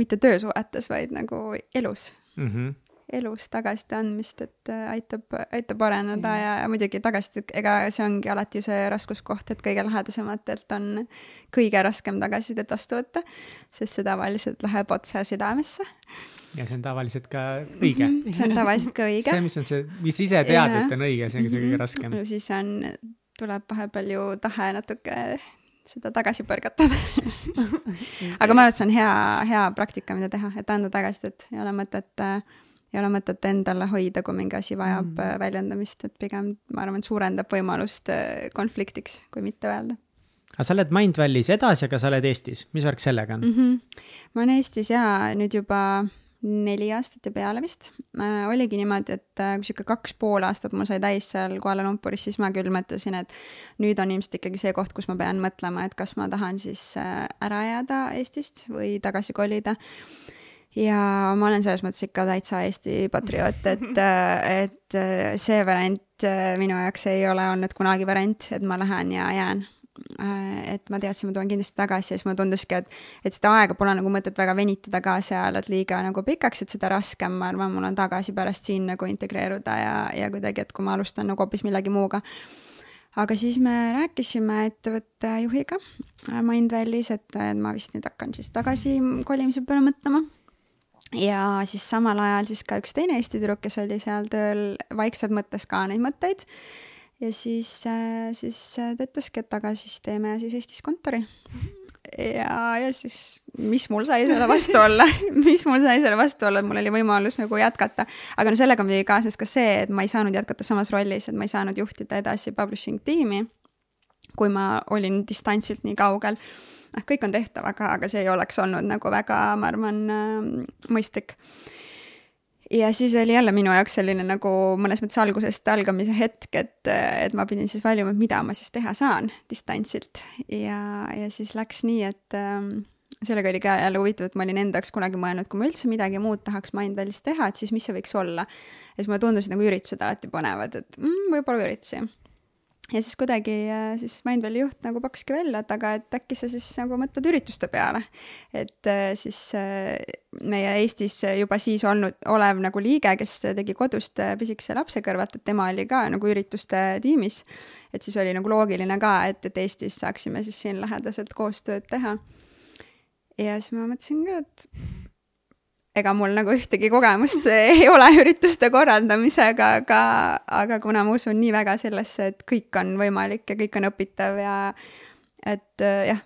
mitte töösuhetes, vaid nagu elus. Mm. -hmm elus tagasiside andmist, et äh, aitab, aitab areneda ja, ja muidugi tagasiside, ega see ongi alati ju see raskuskoht, et kõige lähedasematelt on kõige raskem tagasisidet vastu võtta, sest see tavaliselt läheb otse südamesse. ja see on tavaliselt ka õige mm. -hmm. see on tavaliselt ka õige see, mis on see, mis ise tead, et on õige, see ongi see kõige mhm. raskem. siis on, tuleb vahepeal ju tahe natuke seda tagasi põrgatada aga ma arvan, et see on hea, hea praktika, mida teha, et anda tagasisidet, ei ole mõtet äh, ei ole mõtet endale hoida, kui mingi asi vajab mm. väljendamist, et pigem ma arvan, et suurendab võimalust äh, konfliktiks, kui mitte öelda. aga sa oled Mindvalley's edasi, aga sa oled Eestis, mis värk sellega on mm? -hmm. ma olen Eestis ja nüüd juba neli aastat ja peale vist äh,. oligi niimoodi, et äh, kui sihuke kaks pool aastat mul sai täis seal Kuala Lumpuris, siis ma küll mõtlesin, et nüüd on ilmselt ikkagi see koht, kus ma pean mõtlema, et kas ma tahan siis äh, ära jääda Eestist või tagasi kolida ja ma olen selles mõttes ikka täitsa Eesti patrioot, et, et see variant minu jaoks ei ole olnud kunagi variant, et ma lähen ja jään. et ma teadsin, ma tulen kindlasti tagasi ja siis mulle tunduski, et, et seda aega pole nagu mõtet väga venitada ka seal, et liiga nagu pikaks, et seda raskem, ma arvan, mul on tagasi pärast siin nagu integreeruda ja, ja kuidagi, et kui ma alustan nagu hoopis millegi muuga aga siis me rääkisime ettevõtte juhiga Mindvalley's, et ma vist nüüd hakkan siis tagasi kolimise peale mõtlema ja siis samal ajal siis ka üks teine Eesti tüdruk, kes oli seal tööl, vaikselt mõtles ka neid mõtteid. ja siis, äh, siis äh, ta ütleski, et aga siis teeme siis Eestis kontori. ja, ja siis, mis mul sai selle vastu olla mis mul sai selle vastu olla, et mul oli võimalus nagu jätkata. aga no sellega muidugi kaasnes ka see, et ma ei saanud jätkata samas rollis, et ma ei saanud juhtida edasi publishing tiimi, kui ma olin distantsilt nii kaugel noh, kõik on tehtav, aga, aga see ei oleks olnud nagu väga, ma arvan äh,, mõistlik. ja siis oli jälle minu jaoks selline nagu mõnes mõttes algusest algamise hetk, et, et ma pidin siis valima, mida ma siis teha saan distantsilt ja, ja siis läks nii, et äh, sellega oli ka jälle huvitav, et ma olin enda jaoks kunagi mõelnud, kui ma üldse midagi muud tahaks Mindvalley's teha, et siis mis see võiks olla. ja siis mulle tundusid nagu üritused alati põnevad, et mm, võib-olla üritusi ja siis kuidagi äh, siis Mindvalley juht nagu pakkuski välja, et aga et äkki sa siis nagu mõtled ürituste peale. et äh, siis äh, meie Eestis juba siis olnud, olev nagu liige, kes tegi kodust pisikese lapse kõrvalt, et tema oli ka nagu ürituste tiimis. et siis oli nagu loogiline ka, et, et Eestis saaksime siis siin lähedaselt koostööd teha. ja siis ma mõtlesin ka, et ega mul nagu ühtegi kogemust ei ole ürituste korraldamisega, aga, aga kuna ma usun nii väga sellesse, et kõik on võimalik ja kõik on õpitav ja et jah,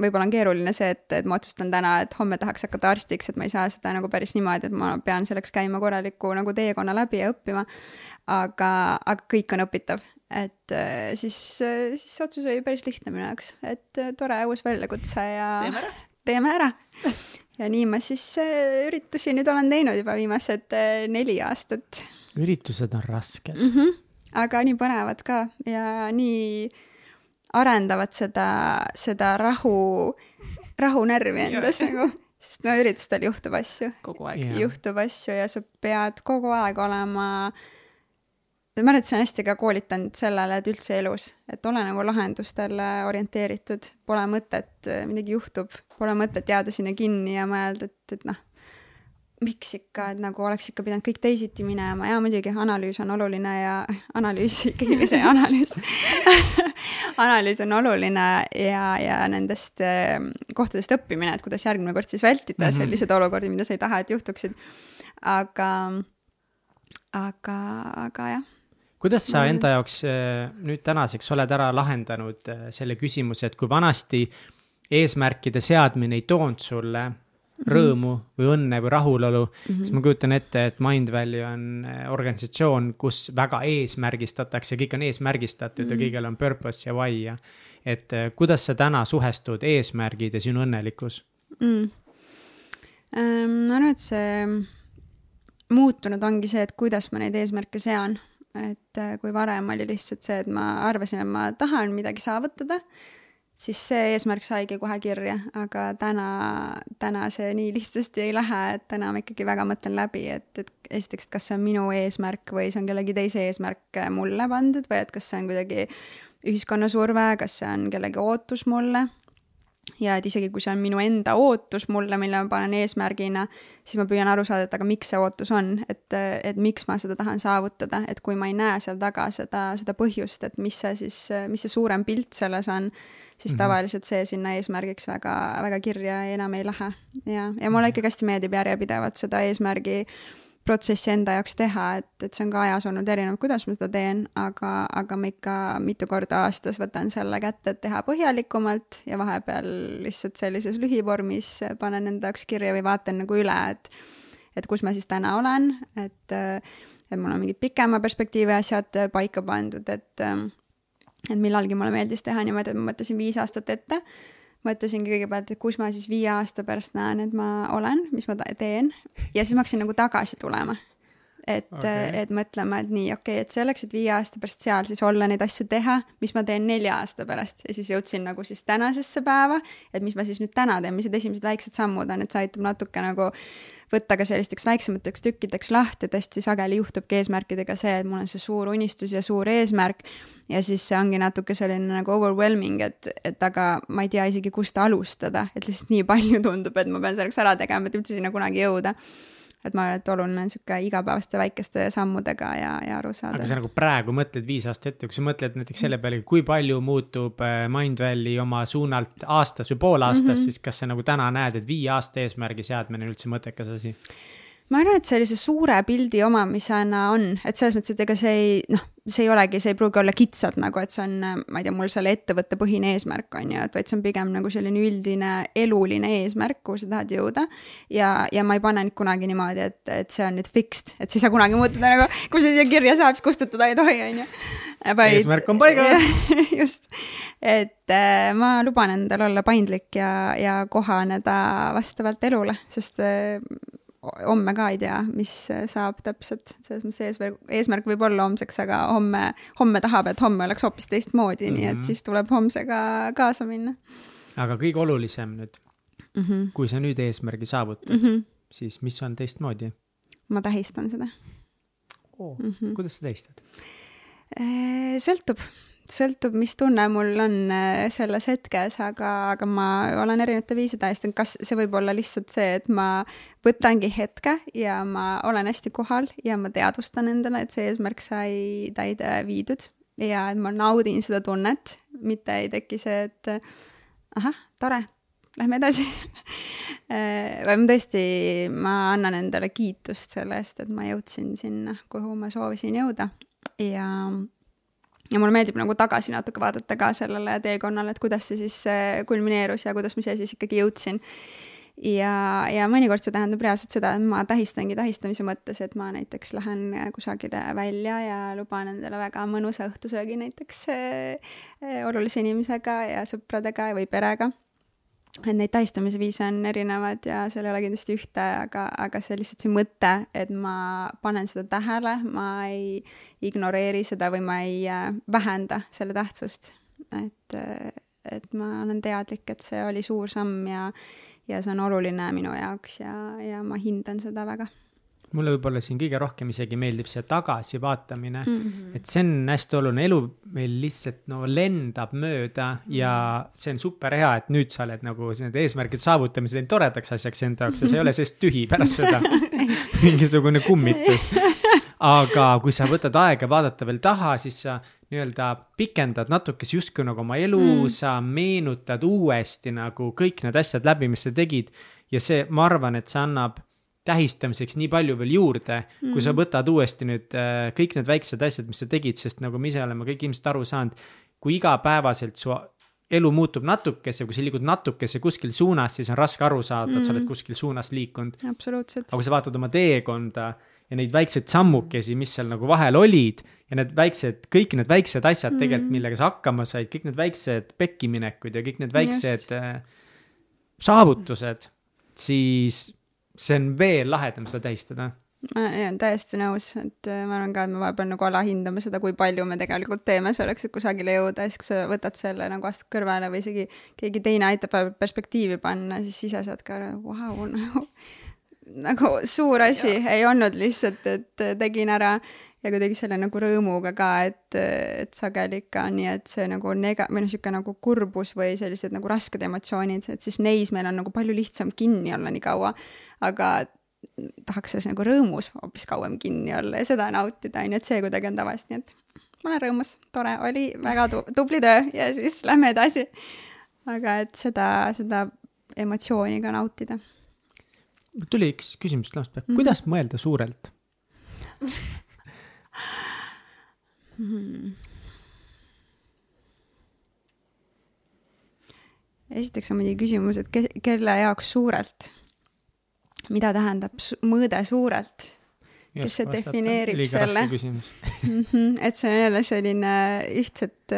võib-olla on keeruline see, et, et ma otsustan täna, et homme tahaks hakata arstiks, et ma ei saa seda nagu päris niimoodi, et ma pean selleks käima korraliku nagu teekonna läbi ja õppima. aga, aga kõik on õpitav, et siis, siis see otsus oli päris lihtne minu jaoks, et tore uus väljakutse ja teeme ära, teeme ära ja nii ma siis äh, üritusi nüüd olen teinud juba viimased äh, neli aastat. üritused on rasked mm. -hmm. aga nii põnevad ka ja nii arendavad seda, seda rahu, rahunärvi endas nagu, sest no üritustel juhtub asju. juhtub asju ja sa pead kogu aeg olema ma arvan, et see on hästi ka koolitanud sellele, et üldse elus, et ole nagu lahendustele orienteeritud, pole mõtet, midagi juhtub, pole mõtet jääda sinna kinni ja mõelda, et, et noh, miks ikka, et nagu oleks ikka pidanud kõik teisiti minema ja muidugi analüüs on oluline ja analüüs, ikkagi see analüüs analüüs on oluline ja, ja nendest eh, kohtadest õppimine, et kuidas järgmine kord siis vältida mm -hmm. selliseid olukordi, mida sa ei taha, et juhtuksid. aga, aga, aga jah kuidas sa enda jaoks äh, nüüd tänaseks oled ära lahendanud äh, selle küsimuse, et kui vanasti eesmärkide seadmine ei toonud sulle rõõmu või õnne või rahulolu mm, -hmm. siis ma kujutan ette, et Mindvalley on äh, organisatsioon, kus väga eesmärgistatakse, kõik on eesmärgistatud mm -hmm. ja kõigil on purpose ja why ja. et kuidas sa täna suhestud eesmärgid ja sinu õnnelikkus mm.? ma arvan, et see muutunud ongi see, et kuidas ma neid eesmärke sean et äh, kui varem oli lihtsalt see, et ma arvasin, et ma tahan midagi saavutada, siis see eesmärk saigi kohe kirja, aga täna, täna see nii lihtsasti ei lähe, et täna ma ikkagi väga mõtlen läbi, et, et esiteks, et kas see on minu eesmärk või see on kellegi teise eesmärk mulle pandud või et kas see on kuidagi ühiskonna surve, kas see on kellegi ootus mulle ja et isegi kui see on minu enda ootus mulle, mille ma panen eesmärgina, siis ma püüan aru saada, et aga miks see ootus on, et, et miks ma seda tahan saavutada, et kui ma ei näe seal taga seda, seda põhjust, et mis see siis, mis see suurem pilt selles on, siis mm -hmm. tavaliselt see sinna eesmärgiks väga, väga kirja enam ei lähe. ja, ja mulle ikkagi hästi meeldib järjepidevalt seda eesmärgi äh, protsessi enda jaoks teha, et, et see on ka ajas olnud erinev, kuidas ma seda teen, aga, aga ma ikka mitu korda aastas võtan selle kätte, et teha põhjalikumalt ja vahepeal lihtsalt sellises lühivormis panen enda jaoks kirja või vaatan nagu üle, et et kus ma siis täna olen, et, et mul on mingid pikema perspektiivi asjad paika pandud, et et millalgi mulle meeldis teha niimoodi, et ma mõtlesin viis aastat ette mõtlesingi kõigepealt, et kus ma siis viie aasta pärast näen, et ma olen, mis ma teen ja siis ma hakkasin nagu tagasi tulema. et okay., et mõtlema, et nii, okei okay,, et selleks, et viie aasta pärast seal siis olla, neid asju teha, mis ma teen nelja aasta pärast ja siis jõudsin nagu siis tänasesse päeva, et mis ma siis nüüd täna teen, mis need esimesed väiksed sammud on, et see aitab natuke nagu võtta ka sellisteks väiksemateks tükkideks lahti, et hästi sageli juhtubki eesmärkidega see, et mul on see suur unistus ja suur eesmärk ja siis see ongi natuke selline nagu overwhelming, et, et aga ma ei tea isegi, kust alustada, et lihtsalt nii palju tundub, et ma pean selleks ära tegema, et üldse sinna kunagi jõuda et ma arvan, et oluline on sihuke igapäevaste väikeste sammudega ja, ja aru saada. aga sa nagu praegu mõtled viis aastat ette, kui sa mõtled näiteks selle peale, kui palju muutub äh, Mindvalley oma suunalt aastas või poole aastas mm, -hmm. siis kas sa nagu täna näed, et viie aasta eesmärgi seadmine on üldse mõttekas asi? Ma arvan, et sellise suure pildi omamisena on, et selles mõttes, et ega see ei, noh, see ei olegi, see ei pruugi olla kitsalt nagu, et see on, ma ei tea, mul selle ettevõtte põhine eesmärk on ju, et vaid see on pigem nagu selline üldine eluline eesmärk, kuhu sa tahad jõuda. ja, ja ma ei pane nüüd kunagi niimoodi, et, et see on nüüd fixed, et see ei saa kunagi muutuda nagu, kui see siia kirja saab, siis kustutada ei tohi, on ju. eesmärk on paigas just, et äh, ma luban endal olla paindlik ja, ja kohaneda vastavalt elule, sest äh, homme ka ei tea, mis saab täpselt, selles mõttes eesmärk, eesmärk võib olla homseks, aga homme, homme tahab, et homme oleks hoopis teistmoodi mm, -hmm. nii et mhm. siis tuleb homsega kaasa minna. aga kõige olulisem nüüd mm, -hmm. kui sa nüüd eesmärgi saavutad mm, -hmm. siis mis on teistmoodi? ma tähistan seda oh,. Mm -hmm. kuidas sa tähistad? sõltub sõltub, mis tunne mul on äh, selles hetkes, aga, aga ma olen erinevate viise tähistanud, kas see võib olla lihtsalt see, et ma võtangi hetke ja ma olen hästi kohal ja ma teadvustan endale, et see eesmärk sai täide viidud ja et ma naudin seda tunnet, mitte ei teki see, et ahah, tore, lähme edasi. Äh, või ma tõesti, ma annan endale kiitust selle eest, et ma jõudsin sinna, kuhu ma soovisin jõuda ja ja mulle meeldib nagu tagasi natuke vaadata ka sellele teekonnale, et kuidas see siis kulmineerus ja kuidas ma siia siis ikkagi jõudsin. ja, ja mõnikord see tähendab reaalselt seda, et ma tähistangi tähistamise mõttes, et ma näiteks lähen kusagile välja ja luban endale väga mõnusa õhtusöögi näiteks äh, olulise inimesega ja sõpradega või perega et neid tähistamise viise on erinevad ja seal ei ole kindlasti ühte, aga, aga see lihtsalt see mõte, et ma panen seda tähele, ma ei ignoreeri seda või ma ei äh, vähenda selle tähtsust. et, äh, et ma olen teadlik, et see oli suur samm ja, ja see on oluline minu jaoks ja, ja ma hindan seda väga mulle võib-olla siin kõige rohkem isegi meeldib see tagasivaatamine mm, -hmm. et see on hästi oluline, elu meil lihtsalt no lendab mööda ja see on super hea, et nüüd sa oled nagu nende eesmärkide saavutamise teinud toredaks asjaks enda jaoks ja sa ei ole sellest tühi pärast seda mingisugune kummitus. aga kui sa võtad aega vaadata veel taha, siis sa nii-öelda pikendad natukese justkui nagu oma elu mm., sa meenutad uuesti nagu kõik need asjad läbi, mis sa tegid. ja see, ma arvan, et see annab tähistamiseks nii palju veel juurde mm., kui sa Mhm. võtad uuesti nüüd äh, kõik need väiksed asjad, mis sa tegid, sest nagu me ise oleme kõik ilmselt aru saanud. kui igapäevaselt su elu muutub natukese, kui sa liigud natukese kuskil suunas, siis on raske aru saada, et sa oled Mhm. kuskil suunas liikunud. aga kui sa vaatad oma teekonda ja neid väikseid sammukesi, mis seal nagu vahel olid ja need väiksed, kõik need väiksed asjad tegelikult, Mhm. millega sa hakkama said, kõik need väiksed pekkiminekud ja kõik need väiksed Just. äh, saavutused, siis see on veel lahedam seda tähistada. ma olen täiesti nõus, et äh, ma arvan ka, et me vahepeal nagu alahindame seda, kui palju me tegelikult teeme selleks, et kusagile jõuda ja siis, kui sa võtad selle nagu astud kõrvale või isegi keegi teine aitab perspektiivi panna, siis ise saad ka, vau, nagu, nagu suur asi, ei olnud lihtsalt, et äh, tegin ära ja kuidagi selle nagu rõõmuga ka, et, et sageli ikka on nii, et see nagu nega- või noh, niisugune nagu kurbus või sellised nagu rasked emotsioonid, et siis neis meil on nagu palju lihtsam kinni olla nii kaua, aga tahaks siis nagu rõõmus hoopis kauem kinni olla ja seda nautida, on ju, et see kuidagi on tavaliselt nii, et ma olen rõõmus, tore, oli väga tu tubli töö ja siis lähme edasi. aga et seda, seda emotsiooni ka nautida. tuli üks küsimus lamast peale, Mhm. kuidas mõelda suurelt? Hmm. esiteks on muidugi küsimus, et ke-, kelle jaoks suurelt? mida tähendab su mõõde suurelt? Kes see defineerib selle? et see on jälle selline ühtset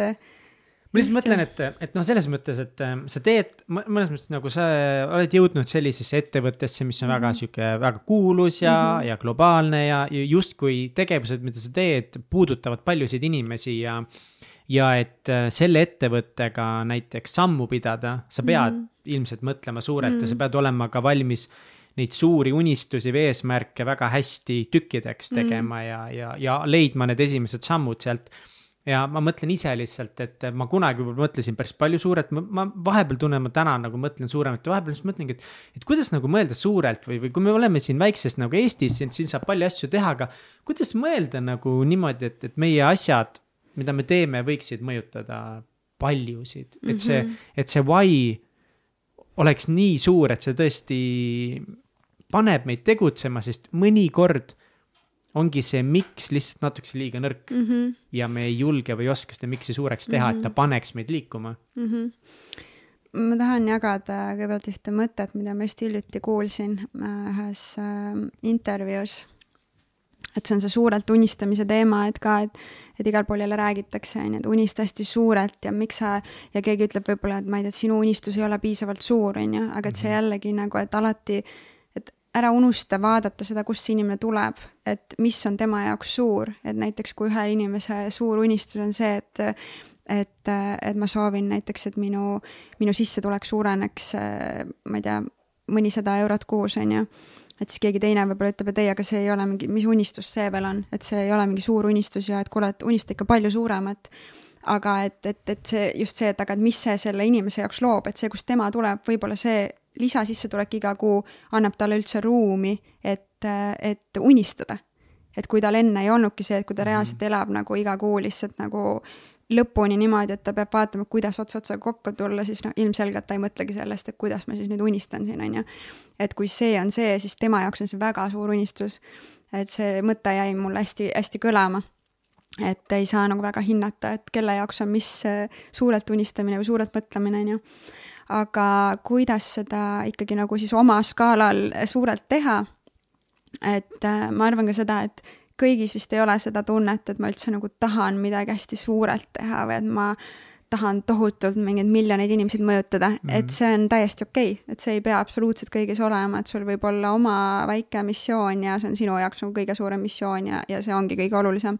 ma lihtsalt mõtlen, et, et noh, selles mõttes, et äh, sa teed mõ- mõnes mõttes nagu sa oled jõudnud sellisesse ettevõttesse, mis on mm -hmm. väga sihuke väga kuulus ja mm, -hmm. ja globaalne ja justkui tegevused, mida sa teed, puudutavad paljusid inimesi ja. ja et äh, selle ettevõttega näiteks sammu pidada, sa pead mm -hmm. ilmselt mõtlema suurelt mm -hmm. ja sa pead olema ka valmis neid suuri unistusi või eesmärke väga hästi tükkideks tegema mm. ja, ja, ja leidma need esimesed sammud sealt. Ja ma mõtlen ise lihtsalt, et ma kunagi võib-olla mõtlesin päris palju suurelt, ma vahepeal tunnen, ma täna nagu mõtlen suuremalt ja vahepeal just mõtlengi, et. et kuidas nagu mõelda suurelt või, või kui me oleme siin väikses nagu Eestis, siin saab palju asju teha, aga kuidas mõelda nagu niimoodi, et, et meie asjad, mida me teeme, võiksid mõjutada paljusid, et see mm, -hmm. et see why oleks nii suur, et see tõesti paneb meid tegutsema, sest mõnikord ongi see miks lihtsalt natukese liiga nõrk mm. -hmm. ja me ei julge või ei oska seda miks'i suureks teha mm, -hmm. et ta paneks meid liikuma mm. -hmm. ma tahan jagada kõigepealt ühte mõtet, mida ma just hiljuti kuulsin äh, ühes äh, intervjuus. et see on see suurelt unistamise teema, et ka, et, et igal pool jälle räägitakse, on ju, et unista hästi suurelt ja miks sa, ja keegi ütleb võib-olla, et ma ei tea, et sinu unistus ei ole piisavalt suur, on ju, aga et see jällegi nagu, et alati ära unusta vaadata seda, kust see inimene tuleb, et mis on tema jaoks suur, et näiteks kui ühe inimese suur unistus on see, et et, et ma soovin näiteks, et minu, minu sissetulek suureneks, ma ei tea, mõnisada eurot kuus, on ju. et siis keegi teine võib-olla ütleb, et ei, aga see ei ole mingi, mis unistus see veel on, et see ei ole mingi suur unistus ja et kuule, et unista ikka palju suuremat. Aga et, et, et see just see, et aga et mis see selle inimese jaoks loob, et see, kust tema tuleb, võib-olla see lisasissetulek iga kuu annab talle üldse ruumi, et, et unistada. et kui tal enne ei olnudki see, et kui ta reaalselt elab nagu iga kuu lihtsalt nagu lõpuni niimoodi, et ta peab vaatama, kuidas ots otsaga kokku tulla, siis noh, ilmselgelt ta ei mõtlegi sellest, et kuidas ma siis nüüd unistan siin, on ju. et kui see on see, siis tema jaoks on see väga suur unistus. et see mõte jäi mul hästi-hästi kõlama et ei saa nagu väga hinnata, et kelle jaoks on mis suurelt unistamine või suurelt mõtlemine, on ju. Aga kuidas seda ikkagi nagu siis oma skaalal suurelt teha, et äh, ma arvan ka seda, et kõigis vist ei ole seda tunnet, et ma üldse nagu tahan midagi hästi suurelt teha või et ma tahan tohutult mingeid miljoneid inimesid mõjutada mm, -hmm. et see on täiesti okei okay., et see ei pea absoluutselt kõigis olema, et sul võib olla oma väike missioon ja see on sinu jaoks nagu kõige suurem missioon ja, ja see ongi kõige olulisem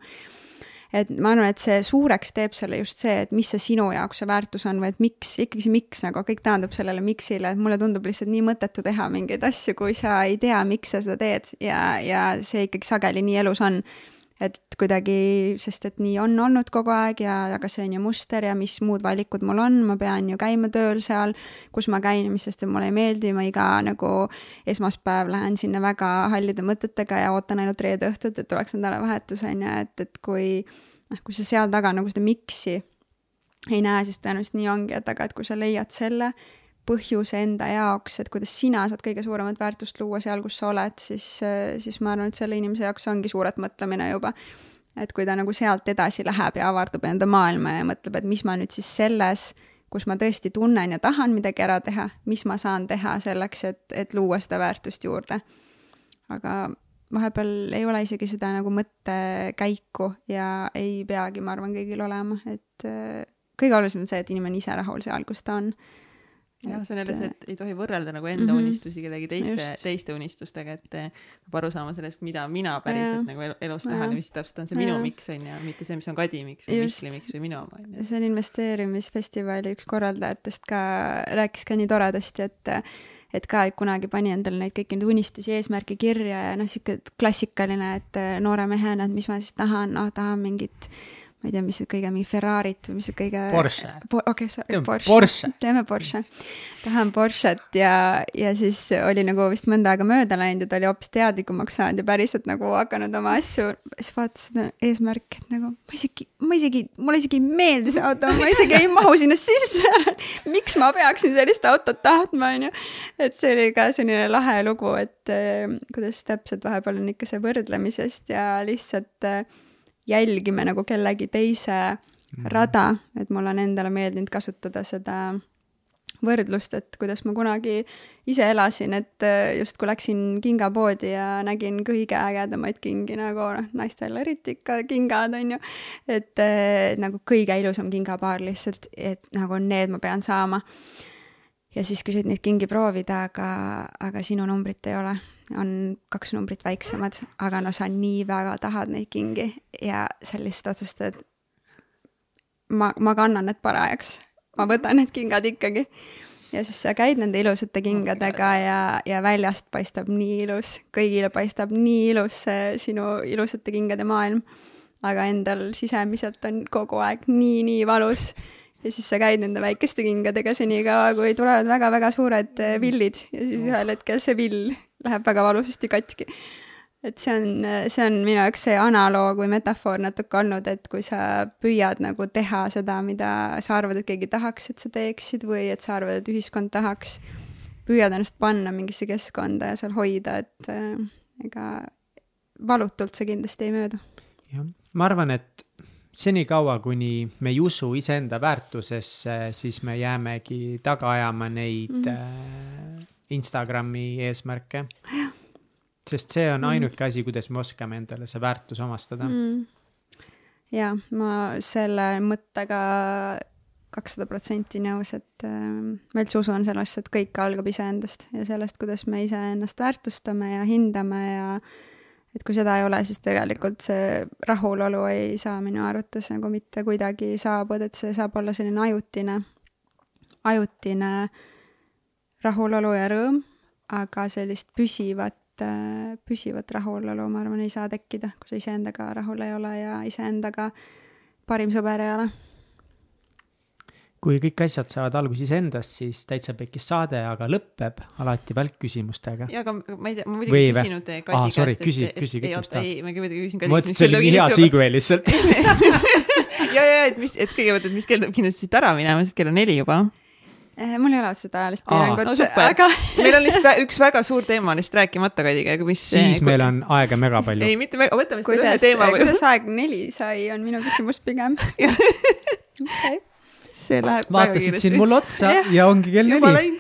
et ma arvan, et see suureks teeb selle just see, et mis see sinu jaoks see väärtus on või et miks, ikkagi see miks nagu kõik taandub sellele miksile, et mulle tundub lihtsalt nii mõttetu teha mingeid asju, kui sa ei tea, miks sa seda teed ja, ja see ikkagi sageli nii elus on. Et kuidagi, sest et nii on olnud kogu aeg ja, aga see on ju muster ja mis muud valikud mul on, ma pean ju käima tööl seal, kus ma käin, mis sest, et mulle ei meeldi, ma iga nagu esmaspäev lähen sinna väga hallide mõtetega ja ootan ainult reede õhtut, et tuleks nädalavahetus, on ju, et, et kui noh, kui sa seal taga nagu seda miks'i ei näe, siis tõenäoliselt nii ongi, et aga et kui sa leiad selle põhjuse enda jaoks, et kuidas sina saad kõige suuremat väärtust luua seal, kus sa oled, siis, siis ma arvan, et selle inimese jaoks ongi suuret mõtlemine juba. et kui ta nagu sealt edasi läheb ja avardub enda maailma ja mõtleb, et mis ma nüüd siis selles, kus ma tõesti tunnen ja tahan midagi ära teha, mis ma saan teha selleks, et, et luua seda väärtust juurde. aga vahepeal ei ole isegi seda nagu mõttekäiku ja ei peagi, ma arvan, kõigil olema, et kõige olulisem on see, et inimene ise rahul seal, kus ta on jah, see on jälle see, et ei tohi võrrelda nagu enda mm -hmm. unistusi kellegi teiste, teiste unistustega, et eh, peab aru saama sellest, mida mina päriselt ja. nagu elus tahan ja mis täpselt on see minu ja. miks on ju, mitte see, mis on Kadi miks või Just. Mikli miks või minu oma on ju. see on investeerimisfestivali üks korraldajatest ka, rääkis ka nii toredasti, et et ka, et kunagi pani endale neid kõiki neid unistusi, eesmärke kirja ja noh, sihuke klassikaline, et noore mehena, et mis ma siis tahan, noh, tahan mingit ma ei tea, mis see kõige mingi Ferrarit või mis see kõige. Porsche po. okei okay,, sorry, Porsche, Porsche.. teeme Porsche. tahan Porsche't ja, ja siis oli nagu vist mõnda aega mööda läinud ja ta oli hoopis teadlikumaks saanud ja päriselt nagu hakanud oma asju, siis vaatas seda eesmärki, et nagu ma isegi, ma isegi, mulle isegi ei meeldi see auto, ma isegi ei mahu sinna sisse miks ma peaksin sellist autot tahtma, onju. et see oli ka selline lahe lugu, et eh, kuidas täpselt vahepeal on ikka see võrdlemisest ja lihtsalt äh, jälgime nagu kellegi teise mm. rada, et mul on endale meeldinud kasutada seda võrdlust, et kuidas ma kunagi ise elasin, et äh, justkui läksin kingapoodi ja nägin kõige ägedamaid kingi nagu noh, naistel eriti ikka kingad on ju. et äh, nagu kõige ilusam kingapaar lihtsalt, et nagu need ma pean saama. Ja siis küsid neid kingi proovida, aga, aga sinu numbrit ei ole on kaks numbrit väiksemad, aga no sa nii väga tahad neid kingi ja sa lihtsalt otsustad, ma, ma kannan need parajaks, ma võtan need kingad ikkagi. ja siis sa käid nende ilusate kingadega ja, ja väljast paistab nii ilus, kõigile paistab nii ilus see sinu ilusate kingade maailm. aga endal sisemiselt on kogu aeg nii-nii valus ja siis sa käid nende väikeste kingadega senikaua, kui tulevad väga-väga suured villid ja siis ühel hetkel see vill läheb väga valusasti katki. et see on, see on minu jaoks see analoog või metafoor natuke olnud, et kui sa püüad nagu teha seda, mida sa arvad, et keegi tahaks, et sa teeksid või et sa arvad, et ühiskond tahaks, püüad ennast panna mingisse keskkonda ja seal hoida, et äh, ega valutult see kindlasti ei möödu. jah, ma arvan, et senikaua, kuni me ei usu iseenda väärtusesse, siis me jäämegi taga ajama neid mm. Instagrami eesmärke. sest see on ainuke asi, kuidas me oskame endale see väärtus omastada mm.. ja ma selle mõttega kakssada protsenti nõus, et äh, ma üldse usun sellesse, et kõik algab iseendast ja sellest, kuidas me iseennast väärtustame ja hindame ja et kui seda ei ole, siis tegelikult see rahulolu ei saa minu arvates nagu mitte kuidagi saabuda, et see saab olla selline ajutine, ajutine rahulolu ja rõõm, aga sellist püsivat, püsivat rahulolu, ma arvan, ei saa tekkida, kui sa iseendaga rahul ei ole ja iseendaga parim sõber ei ole kui kõik asjad saavad alguse iseendast, siis täitsa pekkis saade, aga lõpeb alati välkküsimustega. ja, aga ma ei tea, ma muidugi ei küsinud Kadi ah, sorry, käest. küsi, küsi kõik, mis tahad. ei, ma muidugi küsin Kadi. ma mõtlesin, et see oli nii hea segue lihtsalt ja, ja, et mis, et kõigepealt, et mis kell peab kindlasti siit ära minema, sest kell on neli juba Eh, mul ei ole seda ajalist piirangut no,, aga meil on lihtsalt üks väga suur teema lihtsalt rääkimata Kadiga, mis. siis kui... meil on aega mega palju. ei, mitte väga, võtame selle ühe teema. kuidas aeg neli sai, on minu küsimus pigem okay. See läheb. vaatasid siin mulle otsa ja, ja ongi kell neli.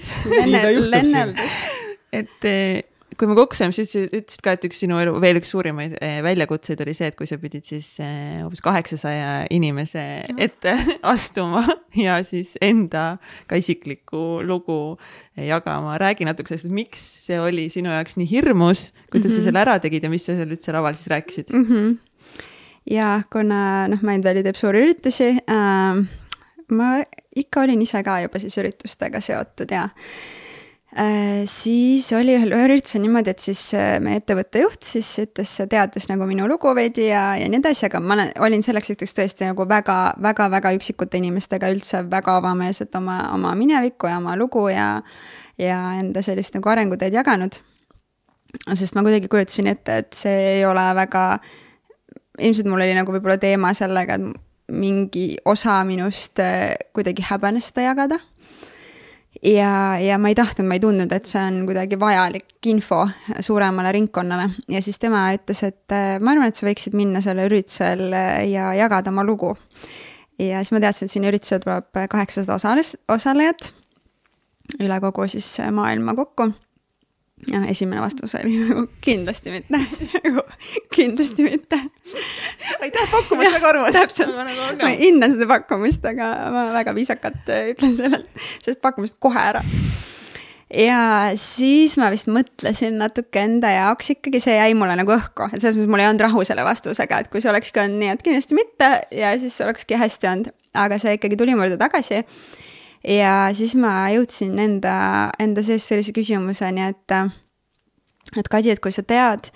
et eh, kui me kokku saime, siis ütlesid ka, et üks sinu elu, veel üks suurimaid eh, väljakutseid oli see, et kui sa pidid siis eh, umbes kaheksasaja inimese ette astuma ja siis enda ka isiklikku lugu eh, jagama. räägi natuke sellest, miks see oli sinu jaoks nii hirmus, kuidas mm -hmm. sa selle ära tegid ja mis sa seal üldse laval siis rääkisid mm? -hmm. ja kuna noh, Mindvalley teeb suuri üritusi äh,, ma ikka olin ise ka juba siis üritustega seotud ja Äh, siis oli ühel üritusel niimoodi, et siis äh, meie ettevõtte juht siis ütles, teadis nagu minu lugu veidi ja, ja nii edasi, aga ma olin selleks hetkeks tõesti nagu väga, väga, väga üksikute inimestega üldse väga avameelselt oma, oma minevikku ja oma lugu ja, ja enda sellist nagu arenguteed jaganud. sest ma kuidagi kujutasin ette, et see ei ole väga, ilmselt mul oli nagu võib-olla teema sellega, et mingi osa minust äh, kuidagi häbenes seda jagada. Ja, ja ma ei tahtnud, ma ei tundnud, et see on kuidagi vajalik info suuremale ringkonnale. Ja siis tema ütles, et äh, ma arvan, et sa võiksid minna sellel üritusel äh, ja jagada oma lugu. ja siis ma teadsin, et sinna üritusele tuleb kaheksasada osales-, osalejat üle kogu siis maailma kokku ja esimene vastus oli nagu kindlasti mitte nagu kindlasti mitte. aitäh pakkumast, väga armas. täpselt, nagu ma hindan seda pakkumist, aga ma väga viisakalt ütlen selle, sellest pakkumist kohe ära. ja siis ma vist mõtlesin natuke enda jaoks ikkagi, see jäi mulle nagu õhku, et selles mõttes mul ei olnud rahu selle vastusega, et kui see olekski olnud nii, et kindlasti mitte ja siis olekski hästi olnud, aga see ikkagi tuli mu juurde tagasi ja siis ma jõudsin enda, enda sees sellise küsimuseni, et, et Kadi, et kui sa tead,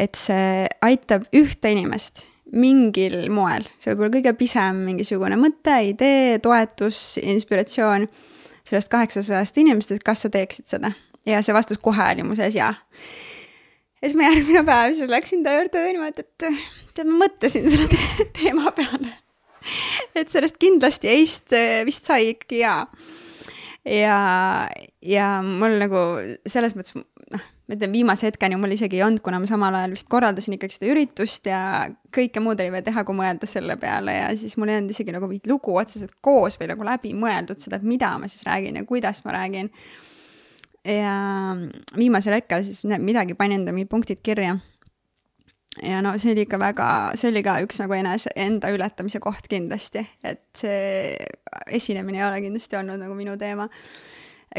et see aitab ühte inimest mingil moel, see võib olla kõige pisem mingisugune mõte, idee, toetus, inspiratsioon sellest kaheksasajast inimesest, kas sa teeksid seda? ja see vastus kohe oli mu sees jaa. ja siis ma järgmine päev siis läksin ta juurde niimoodi, et tead, ma mõtlesin selle te teema peale et sellest kindlasti Eist eh, vist sai ikkagi jaa. ja, ja mul nagu selles mõttes noh, ma ütlen viimase hetkeni mul isegi ei olnud, kuna ma samal ajal vist korraldasin ikkagi seda üritust ja kõike muud oli veel teha, kui mõelda selle peale ja siis mul ei olnud isegi nagu mingit lugu otseselt koos või nagu läbi mõeldud seda, et mida ma siis räägin ja kuidas ma räägin. ja viimasel hetkel siis midagi panin enda mingid punktid kirja ja no see oli ikka väga, see oli ka üks nagu enese, enda ületamise koht kindlasti, et see esinemine ei ole kindlasti olnud nagu minu teema,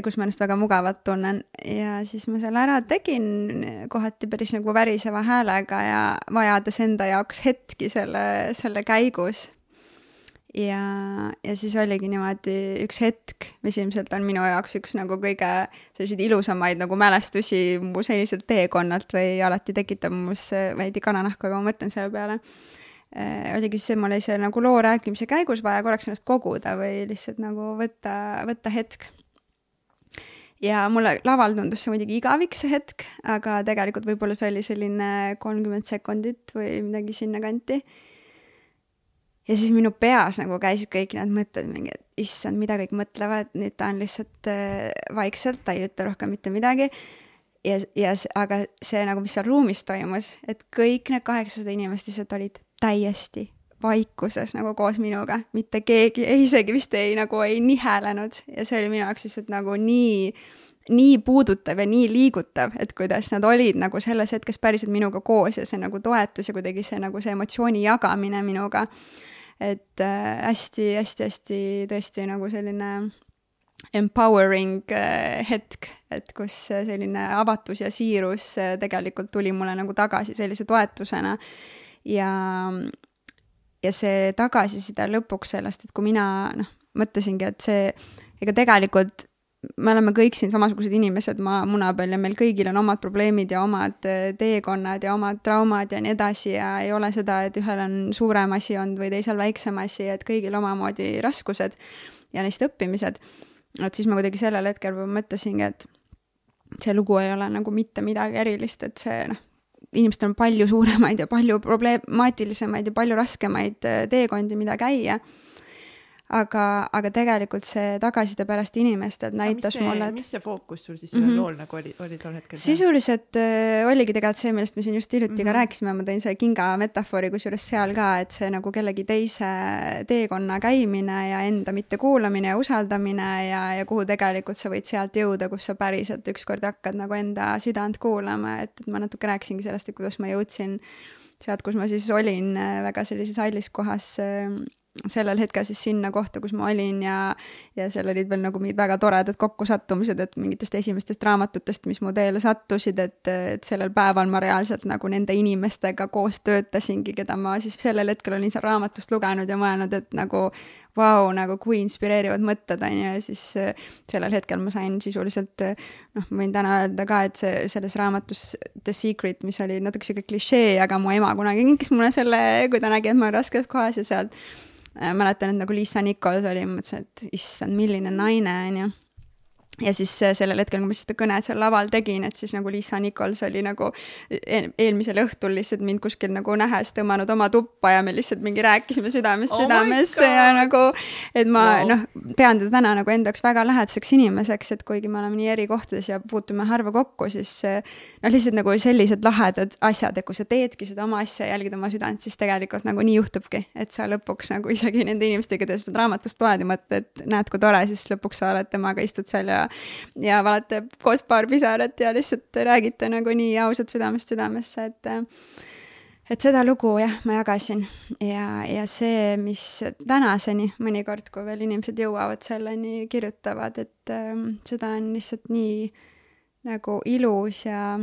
kus ma ennast väga mugavalt tunnen. Ja siis ma selle ära tegin kohati päris nagu väriseva häälega ja vajades enda jaoks hetki selle, selle käigus ja, ja siis oligi niimoodi üks hetk, mis ilmselt on minu jaoks üks nagu kõige selliseid ilusamaid nagu mälestusi mu seniselt teekonnalt või alati tekitab mus veidi kananahku, aga ma mõtlen selle peale äh,. oligi see, mul oli see nagu loo rääkimise käigus vaja korraks ennast koguda või lihtsalt nagu võtta, võtta hetk. ja mulle laval tundus see muidugi igavik, see hetk, aga tegelikult võib-olla see oli selline kolmkümmend sekundit või midagi sinnakanti ja siis minu peas nagu käisid kõik need mõtted mingi, et issand, mida kõik mõtlevad, nüüd ta on lihtsalt äh, vaikselt, ta ei ütle rohkem mitte midagi. ja, ja aga see nagu, mis seal ruumis toimus, et kõik need kaheksasada inimest lihtsalt olid täiesti vaikuses nagu koos minuga, mitte keegi isegi vist ei nagu ei nihelenud. Ja see oli minu jaoks lihtsalt nagu nii nii puudutav ja nii liigutav, et kuidas nad olid nagu selles hetkes päriselt minuga koos ja see nagu toetus ja kuidagi see nagu see emotsiooni jagamine minuga et hästi-hästi-hästi äh, tõesti nagu selline empowering äh, hetk, et kus selline avatus ja siirus äh, tegelikult tuli mulle nagu tagasi sellise toetusena. ja, ja see tagasiside lõpuks sellest, et kui mina noh, mõtlesingi, et see, ega tegelikult me oleme kõik siin samasugused inimesed maa muna peal ja meil kõigil on omad probleemid ja omad äh, teekonnad ja omad traumad ja nii edasi ja ei ole seda, et ühel on suurem asi olnud või teisel väiksem asi, et kõigil omamoodi raskused ja neist õppimised. et siis ma kuidagi sellel hetkel mõtlesingi, et see lugu ei ole nagu mitte midagi erilist, et see noh, inimestel on palju suuremaid ja palju problemaatilisemaid ja palju raskemaid äh, teekondi, mida käia aga, aga tegelikult see tagasiside pärast inimestelt näitas see, mulle, et mis see fookus sul siis sellel mm -hmm. lool nagu oli, oli tol hetkel? sisuliselt äh, oligi tegelikult see, millest me siin just hiljuti mm -hmm. ka mhm. rääkisime, ma tõin selle kinga metafoori kusjuures seal ka, et see nagu kellegi teise teekonna käimine ja enda mittekuulamine ja usaldamine ja, ja kuhu tegelikult sa võid sealt jõuda, kus sa päriselt ükskord hakkad nagu enda südant kuulama, et, et ma natuke rääkisingi sellest, et kuidas ma jõudsin sealt, kus ma siis olin äh, väga sellises hallis kohas äh, sellel hetkel siis sinna kohta, kus ma olin ja, ja seal olid veel nagu mingid väga toredad kokkusattumised, et mingitest esimestest raamatutest, mis mu teele sattusid, et, et sellel päeval ma reaalselt nagu nende inimestega koos töötasingi, keda ma siis sellel hetkel olin seal raamatust lugenud ja mõelnud, et nagu vau wow,, nagu kui inspireerivad mõtted, on ju, ja siis äh, sellel hetkel ma sain sisuliselt noh, ma võin täna öelda ka, et see selles raamatus The Secret, mis oli natuke sihuke klišee, aga mu ema kunagi kinkis mulle selle, kui ta nägi, et ma olen raskes kohas ja sealt mäletan, et nagu Liisa Nichols oli, mõtlesin, et issand, milline naine, on ju. Ja siis äh, sellel hetkel, kui ma seda kõnet seal laval tegin, et siis nagu Liisa Nichols oli nagu eel eelmisel õhtul lihtsalt mind kuskil nagu nähes tõmmanud oma tuppa ja me lihtsalt mingi rääkisime südamest Oh südamesse ja nagu, et ma Wow. noh, pean teda täna nagu enda jaoks väga lähedaseks inimeseks, et kuigi me oleme nii eri kohtades ja puutume harva kokku, siis äh, noh, lihtsalt nagu sellised lahedad asjad, et kui sa teedki seda oma asja, jälgid oma südant, siis tegelikult nagu nii juhtubki, et sa lõpuks nagu isegi nende inimestega, keda sa raamatust loed ja mõtled, et näed, kui tore, siis lõpuks sa oled temaga, istud seal ja ja valate koos paar pisarat ja lihtsalt räägite nagu nii ausalt südamest südamesse, et et seda lugu jah, ma jagasin. Ja, ja see, mis tänaseni mõnikord, kui veel inimesed jõuavad selleni, kirjutavad, et ähm, seda on lihtsalt nii nagu ilus ja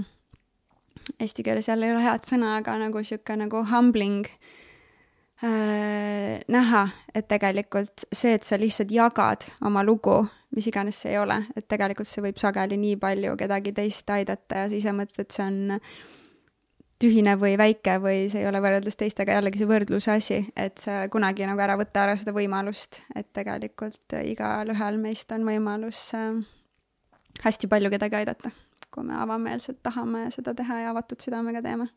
eesti keeles jälle ei ole head sõna, aga nagu sihuke nagu humbling äh, näha, et tegelikult see, et sa lihtsalt jagad oma lugu, mis iganes see ei ole, et tegelikult see võib sageli nii palju kedagi teist aidata ja sa ise mõtled, et see on tühine või väike või see ei ole võrreldes teistega jällegi see võrdluse asi, et sa kunagi nagu ära võta ära seda võimalust, et tegelikult igalühel meist on võimalus äh, hästi palju kedagi aidata, kui me avameelselt tahame seda teha ja avatud südamega teeme.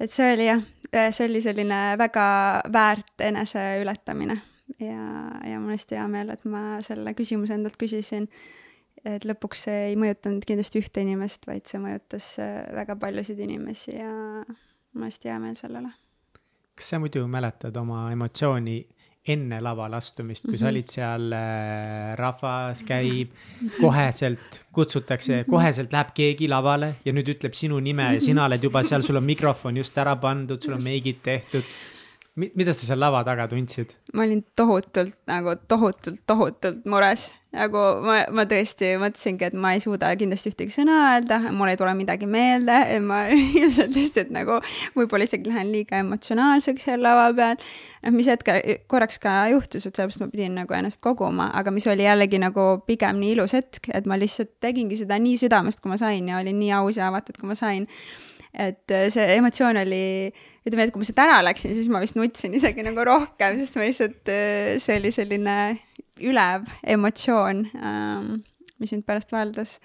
et see oli jah, see oli selline väga väärt eneseületamine ja, ja mul on hästi hea meel, et ma selle küsimuse endalt küsisin et lõpuks see ei mõjutanud kindlasti ühte inimest, vaid see mõjutas äh, väga paljusid inimesi ja mul on hästi hea meel selle üle. kas sa muidu mäletad oma emotsiooni enne lavale astumist, kui mm -hmm. sa olid seal äh,, rahvas käib, koheselt kutsutakse, koheselt läheb keegi lavale ja nüüd ütleb sinu nime ja sina oled juba seal, sul on mikrofon just ära pandud, sul on meigid tehtud. Mida sa seal lava taga tundsid? ma olin tohutult nagu tohutult, tohutult mures, nagu ma, ma tõesti mõtlesingi, et ma ei suuda kindlasti ühtegi sõna öelda, mul ei tule midagi meelde, ma ilmselt lihtsalt nagu võib-olla isegi lähen liiga emotsionaalseks seal lava peal. noh, mis hetkel korraks ka juhtus, et sellepärast ma pidin nagu ennast koguma, aga mis oli jällegi nagu pigem nii ilus hetk, et ma lihtsalt tegingi seda nii südamest, kui ma sain ja olin nii aus ja avatud, kui ma sain et äh, see emotsioon oli, ütleme, et kui ma sealt ära läksin, siis ma vist nutsin isegi nagu rohkem, sest ma lihtsalt, see oli selline ülev emotsioon, mis mind pärast valdas.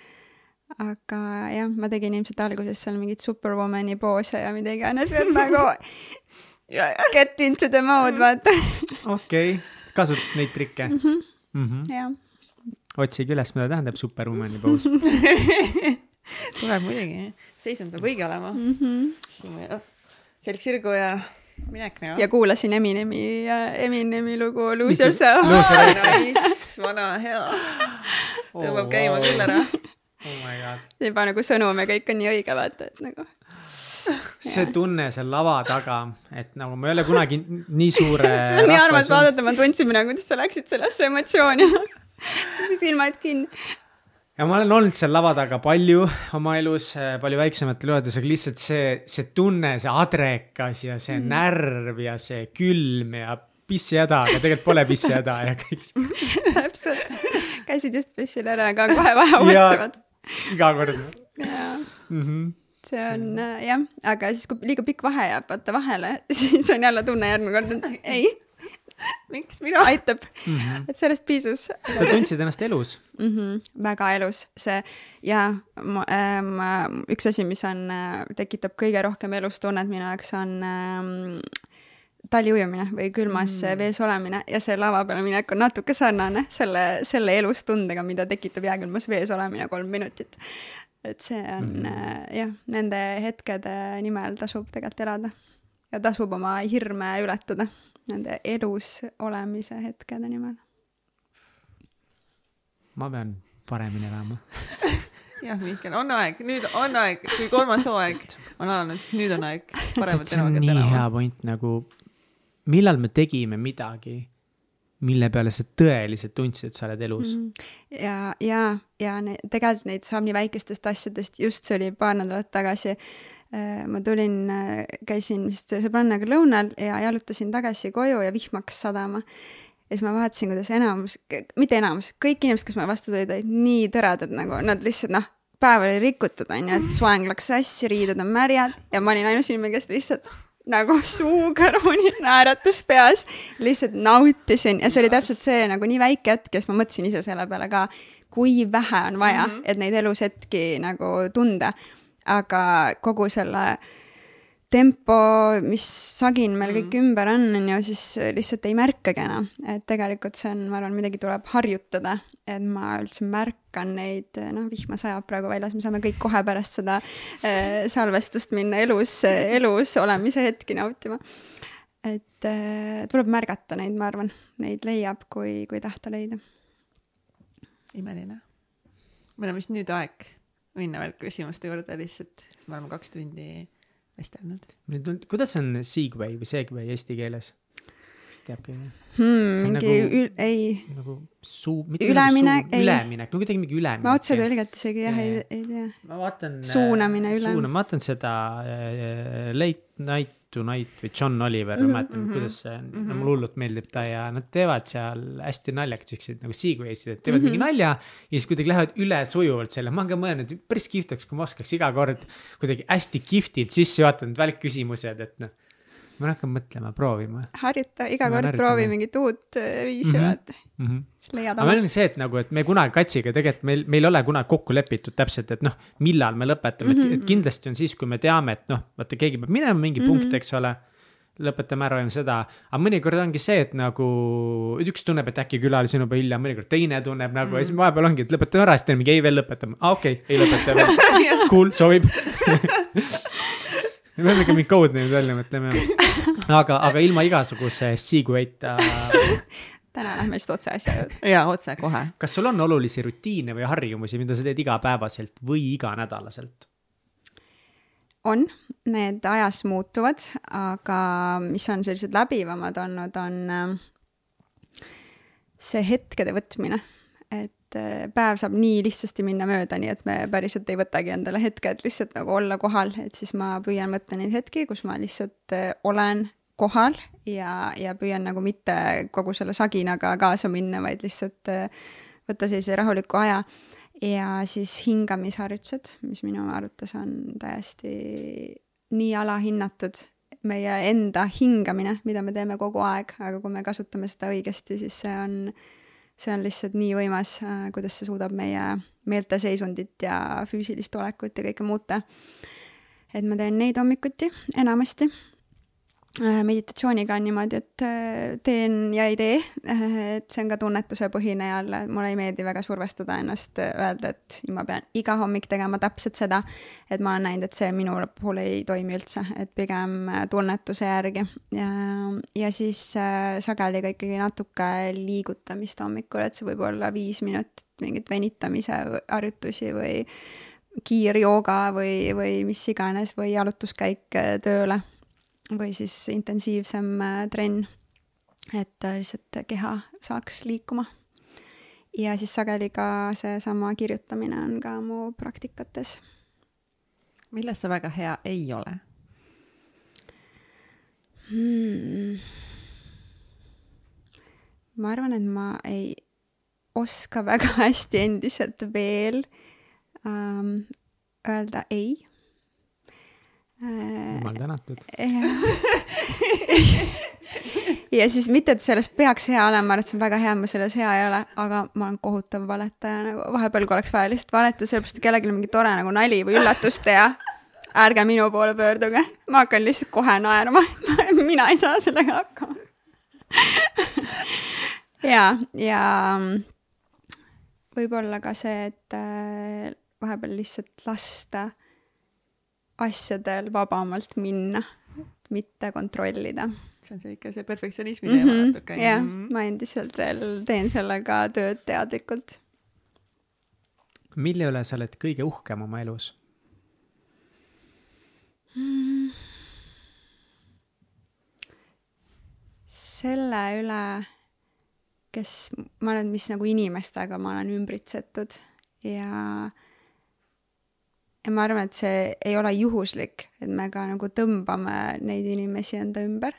aga jah, ma tegin ilmselt alguses seal mingeid superwomani poose ja mida iganes, et nagu get into the mode, vaata. okei okay., kasutasid neid trikke mm? -hmm. Mm -hmm. jah. otsige üles, mida tähendab superwomani poos tuleb muidugi, seisund peab õige olema mm. -hmm. selg sirgu ja minek nagu. ja kuulasin Eminemi, Eminemi lugu Lose Yourself. Nice, vana hea. tõmbab Oh, käima wow. küll ära. oh my god. juba nagu sõnum ja kõik on nii õige, vaata, et nagu. see tunne seal lava taga, et nagu ma ei ole kunagi nii suure see on nii armas vaadata, ma tundsin nagu, kuidas sa läksid sellesse emotsiooni silmad kinni. Ja ma olen olnud seal lava taga palju oma elus, palju väiksematel juhtudel, aga lihtsalt see, see tunne, see adrekas ja see mm. närv ja see külm ja pissihäda, aga tegelikult pole pissihäda ja kõik täpselt, käisid just pessil ära, aga kohe vaja uuestivad. iga kord jaa. -hmm. see on äh, jah, aga siis, kui liiga pikk vahe jääb vaata vahele, siis on jälle tunne järgmine kord, et ei, miks mina? aitab mm, -hmm. et sellest piisas sa tundsid ennast elus mm. -hmm, väga elus, see ja ma, äh, ma, üks asi, mis on, tekitab kõige rohkem elustunnet minu jaoks on ähm, taliujumine või külmas mm. vees olemine ja see lava peale minek on natuke sarnane selle, selle elustundega, mida tekitab jääkülmas vees olemine kolm minutit. et see on mm. äh, jah, nende hetkede nimel tasub tegelikult elada ja tasub oma hirme ületada nende elus olemise hetkede nimel. ma pean paremini elama jah, Mihkel, on aeg, nüüd on aeg, kui kolmas hooaeg on alanud, siis nüüd on aeg paremat see on nii hea elama. point nagu, millal me tegime midagi, mille peale sa tõeliselt tundsid, et sa oled elus mm. -hmm. ja, ja, ja ne, tegelikult neid saab nii väikestest asjadest, just see oli paar nädalat tagasi. Ma tulin, käisin vist sõbrannaga lõunal ja jalutasin tagasi koju ja vihm hakkas sadama. ja siis ma vaatasin, kuidas enamus, mitte enamus, kõik inimesed, kes mulle vastu tulid, olid nii toredad nagu, nad lihtsalt noh, päev oli rikutud, onju, et soeng läks sassi, riided on märjad ja ma olin ainus inimene, kes lihtsalt nagu suukõrmuni naeratas peas, lihtsalt nautisin ja see oli täpselt see nagu nii väike hetk ja siis ma mõtlesin ise selle peale ka, kui vähe on vaja mm, -hmm. et neid elushetki nagu tunda. Aga kogu selle tempo, mis sagin meil kõik mm ümber on, on ju, siis lihtsalt ei märkagi enam. et tegelikult see on, ma arvan, midagi tuleb harjutada, et ma üldse märkan neid, noh, vihma sajab praegu väljas, me saame kõik kohe pärast seda äh, salvestust minna elus, elus olemise hetki nautima. et äh, tuleb märgata neid, ma arvan, neid leiab, kui, kui tahta leida. imeline. meil on vist nüüd aeg minna veel küsimuste juurde lihtsalt, sest me oleme kaks tundi vestelnud. nüüd, kuidas on Segway või Segway eesti keeles? kas teab keegi hmm,? mingi nagu, ül, ei. nagu suu, mitte üleminek, nagu üleminek, no kuidagi mingi üleminek. ma otsetõlget isegi jah, ei, ei tea. ma vaatan. suunamine üle. suuna, ma vaatan seda äh, Late Night Tonight või John Oliver mm, -hmm, ma ei mäleta mm -hmm. kuidas see on mm, -hmm. mulle hullult meeldib ta ja nad teevad seal hästi naljakas siukseid nagu segway'sid, et teevad mm -hmm. mingi mhm. nalja. ja siis kuidagi lähevad üle sujuvalt selle, ma olen ka mõelnud, päris kihvt oleks, kui ma oskaks iga kord kuidagi hästi kihvtilt sisse juhatada need välkküsimused, et noh ma hakkan mõtlema, proovima. harjuta, iga ma kord proovi mingit uut äh, viisi mm, -hmm. vaata mm. -hmm. siis leiad oma. aga meil on see, et nagu, et me kunagi Katsiga tegelikult meil, meil ei ole kunagi kokku lepitud täpselt, et noh, millal me lõpetame mm, -hmm. et, et kindlasti on siis, kui me teame, et noh, vaata, keegi peab minema mingi mm -hmm. punkt, eks ole lõpetame ära või seda, aga mõnikord ongi see, et nagu üks tunneb, et äkki külalisi on juba hilja, mõnikord teine tunneb nagu mm. ja siis vahepeal ongi, et lõpetame ära, siis teeme mingi ei veel lõpetame, aa ah, okei okay,, ei lõpeta veel cool, sobib me peame ikka mingi code name'id välja mõtlema, aga, aga ilma igasuguse segway'ta täna lähme lihtsalt otse asja juurde. jaa, otse kohe. kas sul on olulisi rutiine või harjumusi, mida sa teed igapäevaselt või iganädalaselt? on, need ajas muutuvad, aga mis on sellised läbivamad olnud, on äh, see hetkede võtmine. Et äh, päev saab nii lihtsasti minna mööda, nii et me päriselt ei võtagi endale hetke, et lihtsalt nagu olla kohal, et siis ma püüan võtta neid hetki, kus ma lihtsalt äh, olen kohal ja, ja püüan nagu mitte kogu selle saginaga kaasa minna, vaid lihtsalt võtta sellise rahuliku aja. Ja siis hingamisharjutused, mis minu arvates on täiesti nii alahinnatud, meie enda hingamine, mida me teeme kogu aeg, aga kui me kasutame seda õigesti, siis see on, see on lihtsalt nii võimas, äh, kuidas see suudab meie meelteseisundit ja füüsilist olekut ja kõike muuta. et ma teen neid hommikuti enamasti meditatsiooniga on niimoodi, et äh, teen ja ei tee, äh, et see on ka tunnetuse põhine jälle, mulle ei meeldi väga survestada ennast, öelda, et ma pean iga hommik tegema täpselt seda, et ma olen näinud, et see minu puhul ei toimi üldse, et pigem tunnetuse järgi. Ja, ja siis äh, sageli ka ikkagi natuke liigutamist hommikul, et see võib olla viis minutit mingit venitamise harjutusi või kiirjooga või, või mis iganes või jalutuskäik tööle või siis intensiivsem äh, trenn, et äh, lihtsalt keha saaks liikuma. ja siis sageli ka seesama kirjutamine on ka mu praktikates. milles sa väga hea ei ole hmm.? ma arvan, et ma ei oska väga hästi endiselt veel ähm, öelda ei jumal tänatud. ja siis mitte, et sellest peaks hea olema, ma arvan, et see on väga hea, ma selles hea ei ole, aga ma olen kohutav valetaja nagu vahepeal, kui oleks vaja lihtsalt valetada, sellepärast et kellelgi on mingi tore nagu nali või üllatus teha. ärge minu poole pöörduge, ma hakkan lihtsalt kohe naerma, et mina ei saa sellega hakkama ja, ja võib-olla ka see, et äh, vahepeal lihtsalt lasta asjadel vabamalt minna, mitte kontrollida. see on see ikka see perfektsionismi teema mm -hmm. natuke. jah, ma endiselt veel teen sellega tööd teadlikult. mille üle sa oled kõige uhkem oma elus mm.? selle üle, kes, ma arvan, mis nagu inimestega ma olen ümbritsetud ja ja ma arvan, et see ei ole juhuslik, et me ka nagu tõmbame neid inimesi enda ümber.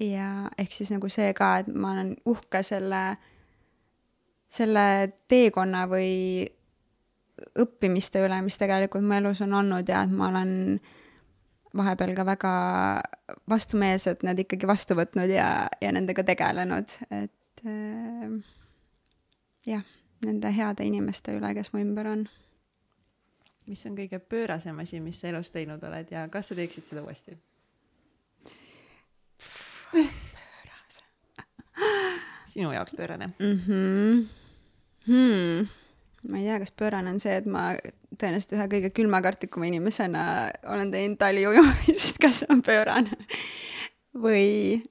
ja ehk siis nagu see ka, et ma olen uhke selle, selle teekonna või õppimiste üle, mis tegelikult mu elus on olnud ja et ma olen vahepeal ka väga vastumeelsed need ikkagi vastu võtnud ja, ja nendega tegelenud, et äh, jah nende heade inimeste üle, kes mu ümber on. Mis on kõige pöörasem asi, mis sa elus teinud oled ja kas sa teeksid seda uuesti? sinu jaoks pöörane mm? -hmm. Hmm. ma ei tea, kas pöörane on see, et ma tõenäoliselt ühe kõige külmakartlikuma inimesena olen teinud taliujumist, kas see on pöörane või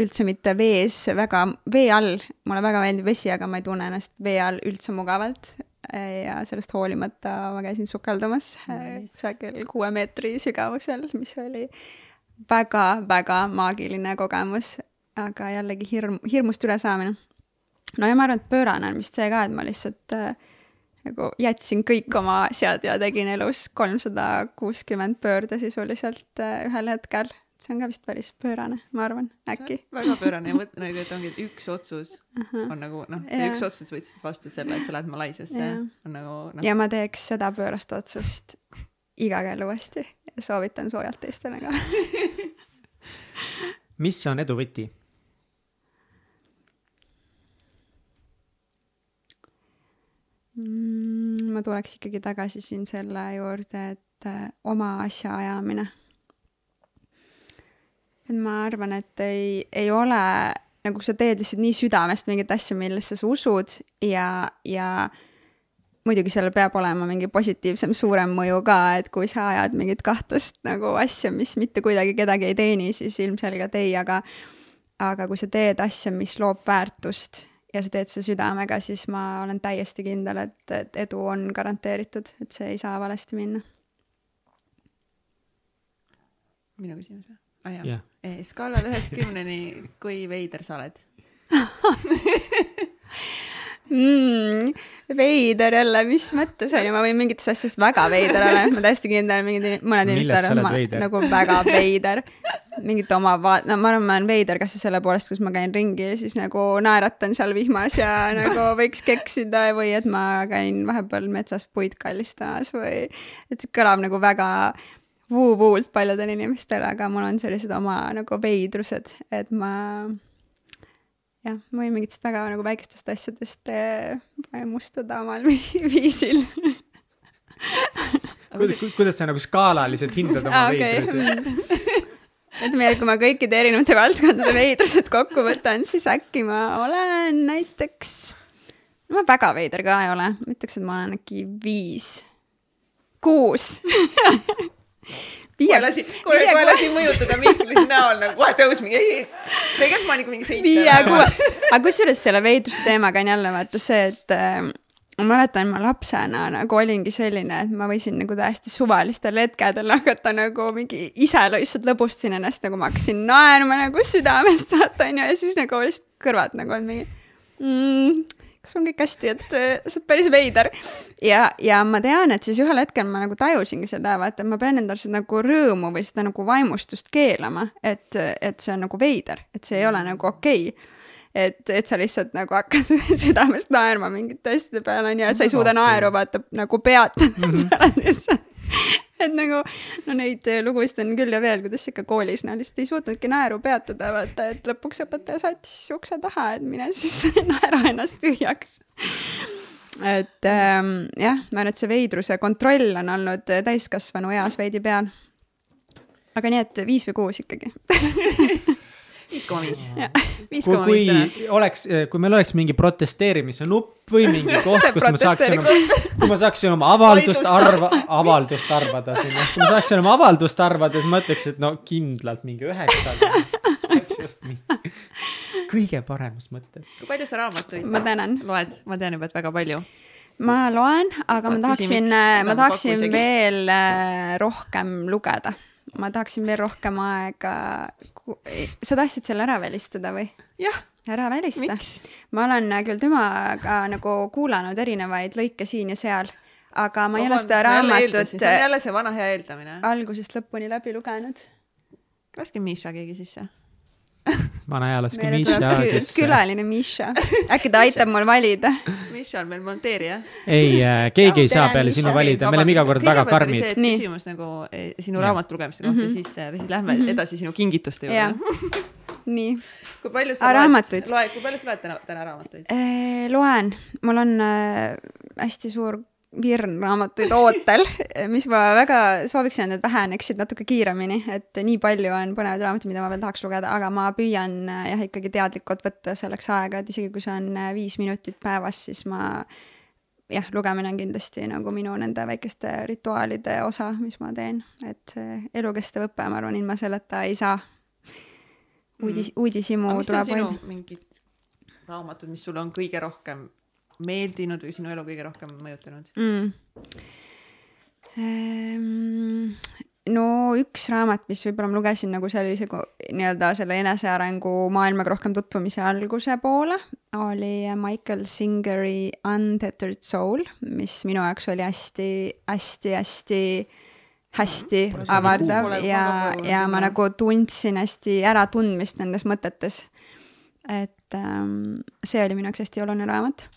üldse mitte vees väga, vee all, mulle väga meeldib vesi, aga ma ei tunne ennast vee all üldse mugavalt. Ja sellest hoolimata ma käisin sukeldumas nice. kusagil kuue meetri sügavusel, mis oli väga-väga maagiline kogemus, aga jällegi hirm, hirmust ülesaamine. no ja ma arvan, et pöörane on vist see ka, et ma lihtsalt äh, nagu jätsin kõik oma asjad ja tegin elus kolmsada kuuskümmend pöörde sisuliselt äh, ühel hetkel see on ka vist päris pöörane, ma arvan, äkki. väga pöörane ja mõtle nagu, et ongi, et üks otsus uh -huh. on nagu noh, see ja. üks otsus, võtsid vastu selle, et sa lähed Malaisiasse, on nagu noh. ja ma teeks seda pöörast otsust iga kell uuesti ja soovitan soojalt teistele ka mis on edu võti? Mm, ma tuleks ikkagi tagasi siin selle juurde, et äh, oma asja ajamine et ma arvan, et ei, ei ole, nagu sa teed lihtsalt nii südamest mingit asja, millesse sa usud ja, ja muidugi sellel peab olema mingi positiivsem, suurem mõju ka, et kui sa ajad mingit kahtlast nagu asja, mis mitte kuidagi kedagi ei teeni, siis ilmselgelt ei, aga aga kui sa teed asja, mis loob väärtust ja sa teed seda südamega, siis ma olen täiesti kindel, et, et edu on garanteeritud, et see ei saa valesti minna. minu küsimus või? Jah yeah. Eh, skaalal ühest kümneni, kui veider sa oled mm,? veider jälle, mis mõttes on ju, ma võin mingites asjades väga veider olla, ma täiesti kindel, mingid, mõned inimesed arvavad, nagu väga veider. mingit oma va-, no ma arvan, ma olen veider kas või selle poolest, kus ma käin ringi ja siis nagu naeratan seal vihmas ja nagu võiks keksida või et ma käin vahepeal metsas puid kallistamas või et see kõlab nagu väga vuu-vuult paljudele inimestele, aga mul on sellised oma nagu veidrused, et ma jah, ma võin mingitest väga nagu väikestest asjadest vaimustuda eh, omal viisil kuidas sa nagu skaalaliselt hindad oma okay. veidrusi? ütleme, et kui ma kõikide erinevate valdkondade veidrused kokku võtan, siis äkki ma olen näiteks, no ma väga veider ka ei ole, ma ütleks, et ma olen äkki viis, kuus kohe lasi, kohe, kohe lasi mõjutada Mihkli näol nagu kohe tõus mingi, tegelikult ma olen ikka mingi seitse. viie, kuue, aga kusjuures selle veidruse teemaga on jälle vaata see, et äh, ma mäletan, ma lapsena nagu olingi selline, et ma võisin nagu täiesti suvalistel hetkedel hakata nagu mingi ise lihtsalt lõbustasin ennast, nagu ma hakkasin naerma nagu südamest, vaata onju, ja siis nagu lihtsalt kõrvad nagu on mingi mm, kas on kõik hästi, et äh, sa oled päris veider. ja, ja ma tean, et siis ühel hetkel ma nagu tajusingi seda, vaata, et ma pean endal seda nagu rõõmu või seda nagu vaimustust keelama, et, et see on nagu veider, et see ei ole nagu okei okay et, et sa lihtsalt nagu hakkad südamest naerma mingite asjade peale, on ju, et sa ei suuda naeru vaata nagu peatada mm, -hmm. sa oled lihtsalt et nagu no neid lugusid on küll ja veel, kuidas ikka koolis no lihtsalt ei suutnudki naeru peatada, vaata, et lõpuks õpetaja saatis ukse taha, et mine siis naera ennast tühjaks. et ähm, jah, ma arvan, et see veidruse kontroll on olnud täiskasvanu eas veidi peal. aga nii, et viis või kuus ikkagi viis koma viis. viis koma viis täna. kui oleks, kui meil oleks mingi protesteerimise nupp või mingi koht, kus ma saaksin oma, kui ma saaksin oma avaldust arva, avaldust arvada sinna, kui ma saaksin oma avaldust arvada, siis ma ütleks, et no kindlalt mingi üheksa. just nii, kõige paremas mõttes. kui palju sa raamatuid ma tänan. loed, ma tean juba, et väga palju ma loen, aga ma tahaksin, ma tahaksin veel äh, rohkem lugeda ma tahaksin veel rohkem aega. Sa tahtsid selle ära välistada või? jah. ära välista. ma olen küll temaga nagu kuulanud erinevaid lõike siin ja seal, aga ma ei ole seda raamatut. see on jälle see vana hea eeldamine. algusest lõpuni läbi lugenud. laske Miša keegi sisse vanaealaske Miša siis. külaline Miša, äkki ta aitab mul valida? Miša on meil monteerija. ei äh,, keegi ei saa peale sinu valida, me oleme iga kord väga karmid. küsimus nagu eh, sinu raamatu lugemise kohta mm, -hmm. siis, siis lähme mm -hmm. edasi sinu kingituste juurde nii. kui palju sa loed raamatuid., loe, kui palju sa loed täna, täna raamatuid? loen, mul on äh, hästi suur virn raamatuid ootel, mis ma väga sooviksin, et väheneksid natuke kiiremini, et nii palju on põnevaid raamatuid, mida ma veel tahaks lugeda, aga ma püüan jah, ikkagi teadlikult võtta selleks aega, et isegi kui see on äh, viis minutit päevas, siis ma jah, lugemine on kindlasti nagu minu nende väikeste rituaalide osa, mis ma teen, et see elukestev õpe, ma arvan, ilma selleta ei saa. uudis, uudishimu mis on tuleb hoida. mingid raamatud, mis sulle on kõige rohkem meeldinud või sinu elu kõige rohkem mõjutanud? mm.. Ehm, no üks raamat, mis võib-olla ma lugesin nagu sellise nii-öelda selle enesearengu maailmaga rohkem tutvumise alguse poole, oli Michael Singeri Untethered Soul, mis minu jaoks oli hästi, hästi, avardav ja ja ma nagu tundsin hästi äratundmist nendes mõtetes. et ähm, see oli minu jaoks hästi oluline raamat.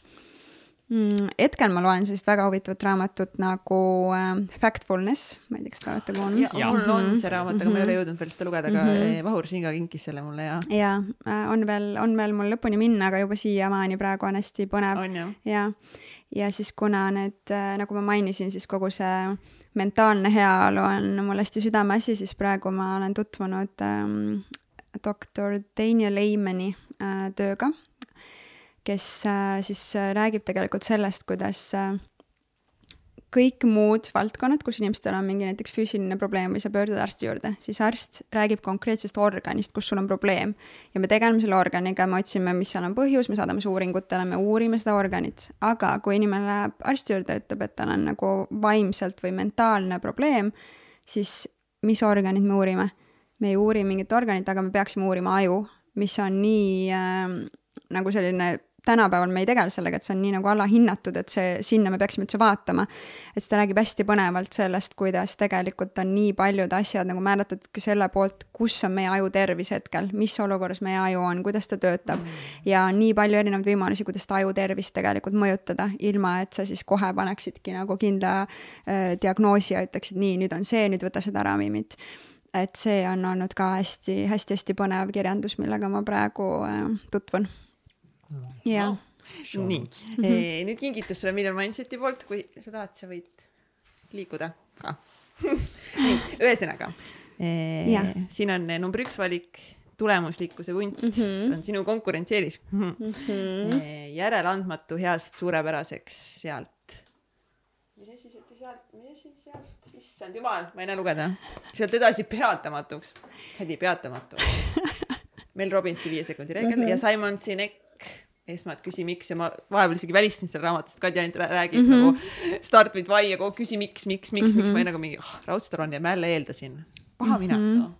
Hetkel ma loen sellist väga huvitavat raamatut nagu ähm, Factfulness, ma ei tea, kas te olete kuulnud. Ja mul on see raamat, aga ma ei ole Mhm. jõudnud veel seda lugeda, aga Mhm. eh, Vahur Singa kinkis selle mulle ja jaa, on veel, on veel mul lõpuni minna, aga juba siiamaani praegu on hästi põnev. Ja, ja siis kuna need, nagu ma mainisin, siis kogu see mentaalne heaolu on mul hästi südameasi, siis praegu ma olen tutvunud ähm, doktor Daniel Leimani äh, tööga, kes äh, siis äh, räägib tegelikult sellest, kuidas äh, kõik muud valdkonnad, kus inimestel on mingi näiteks füüsiline probleem või sa pöördud arsti juurde, siis arst räägib konkreetsest organist, kus sul on probleem. Ja me tegeleme selle organiga, me otsime, mis seal on põhjus, me saadame see uuringutele, me uurime seda organit, aga kui inimene läheb arsti juurde ütleb, et tal on nagu vaimselt või mentaalne probleem, siis mis organit me uurime? me ei uuri mingit organit, aga me peaksime uurima aju, mis on nii äh, nagu selline tänapäeval me ei tegele sellega, et see on nii nagu alahinnatud, et see, sinna me peaksime üldse vaatama. et siis ta räägib hästi põnevalt sellest, kuidas tegelikult on nii paljud asjad nagu määratletud ka selle poolt, kus on meie aju tervis hetkel, mis olukorras meie aju on, kuidas ta töötab ja on nii palju erinevaid võimalusi, kuidas seda aju tervist tegelikult mõjutada, ilma et sa siis kohe paneksidki nagu kindla äh, diagnoosi ja ütleksid nii, nüüd on see, nüüd võta seda ravimit et see on olnud ka hästi-hästi-hästi põnev kirjandus, millega ma praegu äh, tutvun. Ja nii, nüüd kingitus sulle Million Mindseti poolt, kui sa tahad, sa võid liikuda ka. nii, ühesõnaga Jah. siin on eh, number üks valik tulemuslikkuse kunst mm, Mhm. -hmm. see on sinu konkurentsieelis mm. -hmm. järeleandmatu heast suurepäraseks sealt. mis asi sealt, sealt, mis asi sealt, issand jumal, ma ei näe lugeda. sealt edasi peatamatuks, hädi peatamatu. Mel Robbinsi viie sekundi reegel mm -hmm. ja Simon Sinek esmalt küsi miks ja ma vahepeal isegi välistasin selle raamatust, Kadri ainult rää- räägib mm -hmm. nagu start with why ja kogu aeg küsi miks, miks, miks mm, -hmm. miks ma olin nagu mingi oh, raudselt on ja ma jälle eeldasin. paha mina Mhm. no..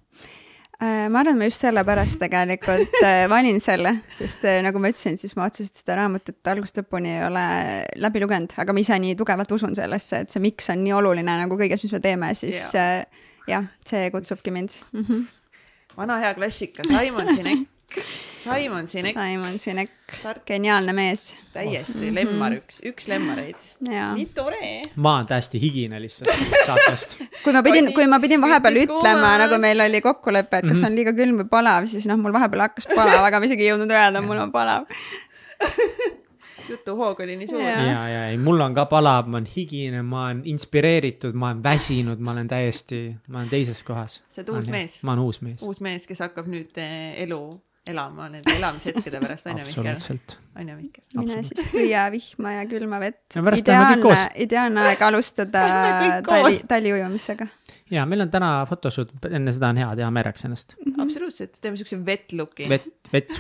Äh, ma arvan, ma just sellepärast tegelikult äh, valin selle, sest äh, nagu ma ütlesin, siis ma otseselt seda raamatut algusest lõpuni ei ole läbi lugenud, aga ma ise nii tugevalt usun sellesse, et see miks on nii oluline nagu kõiges, mis me teeme, siis jah, see kutsubki mind mm. -hmm. vana hea klassika, Simon Sinek, Simon Sinek, Simon Sinek, geniaalne mees täiesti lemmar, üks, üks lemmareid. ja nii tore. ma olen täiesti higine lihtsalt saatest. kui ma pidin, kui ma pidin vahepeal ütlema, nagu meil oli kokkulepe, et kas Mhm. on liiga külm või palav, siis noh, mul vahepeal hakkas palav, aga ma isegi ei jõudnud öelda, mul on palav. jutuhoog oli nii suur Jaa. ja, ja ei, mul on ka palav, ma olen higine, ma olen inspireeritud, ma olen väsinud, ma olen täiesti, ma olen teises kohas. Sa oled uus mees. ma olen uus mees. uus mees, kes hakkab nüüd eh, elu elama nende elamishetkede pärast, on ju, Mihkel? on ju, Mihkel? mine siis püüa vihma ja külma vett. Koos. ideaalne aeg alustada tali taliujumisega. Ja meil on täna photoshoot, enne seda on hea teha mereks ennast. absoluutselt, teeme siukse wet look'i. vett, vett,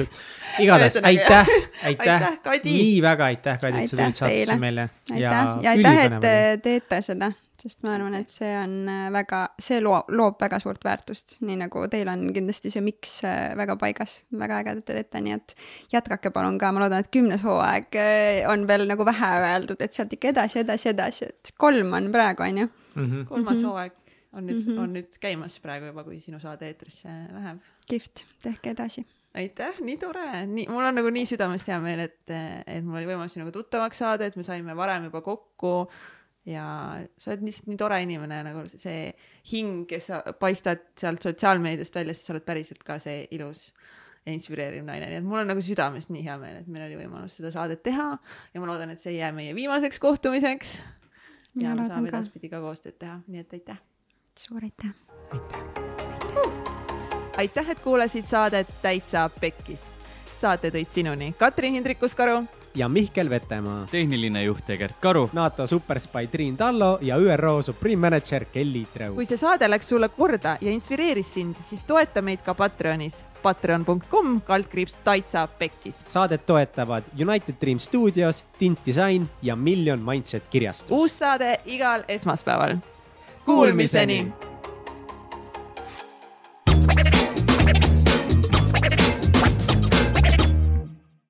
igatahes aitäh, aitäh. Aitäh,, nii väga aitäh, Kadi, et sa tulid saatesse meile. aitäh. Ja aitäh, et te teete seda, sest ma arvan, et see on äh, väga, see loo-, loob väga suurt väärtust, nii nagu teil on kindlasti see miks äh, väga paigas, väga äge, et te teete, nii et jätkake palun ka, ma loodan, et kümnes hooaeg äh, on veel nagu vähe öeldud, et sealt ikka edasi, edasi, edasi, et kolm on praegu, on ju. Mhm. kolmas hooaeg on nüüd mm. -hmm. on nüüd käimas praegu juba, kui sinu saade eetrisse läheb. kihvt, tehke edasi. aitäh, nii tore, nii, mul on nagu nii südamest hea meel, et, et mul oli võimalus sinuga tuttavaks saada, et me saime varem juba kokku ja sa oled lihtsalt nii tore inimene nagu see hing, kes sa paistad sealt sotsiaalmeediast välja, siis sa oled päriselt ka see ilus ja inspireeriv naine, nii et mul on nagu südamest nii hea meel, et meil oli võimalus seda saadet teha ja ma loodan, et see ei jää meie viimaseks kohtumiseks. ja me saame edaspidi ka koostööd teha, nii et aitäh. Suur aitäh. aitäh. aitäh, et kuulasid saadet Täitsa Pekkis. saate tõid sinuni Katrin Hindrikus-Karu ja Mihkel Vetemaa. tehniline juht Egert Karu. NATO superspai Triin Tallo ja ÜRO Supreme Manager Kelly Treu. kui see saade läks sulle korda ja inspireeris sind, siis toeta meid ka Patreonis patreon.com kaldkriips Taitsa Pekkis. saadet toetavad United Dream Studios, Tint Disain ja Million Mindset kirjastus. uus saade igal esmaspäeval. Kuulmiseni, Kuulmiseni.!